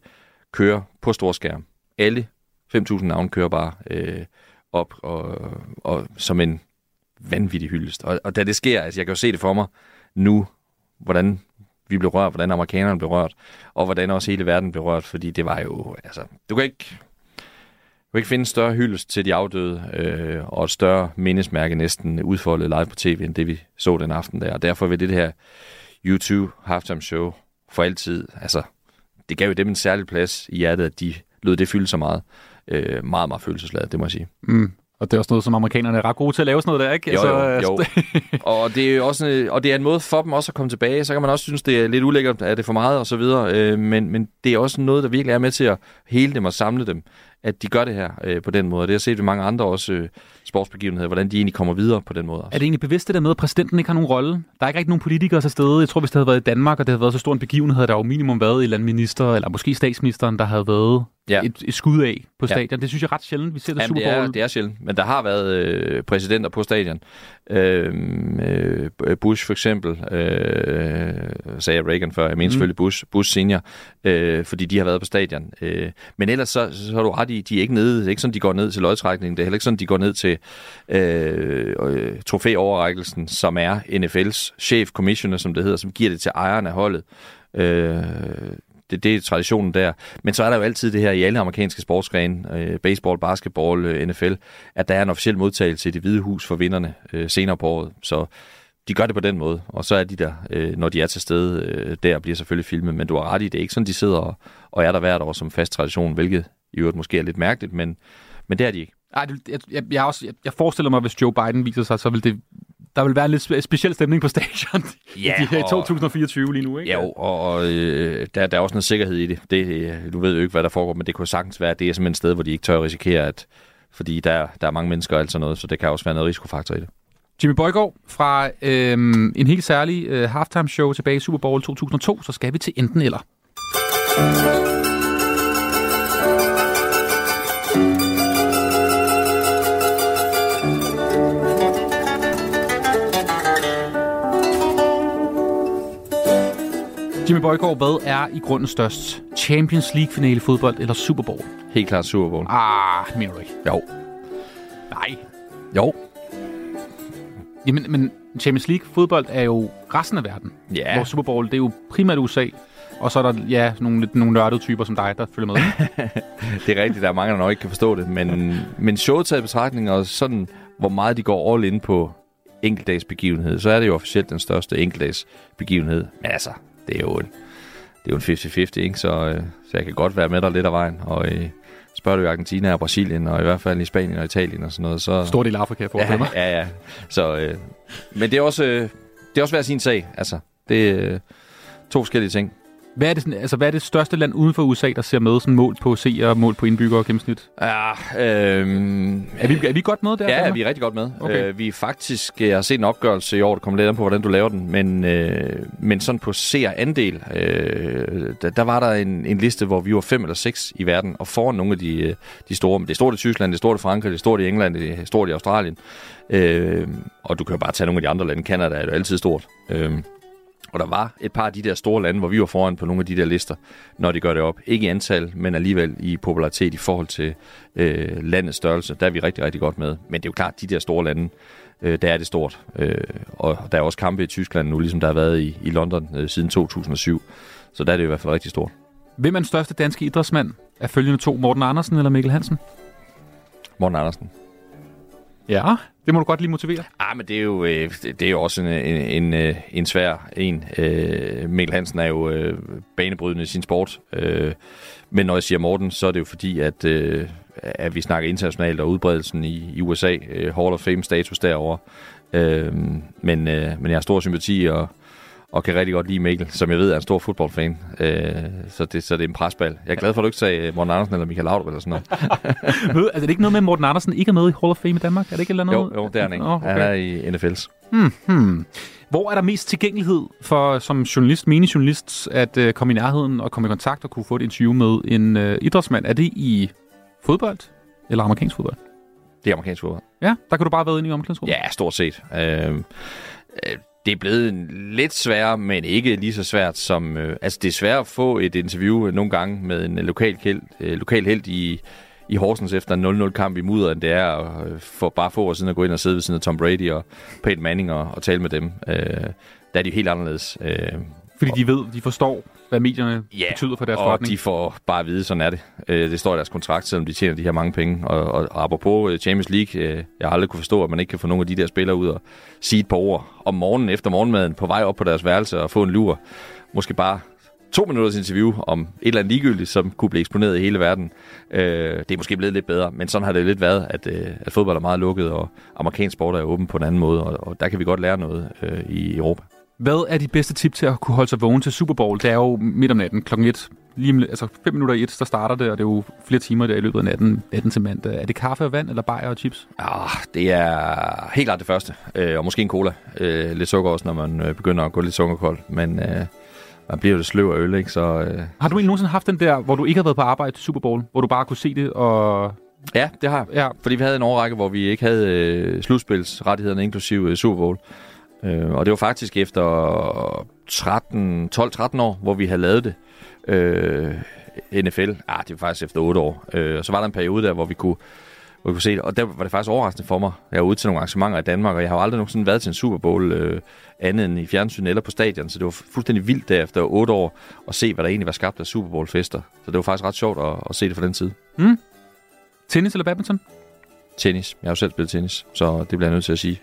kører på storskærm. Alle 5.000 navne kører bare øh, op og, og som en vanvittig hyldest. Og, og da det sker, altså jeg kan jo se det for mig nu, hvordan vi blev rørt, hvordan amerikanerne blev rørt, og hvordan også hele verden blev rørt, fordi det var jo, altså, du kan ikke, du kan ikke finde større hyldest til de afdøde, øh, og et større mindesmærke næsten udfoldet live på tv, end det vi så den aften der. Og derfor vil det her YouTube halftime show for altid, altså, det gav jo dem en særlig plads i hjertet, at de lød det fylde så meget. Øh, meget, meget følelsesladet, det må jeg sige. Mm. Og det er også noget, som amerikanerne er ret gode til at lave sådan noget der, ikke? Jo, Altså, jo, jo. og, det er også, en- og det er en måde for dem også at komme tilbage. Så kan man også synes, det er lidt ulækkert, er det for meget og så videre. Øh, men, men det er også noget, der virkelig er med til at hele dem og samle dem, at de gør det her øh, på den måde. Og det har jeg set ved mange andre også øh, sportsbegivenheder, hvordan de egentlig kommer videre på den måde. Er det egentlig bevidst det der med, at præsidenten ikke har nogen rolle? Der er ikke rigtig nogen politikere til stede. Jeg tror, hvis det havde været i Danmark, og det havde været så stor en begivenhed, havde der jo minimum været en eller anden minister, eller måske statsministeren, der havde været Ja. et, et skud af på Ja. stadion. Det synes jeg ret sjældent, vi ser det Jamen, Super det, Bowl. er, det er sjældent, men der har været øh, præsidenter på stadion. Øh, øh, Bush for eksempel, øh, sagde jeg Reagan før, jeg mener Mm. selvfølgelig Bush, Bush senior, øh, fordi de har været på stadion. Øh, men ellers så, så har du ret i, de er ikke nede, det er ikke sådan, de går ned til lodtrækningen, det er heller ikke sådan, de går ned til øh, øh, trofæoverrækkelsen, som er NFL's chef commissioner, som det hedder, som giver det til ejeren af holdet. Øh, det, det er traditionen der. Men så er der jo altid det her i alle amerikanske sportsgrene, øh, baseball, basketball, øh, NFL, at der er en officiel modtagelse i det hvide hus for vinderne øh, senere på året. Så de gør det på den måde, og så er de der, øh, når de er til stede øh, der, bliver selvfølgelig filmet. Men du har ret i, det er ikke sådan, de sidder og, og er der hvert år som fast tradition, hvilket i øvrigt måske er lidt mærkeligt, men, men det er de ikke. Ej, det, jeg, jeg, jeg, også, jeg, jeg forestiller mig, hvis Joe Biden viser sig, så vil det der vil være en lidt spe- speciel stemning på stadion Ja, i, de, i og- 2024 lige nu, ikke? Ja, og, og øh, der, der er også noget sikkerhed i det. det. øh, Du ved jo ikke, hvad der foregår, men det kunne sagtens være, at det er simpelthen et sted, hvor de ikke tør at risikere, at, fordi der, der er mange mennesker og alt sådan noget, så det kan også være noget risikofaktor i det. Jimmy Bøjgaard fra øhm, en helt særlig øh, halftime show tilbage i Super Bowl 2002, så skal vi til enten eller. Jimmy Bøjgaard, hvad er i grunden størst? Champions League finale fodbold eller Super Bowl? Helt klart Super Bowl. Ah, det mener du ikke. Jo. Nej. Jo. Jamen, men Champions League fodbold er jo resten af verden. Ja. Hvor Super Bowl, det er jo primært USA. Og så er der, ja, nogle, lidt, nogle nørdede typer som dig, der følger med. Det er rigtigt, der er mange, der nok ikke kan forstå det, men, men showet taget i betragtning, og sådan, hvor meget de går all in på enkeltdags begivenhed, så er det jo officielt den største enkeltdags begivenhed. Men altså, det er jo en, det er jo en 50-50, ikke? Så, øh, så jeg kan godt være med dig lidt af vejen. Og øh, spørger du i Argentina og Brasilien, og i hvert fald i Spanien og Italien og sådan noget, så... Stor del af Afrika, mig. Ja, ja, ja. Så, øh, men det er også, øh, det er også hver sin sag, altså. Det er øh, to forskellige ting. Hvad er, det, sådan- altså, hvad er det største land uden for USA, der ser med sådan mål på seere og mål på indbyggere og gennemsnit? Ja, øhm, er, vi, er vi godt med der? Ja, vi er rigtig godt med. Okay. Øh, vi er faktisk, jeg har set en opgørelse i år, det kommer lidt an på, hvordan du laver den, men, øh, men sådan på seerandel, øh, der, der var der en, en liste, hvor vi var fem eller seks i verden, og foran nogle af de, øh, de store. Det er stort i Tyskland, det er stort i Frankrig, det er stort i England, det er stort i Australien. Øh, og du kan jo bare tage nogle af de andre lande. Canada er jo altid stort. Øh, og der var et par af de der store lande, hvor vi var foran på nogle af de der lister, når de gør det op. Ikke i antal, men alligevel i popularitet i forhold til øh, landets størrelse. Der er vi rigtig, rigtig godt med. Men det er jo klart, de der store lande, øh, der er det stort. Øh, og der er også kampe i Tyskland nu, ligesom der har været i, i London øh, siden 2007. Så der er det i hvert fald rigtig stort. Hvem er den største danske idrætsmand? Er følgende to Morten Andersen eller Mikkel Hansen? Morten Andersen. Ja, det må du godt lige motivere. Ah, men det er jo, øh, det er jo også en, en, en, øh, en svær en. Øh, Mikkel Hansen er jo øh, banebrydende i sin sport. Øh, men når jeg siger Morten, så er det jo fordi, at, øh, at vi snakker internationalt og udbredelsen i, i USA. Øh, Hall of Fame status derovre. Øh, men, øh, men jeg har stor sympati og, og kan rigtig godt lide Mikkel, som jeg ved er en stor fodboldfan. Øh, så, det, så det er en presbal. Jeg er glad for, at du ikke sagde øh, Morten Andersen eller Michael Laudrup eller sådan noget. Ved, altså, er det ikke noget med, at Morten Andersen ikke er med i Hall of Fame i Danmark? Er det ikke eller andet? jo, jo, det er han ikke. Nå, Han er i NFL's. Hmm, hmm. Hvor er der mest tilgængelighed for som journalist, menig journalist, at øh, komme i nærheden og komme i kontakt og kunne få et interview med en øh, idrætsmand? Er det i fodbold eller amerikansk fodbold? Det er amerikansk fodbold. Ja, der kan du bare være inde i omklædningsrummet. Ja, stort set. Øh, øh, det er blevet lidt sværere, men ikke lige så svært som... Øh, altså, det er svært at få et interview øh, nogle gange med en øh, lokal, held, øh, lokal held i, i Horsens efter en 0-0-kamp i mudder, end det er at, øh, for bare få år siden at gå ind og sidde ved siden af Tom Brady og Peyton Manning og, og tale med dem. Øh, der er de jo helt anderledes. Øh, Fordi de ved, de forstår, hvad medierne Ja, betyder for deres og forretning. de får bare at vide, sådan er det. Øh, det står i deres kontrakt, selvom de tjener de her mange penge. Og, og, og apropos øh, Champions League, øh, jeg har aldrig kunne forstå, at man ikke kan få nogle af de der spillere ud og sige et par ord om morgenen efter morgenmaden på vej op på deres værelse og få en lur. Måske bare to minutters interview om et eller andet ligegyldigt, som kunne blive eksponeret i hele verden. Øh, det er måske blevet lidt bedre, men sådan har det lidt været, at, øh, at fodbold er meget lukket, og amerikansk sport er åben på en anden måde, og, og der kan vi godt lære noget øh, i Europa. Hvad er de bedste tip til at kunne holde sig vågen til Super Bowl? Det er jo midt om natten, klokken 1. Lige, om altså 5 minutter i 1, der starter det, og det er jo flere timer der i løbet af natten, natten til mandag. Er det kaffe og vand, eller bajer og chips? Ja, det er helt klart det første. Øh, og måske en cola. Øh, lidt sukker også, når man øh, begynder at gå lidt sukkerkold. Men øh, man bliver jo det sløv af øl, ikke? Så, øh, Har du egentlig nogensinde haft den der, hvor du ikke har været på arbejde til Super Bowl, hvor du bare kunne se det, og... Ja, det har jeg. Ja. Fordi vi havde en årrække, hvor vi ikke havde øh, slutspilsrettighederne, inklusive øh, Super Bowl. Øh, og det var faktisk efter 13, 12-13 år, hvor vi havde lavet det. Øh, NFL, ah, det var faktisk efter 8 år. Øh, og så var der en periode der, hvor vi kunne hvor vi kunne se det. Og der var det faktisk overraskende for mig. Jeg var ude til nogle arrangementer i Danmark, og jeg har jo aldrig nogensinde været til en Super Bowl øh, andet end i fjernsyn eller på stadion. Så det var fuldstændig vildt der efter 8 år at se, hvad der egentlig var skabt af Super Bowl-fester. Så det var faktisk ret sjovt at, at se det fra den side. Mm. Tennis eller badminton? Tennis. Jeg har jo selv spillet tennis, så det bliver jeg nødt til at sige.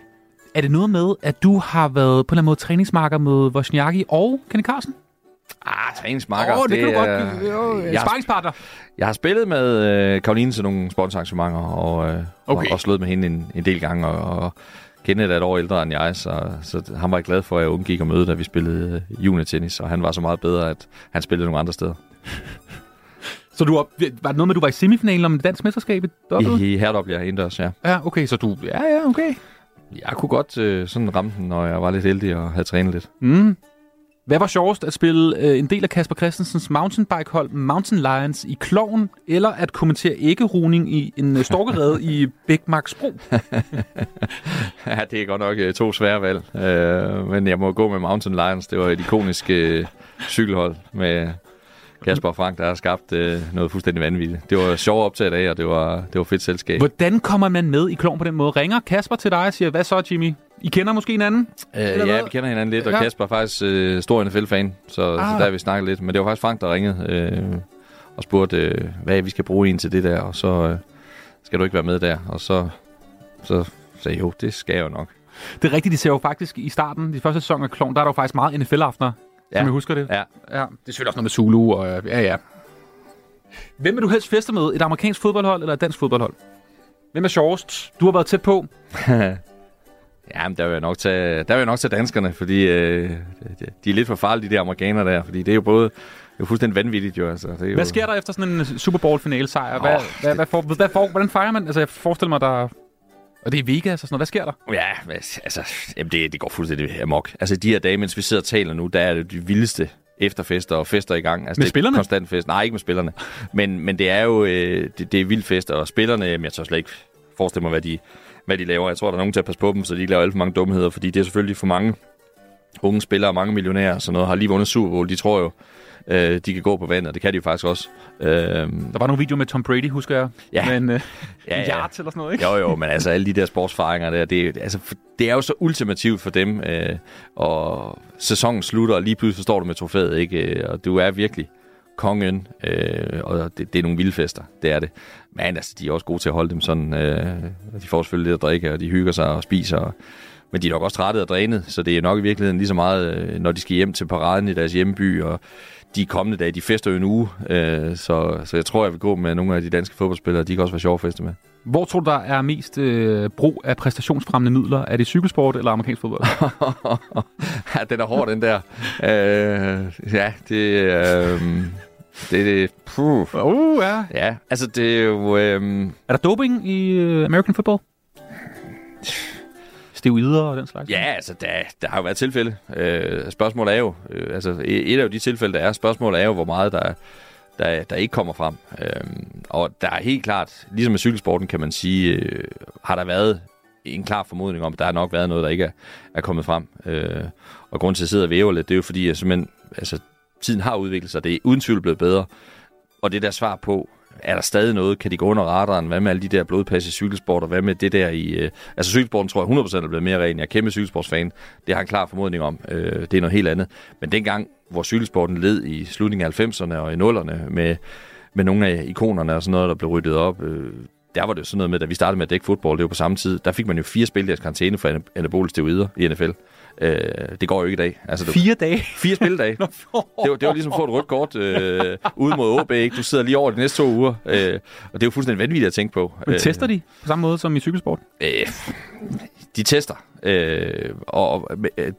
Er det noget med, at du har været på en eller anden måde træningsmarker med Wozniacki og Kenny Carlsen? Ah, træningsmarker. Åh, det kan du godt er- jo, Jeg har-. Jeg har spillet med øh, Karoline til nogle sponsorarrangementer, og, øh, Okay. og, og slået med hende en, en del gange, og, og Kenneth er et år ældre end jeg, så, så han var glad for, at jeg undgik at møde, da vi spillede øh, juniortennis, og han var så meget bedre, at han spillede nogle andre steder. Så du var, var det noget med, at du var i semifinalen om det danske mesterskab i? I, herop, ja, indendørs, ja. Ja, okay, så du... Ja, ja, okay. Jeg kunne godt øh, sådan ramme den, når jeg var lidt heldig og havde trænet lidt. Mm. Hvad var sjovest, at spille øh, en del af Kasper Christensens mountainbike-hold Mountain Lions i Kloven, eller at kommentere ikke-runing i en øh, storkerede i Bækmarksbro? ja, det er godt nok øh, to svære valg. Øh, men jeg må gå med Mountain Lions. Det var et ikonisk øh, cykelhold med Kasper og Frank, der har skabt øh, noget fuldstændig vanvittigt. Det var sjovt optaget af, og det var, det var fedt selskab. Hvordan kommer man med i Kloven på den måde? Ringer Kasper til dig og siger, hvad så Jimmy? I kender måske hinanden? Øh, ja, hvad? vi kender hinanden lidt, og Ja. Kasper er faktisk øh, stor NFL-fan, så, så Ah. der har vi snakket lidt. Men det var faktisk Frank, der ringede øh, og spurgte, øh, hvad vi skal bruge en til det der, og så øh, skal du ikke være med der. Og så, så sagde jeg, jo, det skal jeg jo nok. Det er rigtigt, de ser jo faktisk i starten, de første sæson af Kloven, der er der jo faktisk meget NFL-aftener, ja. som jeg husker det. Ja. ja. Det er selvfølgelig også noget med Zulu, og øh, ja, ja. Hvem vil du helst feste med? Et amerikansk fodboldhold eller et dansk fodboldhold? Hvem er sjovest? Du har været tæt på. Ja, men der vil jeg nok tage, der vil jeg nok tage danskerne, fordi øh, de- er lidt for farlige, de der amerikanere der, fordi det er jo både det er fuldstændig vanvittigt jo. Altså. Det er jo, Hvad sker der efter sådan en Super Bowl-finale sejr? Hvad, Åh, hvad, hvad, for, hvad for, hvordan fejrer man? Altså, jeg forestiller mig, der... Og det er Vegas og sådan noget. Hvad sker der? Ja, altså, jamen det, det går fuldstændig amok. Altså de her dage, mens vi sidder og taler nu, der er det de vildeste efterfester og fester i gang. Altså, Med det er spillerne? Konstant fest. Nej, ikke med spillerne. Men, men det er jo øh, det, det er vildt fest, og spillerne, jamen, jeg tør slet ikke forestille mig, hvad de, hvad de laver. Jeg tror, der er nogen til at passe på dem, så de ikke laver alt for mange dumheder, fordi det er selvfølgelig for mange unge spillere og mange millionærer og sådan noget, har lige vundet Super Bowl. De tror jo, øh, de kan gå på vandet, og det kan de jo faktisk også. Øh, Der var nogle videoer med Tom Brady, husker jeg. Ja. Med en, øh, Ja, ja. yards eller sådan noget, ikke? Jo, jo, men altså alle de der sportsfaringer der, det, er- altså, det er jo så ultimativt for dem, øh, og sæsonen slutter, og lige pludselig står du med trofæet, ikke? Øh, Og du er virkelig kongen, øh, og det, det er nogle vilde fester, det er det. Men altså, de er også gode til at holde dem sådan, øh, de får selvfølgelig lidt at drikke, og de hygger sig og spiser, og, men de er nok også trætte og drænet, så det er nok i virkeligheden lige så meget, øh, når de skal hjem til paraden i deres hjemby, og de kommende dage, de fester jo en uge, øh, så, så jeg tror, jeg vil gå med nogle af de danske fodboldspillere, de kan også være sjove at feste med. Hvor tror du, der er mest øh, brug af præstationsfremmende midler? Er det cykelsport eller amerikansk fodbold? ja, den er hård, den der. Øh, ja, det... Øh, det, det puh. Uh, ja. Ja, altså det er jo... Øh, er der doping i øh, American football? Steroider og den slags? Ja, altså, der, der har jo været tilfælde. Øh, spørgsmålet er jo, øh, altså e, et af de tilfælde, der er, spørgsmålet er jo, hvor meget der, der, der ikke kommer frem. Øh, og der er helt klart, ligesom med cykelsporten kan man sige, øh, har der været en klar formodning om, at der har nok været noget, der ikke er, er kommet frem. Øh, og grunden til at jeg sidder og væver lidt, det er jo fordi, at simpelthen, altså, tiden har udviklet sig. Det er uden tvivl blevet bedre. Og det der svar på, er der stadig noget? Kan de gå under radaren? Hvad med alle de der blodpas i cykelsport? Og hvad med det der i... Øh, altså cykelsporten tror jeg 100% er blevet mere ren. Jeg er kæmpe cykelsportsfan. Det har en klar formodning om. Øh, det er noget helt andet. Men dengang, hvor cykelsporten led i slutningen af 90'erne og i 0'erne med, med nogle af ikonerne og sådan noget, der blev ryddet op... Øh, der var det jo sådan noget med, da vi startede med at dække fodbold, det var på samme tid, der fik man jo fire spildags karantæne for ana- steroider i NFL. Øh, det går jo ikke i dag. Altså, du, Fire dage? Fire spildage. det, var, det var ligesom at få et rødt kort øh, ude mod OB. Ikke? Du sidder lige over de næste to uger. Øh, og det er jo fuldstændig vanvittigt at tænke på. Men tester de på samme måde som i cykelsport? Øh, de tester. Øh, og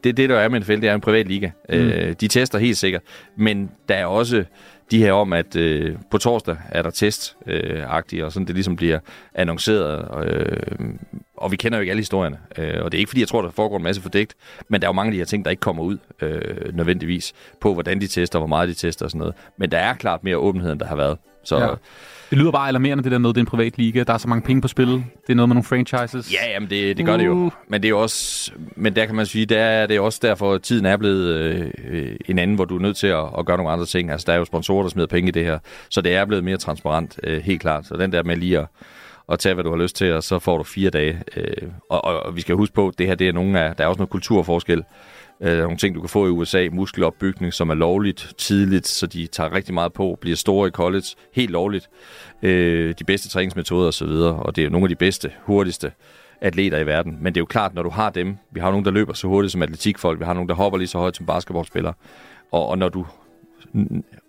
det, det, der er med NFL, det er en privat liga. Mm. Øh, de tester helt sikkert. Men der er også de her om, at øh, på torsdag er der test-agtigt, øh, og sådan det ligesom bliver annonceret. Øh, og vi kender jo ikke alle historierne. Øh, og det er ikke fordi, jeg tror, der foregår en masse fordægt, men der er jo mange af de her ting, der ikke kommer ud øh, nødvendigvis på, hvordan de tester, hvor meget de tester og sådan noget. Men der er klart mere åbenhed, end der har været. Så, ja. Det lyder bare alarmerende, det der med, det er en privat liga. Der er så mange penge på spil. Det er noget med nogle franchises. Ja, jamen det, det gør uh. det jo. Men det er også, men der kan man sige, der er det er også derfor, at tiden er blevet øh, en anden, hvor du er nødt til at, at gøre nogle andre ting. Altså, der er jo sponsorer, der smider penge i det her. Så det er blevet mere transparent, øh, helt klart. Så den der med lige at, at tage, hvad du har lyst til, og så får du fire dage. Øh, og, og, og vi skal huske på, at det her det er nogle af, der er også noget kulturforskel. Øh, nogle ting, du kan få i USA, muskelopbygning, som er lovligt tidligt, så de tager rigtig meget på, bliver store i college, helt lovligt. Øh, de bedste træningsmetoder osv., og, og det er jo nogle af de bedste, hurtigste atleter i verden. Men det er jo klart, når du har dem, vi har nogen, der løber så hurtigt som atletikfolk, vi har nogen, der hopper lige så højt som basketballspillere, og, og når du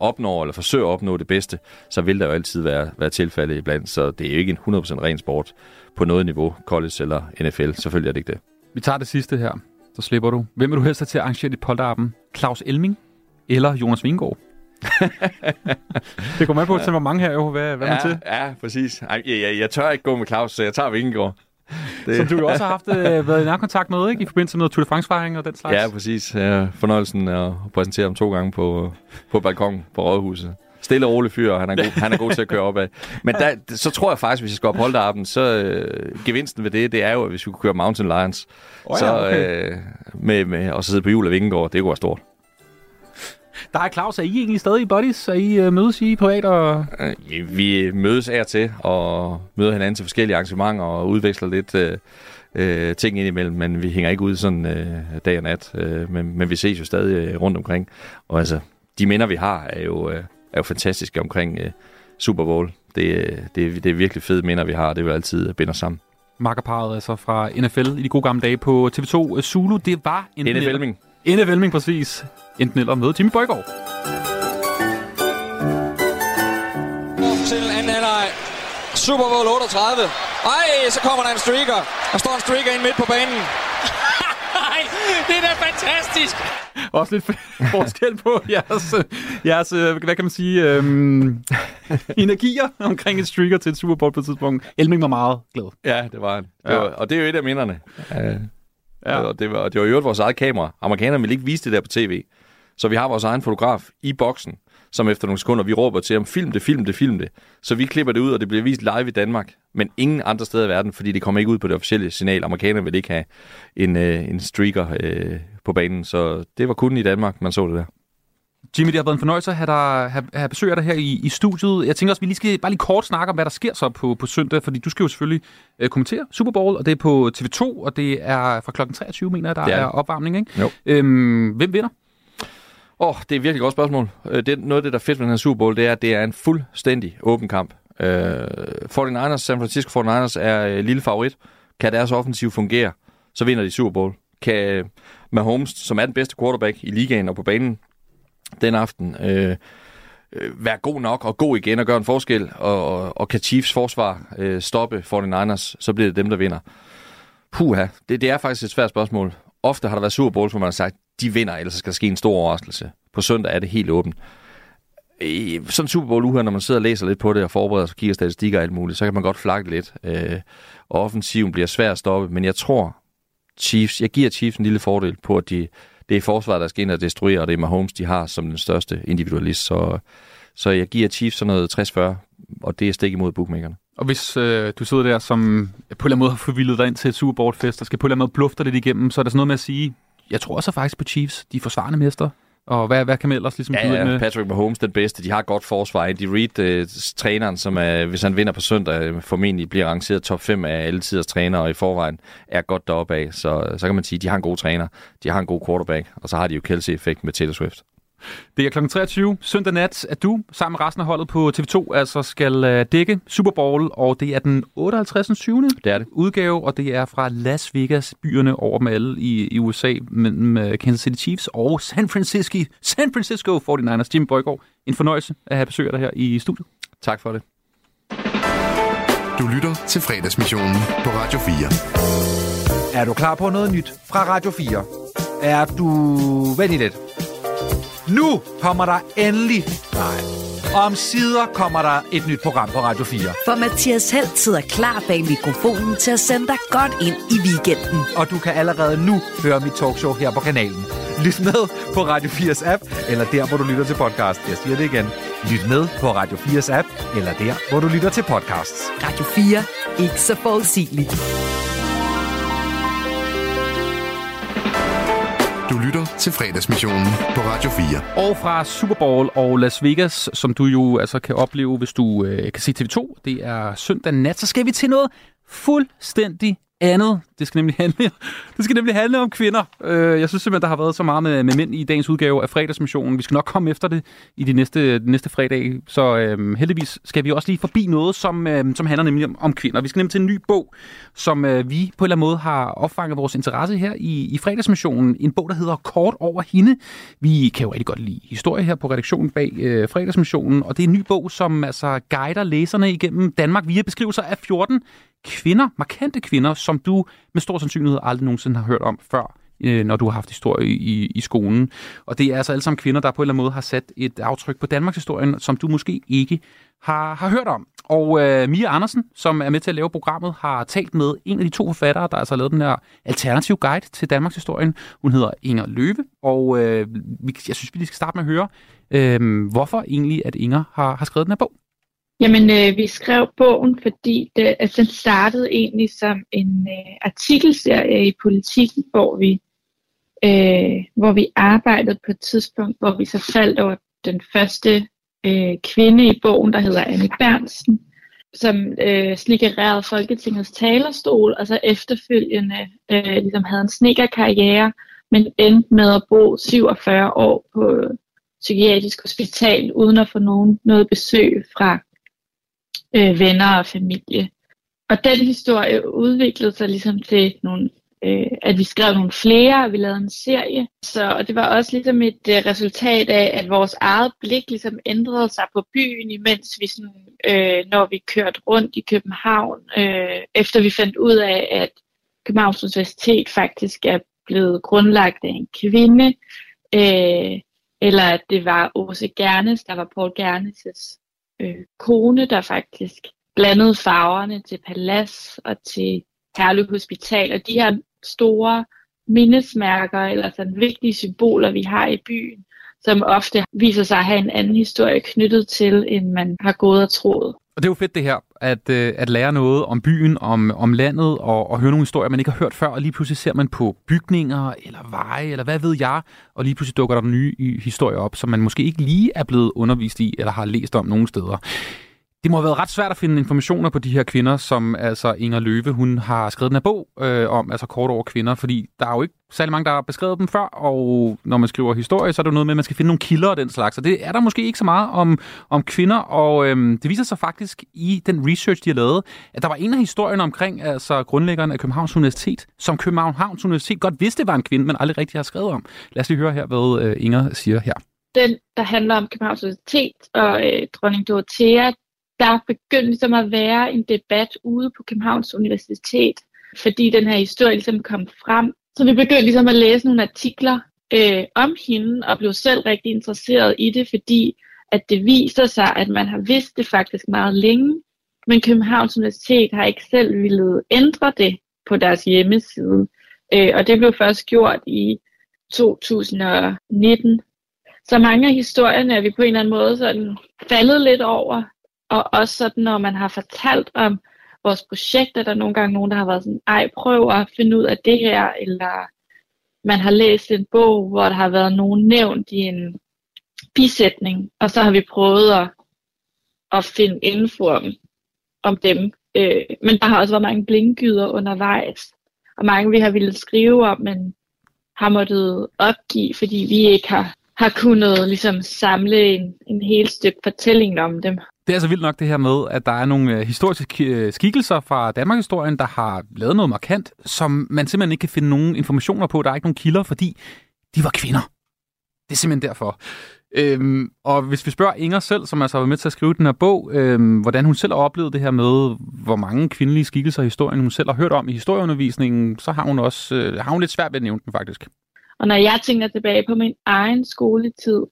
opnår eller forsøger at opnå det bedste, så vil der jo altid være, være tilfælde iblandt. Så det er jo ikke en 100% ren sport på noget niveau, college eller NFL. Selvfølgelig er det ikke det. Vi tager det sidste her, så slipper du. Hvem vil du helst have til at arrangere dit polterappen? Claus Elming eller Jonas Vingård? det kommer med på, til hvor mange her jo. Hvad, hvad ja, man til? Ja, præcis. Jeg, jeg, jeg tør ikke gå med Claus, så jeg tager Vingegaard. Det. Som du jo også har haft øh, været i nærkontakt med, ikke? I forbindelse med Tour de France-fejring og den slags. Ja, præcis. Ja, fornøjelsen at præsentere ham to gange på, på balkongen på Rådhuset. Stille og rolig fyr, og han er god, han er god til at køre opad. Men der, så tror jeg faktisk, hvis jeg skal opholde appen, så øh, gevinsten ved det, det er jo, at hvis vi kunne køre Mountain Lions, Oh, ja, så, okay. øh, med, med, og så sidde på jul af Vingegaard, det kunne være stort. Der er Claus, er I egentlig stadig i buddies? Er I øh, mødes I privat? Og... Øh, Vi mødes af til, og møder hinanden til forskellige arrangementer, og udveksler lidt øh, øh, ting indimellem, men vi hænger ikke ud sådan øh, dag og nat. Øh, men, men vi ses jo stadig øh, rundt omkring. Og altså, de minder, vi har, er jo, øh, er jo fantastiske omkring øh, Super Bowl. Det, øh, det, er- det er virkelig fede minder, vi har, og det vil altid øh, binde os sammen. Makkerparet altså fra NFL i de gode gamle dage på TV2 Zulu. Det var en NFL-ming. NFL-ming, præcis. Enten eller med Jimmy Bøjgaard. til anden halvleg. Super Bowl 38. Ej, så kommer der en streaker. Der står en streaker ind midt på banen. Det er da fantastisk. Også lidt forskel på jeres, jeres øh, hvad kan man sige, øhm, energier omkring et streaker til et Super Bowl på et tidspunkt. Elming var meget glad. Ja, det var han. Det Ja. var, og det er jo et af minderne. Ja. ja. og det, var, det var jo øvrigt vores eget kamera. Amerikanerne ville ikke vise det der på tv. Så vi har vores egen fotograf i boksen, som efter nogle sekunder, vi råber til ham, film det, film det, film det. Så vi klipper det ud, og det bliver vist live i Danmark, men ingen andre steder i verden, fordi det kommer ikke ud på det officielle signal. Amerikanerne vil ikke have en, øh, en streaker øh, på banen, så det var kun i Danmark, man så det der. Jimmy, det har været en fornøjelse at have, dig, have, have besøg af dig her i, i studiet. Jeg tænker også, at vi lige skal bare lige kort snakke om, hvad der sker så på, på søndag, fordi du skal jo selvfølgelig øh, kommentere Super Bowl, og det er på TV2, og det er fra kl. 23, mener jeg, der Det er opvarmning, ikke? Jo. Øhm, hvem vinder? Åh, oh, det er et virkelig godt spørgsmål. Øh, det, noget af det, der er fedt med den her Super Bowl, det er, at det er en fuldstændig åben kamp. Uh, 49ers, San Francisco 49ers er øh, lille favorit. Kan deres offensiv fungere, så vinder de Super Bowl. Kan øh, Mahomes, som er den bedste quarterback i ligaen og på banen den aften, øh, være god nok og god igen og gøre en forskel, og, og, og kan Chiefs forsvar øh, stoppe 49ers, så bliver det dem, der vinder. Puha, det, det er faktisk et svært spørgsmål. Ofte har der været Super Bowl, hvor man har sagt, de vinder, ellers skal der ske en stor overraskelse. På søndag er det helt åbent. I sådan en Super Bowl uge når man sidder og læser lidt på det og forbereder sig og kigger statistikker og alt muligt, så kan man godt flakke lidt. Øh, og offensiven bliver svær at stoppe, men jeg tror, Chiefs, jeg giver Chiefs en lille fordel på, at de, det er forsvaret, der skal ind og destruere, og det er Mahomes, de har som den største individualist. Så, så jeg giver Chiefs sådan noget 60-40, og det er stik imod bookmakerne. Og hvis øh, du sidder der, som på en eller anden måde har forvildet dig ind til et Super Bowl-fest, og skal på en eller anden måde blufte lidt igennem, så er der sådan noget med at sige, jeg tror også faktisk på Chiefs, de er forsvarende mester. Og hvad, hvad kan man ellers ligesom byde ind Ja, med? ja, Patrick Mahomes den bedste. De har godt forsvar. Andy Reid, øh, træneren, som er, hvis han vinder på søndag, øh, formentlig bliver rangeret top 5 af alle tiders trænere, og i forvejen er godt deroppe af. Så, så kan man sige, at de har en god træner, de har en god quarterback, og så har de jo Kelsey-effekt med Taylor Swift. Det er kl. 23 søndag nat, at du sammen med resten af holdet på TV2 altså skal øh, dække Super Bowl, og det er den 58. 7. Det er det. udgave, og det er fra Las Vegas, byerne over dem alle i, i USA, mellem øh, Kansas City Chiefs og San Francisco, San Francisco 49ers. Jim Bøjgaard, en fornøjelse at have besøg af dig her i studiet. Tak for det. Du lytter til fredagsmissionen på Radio 4. Er du klar på noget nyt fra Radio 4? Er du... Vent lidt. Nu kommer der endelig... Nej. Om sider kommer der et nyt program på Radio 4. For Mathias Helt sidder klar bag mikrofonen til at sende dig godt ind i weekenden. Og du kan allerede nu høre mit talkshow her på kanalen. Lyt med på Radio 4's app, eller der, hvor du lytter til podcast. Jeg siger det igen. Lyt med på Radio 4's app, eller der, hvor du lytter til podcasts. Radio 4. Ikke så forudsigeligt. Du lytter til fredagsmissionen på Radio 4. Og fra Super Bowl og Las Vegas, som du jo altså kan opleve, hvis du øh, kan se TV2, det er søndag nat, så skal vi til noget fuldstændig andet. Det skal nemlig handle, det skal nemlig handle om kvinder. Øh, jeg synes simpelthen, der har været så meget med, med mænd i dagens udgave af fredagsmissionen. Vi skal nok komme efter det i de næste, de næste fredag. Så øh, heldigvis skal vi også lige forbi noget, som, øh, som handler nemlig om, om kvinder. Vi skal nemlig til en ny bog, som øh, vi på en eller anden måde har opfanget vores interesse her i, i fredagsmissionen. En bog, der hedder Kort over hende. Vi kan jo rigtig godt lide historie her på redaktionen bag øh, fredagsmissionen. Og det er en ny bog, som altså guider læserne igennem Danmark via beskrivelser af 14 kvinder, markante kvinder, som du med stor sandsynlighed aldrig nogensinde har hørt om før, øh, når du har haft historie i, i skolen. Og det er altså alle sammen kvinder, der på en eller anden måde har sat et aftryk på Danmarks historien, som du måske ikke har, har hørt om. Og øh, Mia Andersen, som er med til at lave programmet, har talt med en af de to forfattere, der altså har lavet den her alternative guide til Danmarks historien. Hun hedder Inger Løve, og øh, jeg synes, vi lige skal starte med at høre, øh, hvorfor egentlig, at Inger har, har skrevet den her bog. Jamen, øh, vi skrev bogen, fordi det, altså, den startede egentlig som en øh, artikelserie i politikken, hvor vi, øh, hvor vi arbejdede på et tidspunkt, hvor vi så faldt over den første øh, kvinde i bogen, der hedder Anne Bernsen, som øh, slikkererede Folketingets talerstol, og så efterfølgende øh, ligesom havde en snekerkarriere, men endte med at bo 47 år på psykiatrisk hospital, uden at få nogen noget besøg fra øh, venner og familie. Og den historie udviklede sig ligesom til nogle, øh, at vi skrev nogle flere, og vi lavede en serie. Så og det var også ligesom et øh, resultat af, at vores eget blik ligesom ændrede sig på byen, imens vi sådan, øh, når vi kørte rundt i København, øh, efter vi fandt ud af, at Københavns Universitet faktisk er blevet grundlagt af en kvinde, øh, eller at det var Åse Gernes, der var Paul Gernes' øh, kone, der faktisk blandede farverne til Palas og til Herlev Hospital. Og de her store mindesmærker eller sådan vigtige symboler, vi har i byen, som ofte viser sig at have en anden historie knyttet til, end man har gået og troet. Og det er jo fedt det her, at, øh, at lære noget om byen, om, om landet, og, og høre nogle historier, man ikke har hørt før, og lige pludselig ser man på bygninger, eller veje, eller hvad ved jeg, og lige pludselig dukker der nye historier op, som man måske ikke lige er blevet undervist i, eller har læst om nogen steder. Det må have været ret svært at finde informationer på de her kvinder, som altså Inger Løve, hun har skrevet den her bog øh, om, altså kort over kvinder, fordi der er jo ikke særlig mange, der har beskrevet dem før, og når man skriver historie, så er det jo noget med, at man skal finde nogle kilder og den slags, og det er der måske ikke så meget om, om kvinder, og øh, det viser sig faktisk i den research, de har lavet, at der var en af historierne omkring altså grundlæggeren af Københavns Universitet, som Københavns Universitet godt vidste var en kvinde, men aldrig rigtig har skrevet om. Lad os lige høre her, hvad øh, Inger siger her. Den, der handler om Københavns Universitet og øh, dronning Dorothea, der begyndte ligesom at være en debat ude på Københavns Universitet, fordi den her historie ligesom kom frem. Så vi begyndte ligesom at læse nogle artikler øh, om hende, og blev selv rigtig interesseret i det, fordi at det viser sig, at man har vidst det faktisk meget længe, men Københavns Universitet har ikke selv ville ændre det på deres hjemmeside. Øh, og det blev først gjort i 2019. Så mange af historierne er vi på en eller anden måde sådan faldet lidt over, og også sådan, når man har fortalt om vores projekt, er der nogle gange nogen, der har været sådan, ej, prøv at finde ud af det her, eller man har læst en bog, hvor der har været nogen nævnt i en bisætning, og så har vi prøvet at, at finde info om, om dem. Øh, men der har også været mange blinkgyder undervejs, og mange vi har ville skrive om, men har måttet opgive, fordi vi ikke har har kunnet ligesom samle en, en hel stykke fortælling om dem. Det er altså vildt nok det her med, at der er nogle øh, historiske øh, skikkelser fra Danmarkshistorien, der har lavet noget markant, som man simpelthen ikke kan finde nogen informationer på. Der er ikke nogen kilder, fordi de var kvinder. Det er simpelthen derfor. Øhm, og hvis vi spørger Inger selv, som altså har været med til at skrive den her bog, øhm, hvordan hun selv har oplevet det her med, hvor mange kvindelige skikkelser i historien hun selv har hørt om i historieundervisningen, så har hun også øh, har hun lidt svært ved at nævne den faktisk. Og når jeg tænker tilbage på min egen skoletid,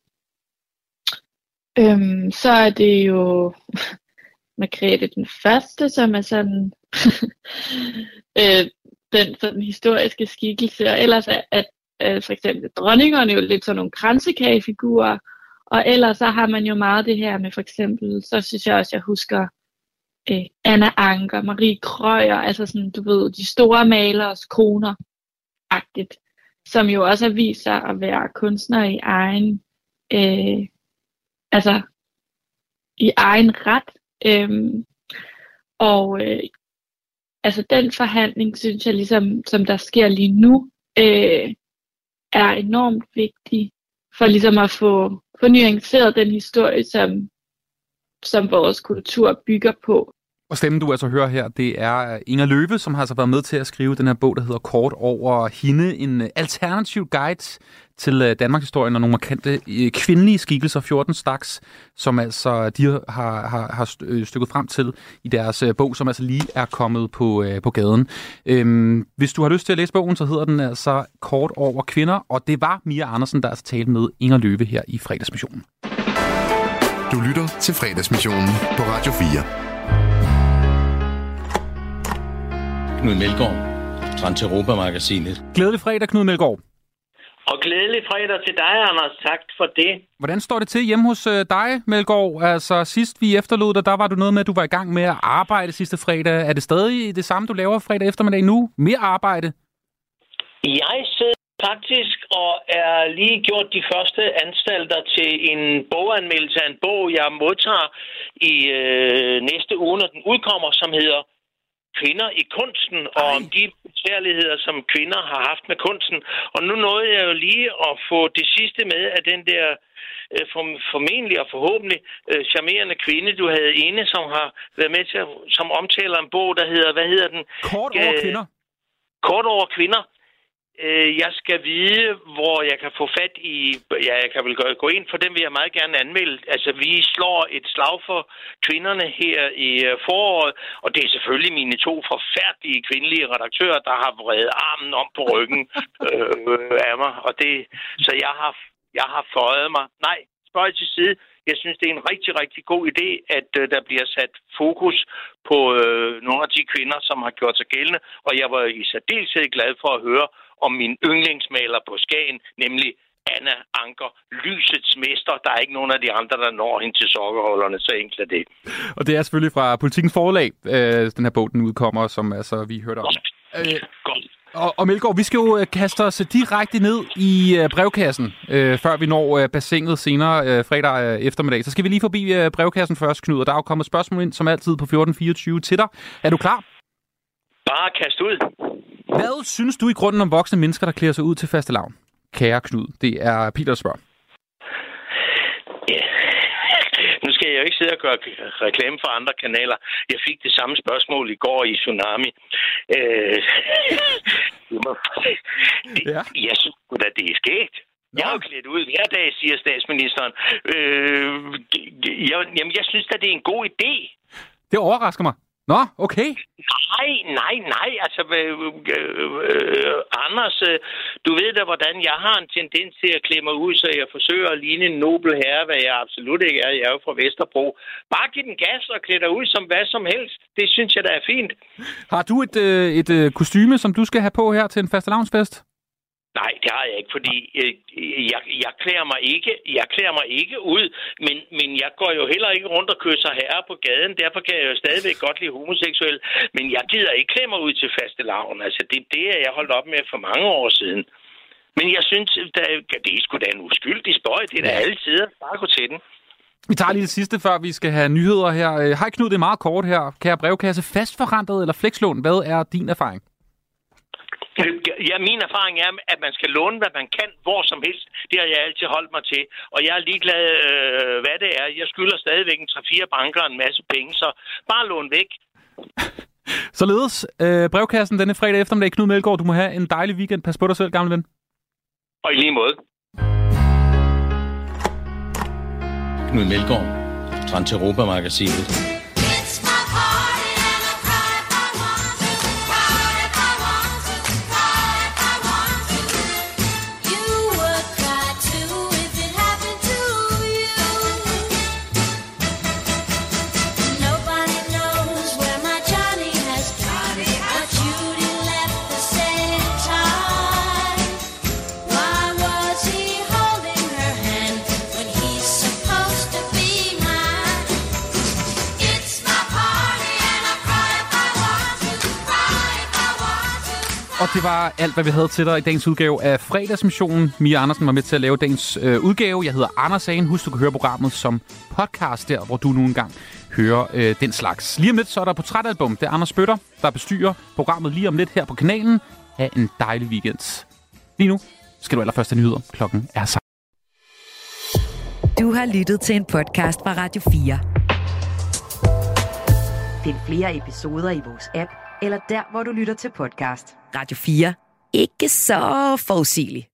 øhm, så er det jo Margrethe den første, som er sådan øh, den sådan historiske skikkelse. Og ellers er at, øh, for eksempel dronningerne jo lidt sådan nogle kransekagefigurer. Og ellers så har man jo meget det her med for eksempel, så synes jeg også, jeg husker øh, Anna Anker, Marie Krøyer, altså sådan, du ved, de store malers koner, agtigt som jo også har vist sig at være kunstnere i egen, øh, altså i egen ret. Øhm, og øh, altså den forhandling, synes jeg ligesom, som der sker lige nu, øh, er enormt vigtig for ligesom at få, få nuanceret den historie, som, som vores kultur bygger på. Og stemmen, du altså hører her, det er Inger Løve, som har altså været med til at skrive den her bog, der hedder Kort over hende. En øh, alternativ guide til øh, Danmarks historie og nogle markante øh, kvindelige skikkelser, 14 staks, som altså de har, har, har stykket frem til i deres bog, som altså lige er kommet på, på gaden. Øhm, hvis du har lyst til at læse bogen, så hedder den altså Kort over kvinder, og det var Mia Andersen, der altså talte med Inger Løve her i fredagsmissionen. Du lytter til fredagsmissionen på Radio 4. Knud Melgaard, Trans Europa-magasinet. Glædelig fredag, Knud Melgaard. Og glædelig fredag til dig, Anders. Tak for det. Hvordan står det til hjemme hos øh, dig, Melgaard? Altså, sidst vi efterlod dig, der var du noget med, at du var i gang med at arbejde sidste fredag. Er det stadig det samme, du laver fredag eftermiddag nu? Mere arbejde? Jeg sidder faktisk og er lige gjort de første anstalter til en boganmeldelse af en bog, jeg modtager i øh, næste uge, når den udkommer, som hedder kvinder i kunsten, og om de besværligheder, som kvinder har haft med kunsten. Og nu nåede jeg jo lige at få det sidste med af den der øh, formentlig og forhåbentlig øh, charmerende kvinde, du havde inde, som har været med til, at, som omtaler en bog, der hedder, hvad hedder den? Kort over kvinder. Kort over kvinder øh, jeg skal vide, hvor jeg kan få fat i... Ja, jeg kan vel gå ind for dem, vil jeg meget gerne anmelde. Altså, vi slår et slag for kvinderne her i øh, foråret, og det er selvfølgelig mine to forfærdelige kvindelige redaktører, der har vredet armen om på ryggen øh, af mig. Og det, så jeg har, jeg har føjet mig. Nej, spørg til side. Jeg synes, det er en rigtig, rigtig god idé, at øh, der bliver sat fokus på øh, nogle af de kvinder, som har gjort sig gældende. Og jeg var i særdeleshed glad for at høre om min yndlingsmaler på Skagen, nemlig Anna Anker, lysets mester. Der er ikke nogen af de andre, der når hende til sokkerholderne, så enkelt er det. Og det er selvfølgelig fra Politikens Forlag, øh, den her bog, den udkommer, som altså, vi hørte om. Godt. Øh, Godt. Og, og Melgaard, vi skal jo øh, kaste os direkte ned i øh, brevkassen, øh, før vi når øh, bassinet senere øh, fredag øh, eftermiddag. Så skal vi lige forbi øh, brevkassen først, Knud, og der er jo kommet spørgsmål ind, som altid, på 1424 til dig. Er du klar? Bare kast ud. Hvad synes du i grunden om voksne mennesker, der klæder sig ud til faste lavn? Kære Knud, det er Peter, der spørger. Nu skal jeg jo ikke sidde og gøre reklame for andre kanaler. Jeg fik det samme spørgsmål i går i Tsunami. Øh, det, ja. Jeg synes da, det er skægt. Jeg er jo klædt ud hver dag, siger statsministeren. Øh, jeg, jamen, jeg synes da, det er en god idé. Det overrasker mig. Nå, okay. Nej, nej, nej. Altså, øh, øh, Anders, øh, du ved da, hvordan jeg har en tendens til at klæde mig ud, så jeg forsøger at ligne en nobel herre, hvad jeg absolut ikke er. Jeg er jo fra Vesterbro. Bare giv den gas og klæde dig ud som hvad som helst. Det synes jeg, da er fint. Har du et, øh, et øh, kostyme, som du skal have på her til en fastelavnsfest? Nej, det har jeg ikke, fordi øh, jeg, jeg, klæder mig ikke, jeg klæder mig ikke ud, men, men jeg går jo heller ikke rundt og kysser herre på gaden. Derfor kan jeg jo stadigvæk godt lide homoseksuel. Men jeg gider ikke klæde mig ud til faste lavn. Altså, det, det er jeg holdt op med for mange år siden. Men jeg synes, der, det er sgu da en uskyldig spøj. Det er da altid. Bare gå til den. Vi tager lige det sidste, før vi skal have nyheder her. Øh, hej Knud, det er meget kort her. Kære brevkasse, fastforrentet eller flekslån, hvad er din erfaring? Ja, min erfaring er, at man skal låne, hvad man kan, hvor som helst. Det har jeg altid holdt mig til. Og jeg er ligeglad, øh, hvad det er. Jeg skylder stadigvæk en 3-4 banker en masse penge, så bare lån væk. Således, øh, brevkassen denne fredag eftermiddag. Knud Melgaard, du må have en dejlig weekend. Pas på dig selv, gamle ven. Og i lige måde. Knud Melgaard, Trans Og det var alt, hvad vi havde til dig i dagens udgave af fredagsmissionen. Mia Andersen var med til at lave dagens øh, udgave. Jeg hedder Anders Sagen. Husk, du kan høre programmet som podcast der, hvor du nu engang hører øh, den slags. Lige om lidt, så er der portrætalbum. Det er Anders Spøtter, der bestyrer programmet lige om lidt her på kanalen. Ha' en dejlig weekend. Lige nu skal du allerførst have nyheder. Klokken er sammen. Du har lyttet til en podcast fra Radio 4. Find flere episoder i vores app, eller der, hvor du lytter til podcast. Radio 4. Ikke så forudsigelig.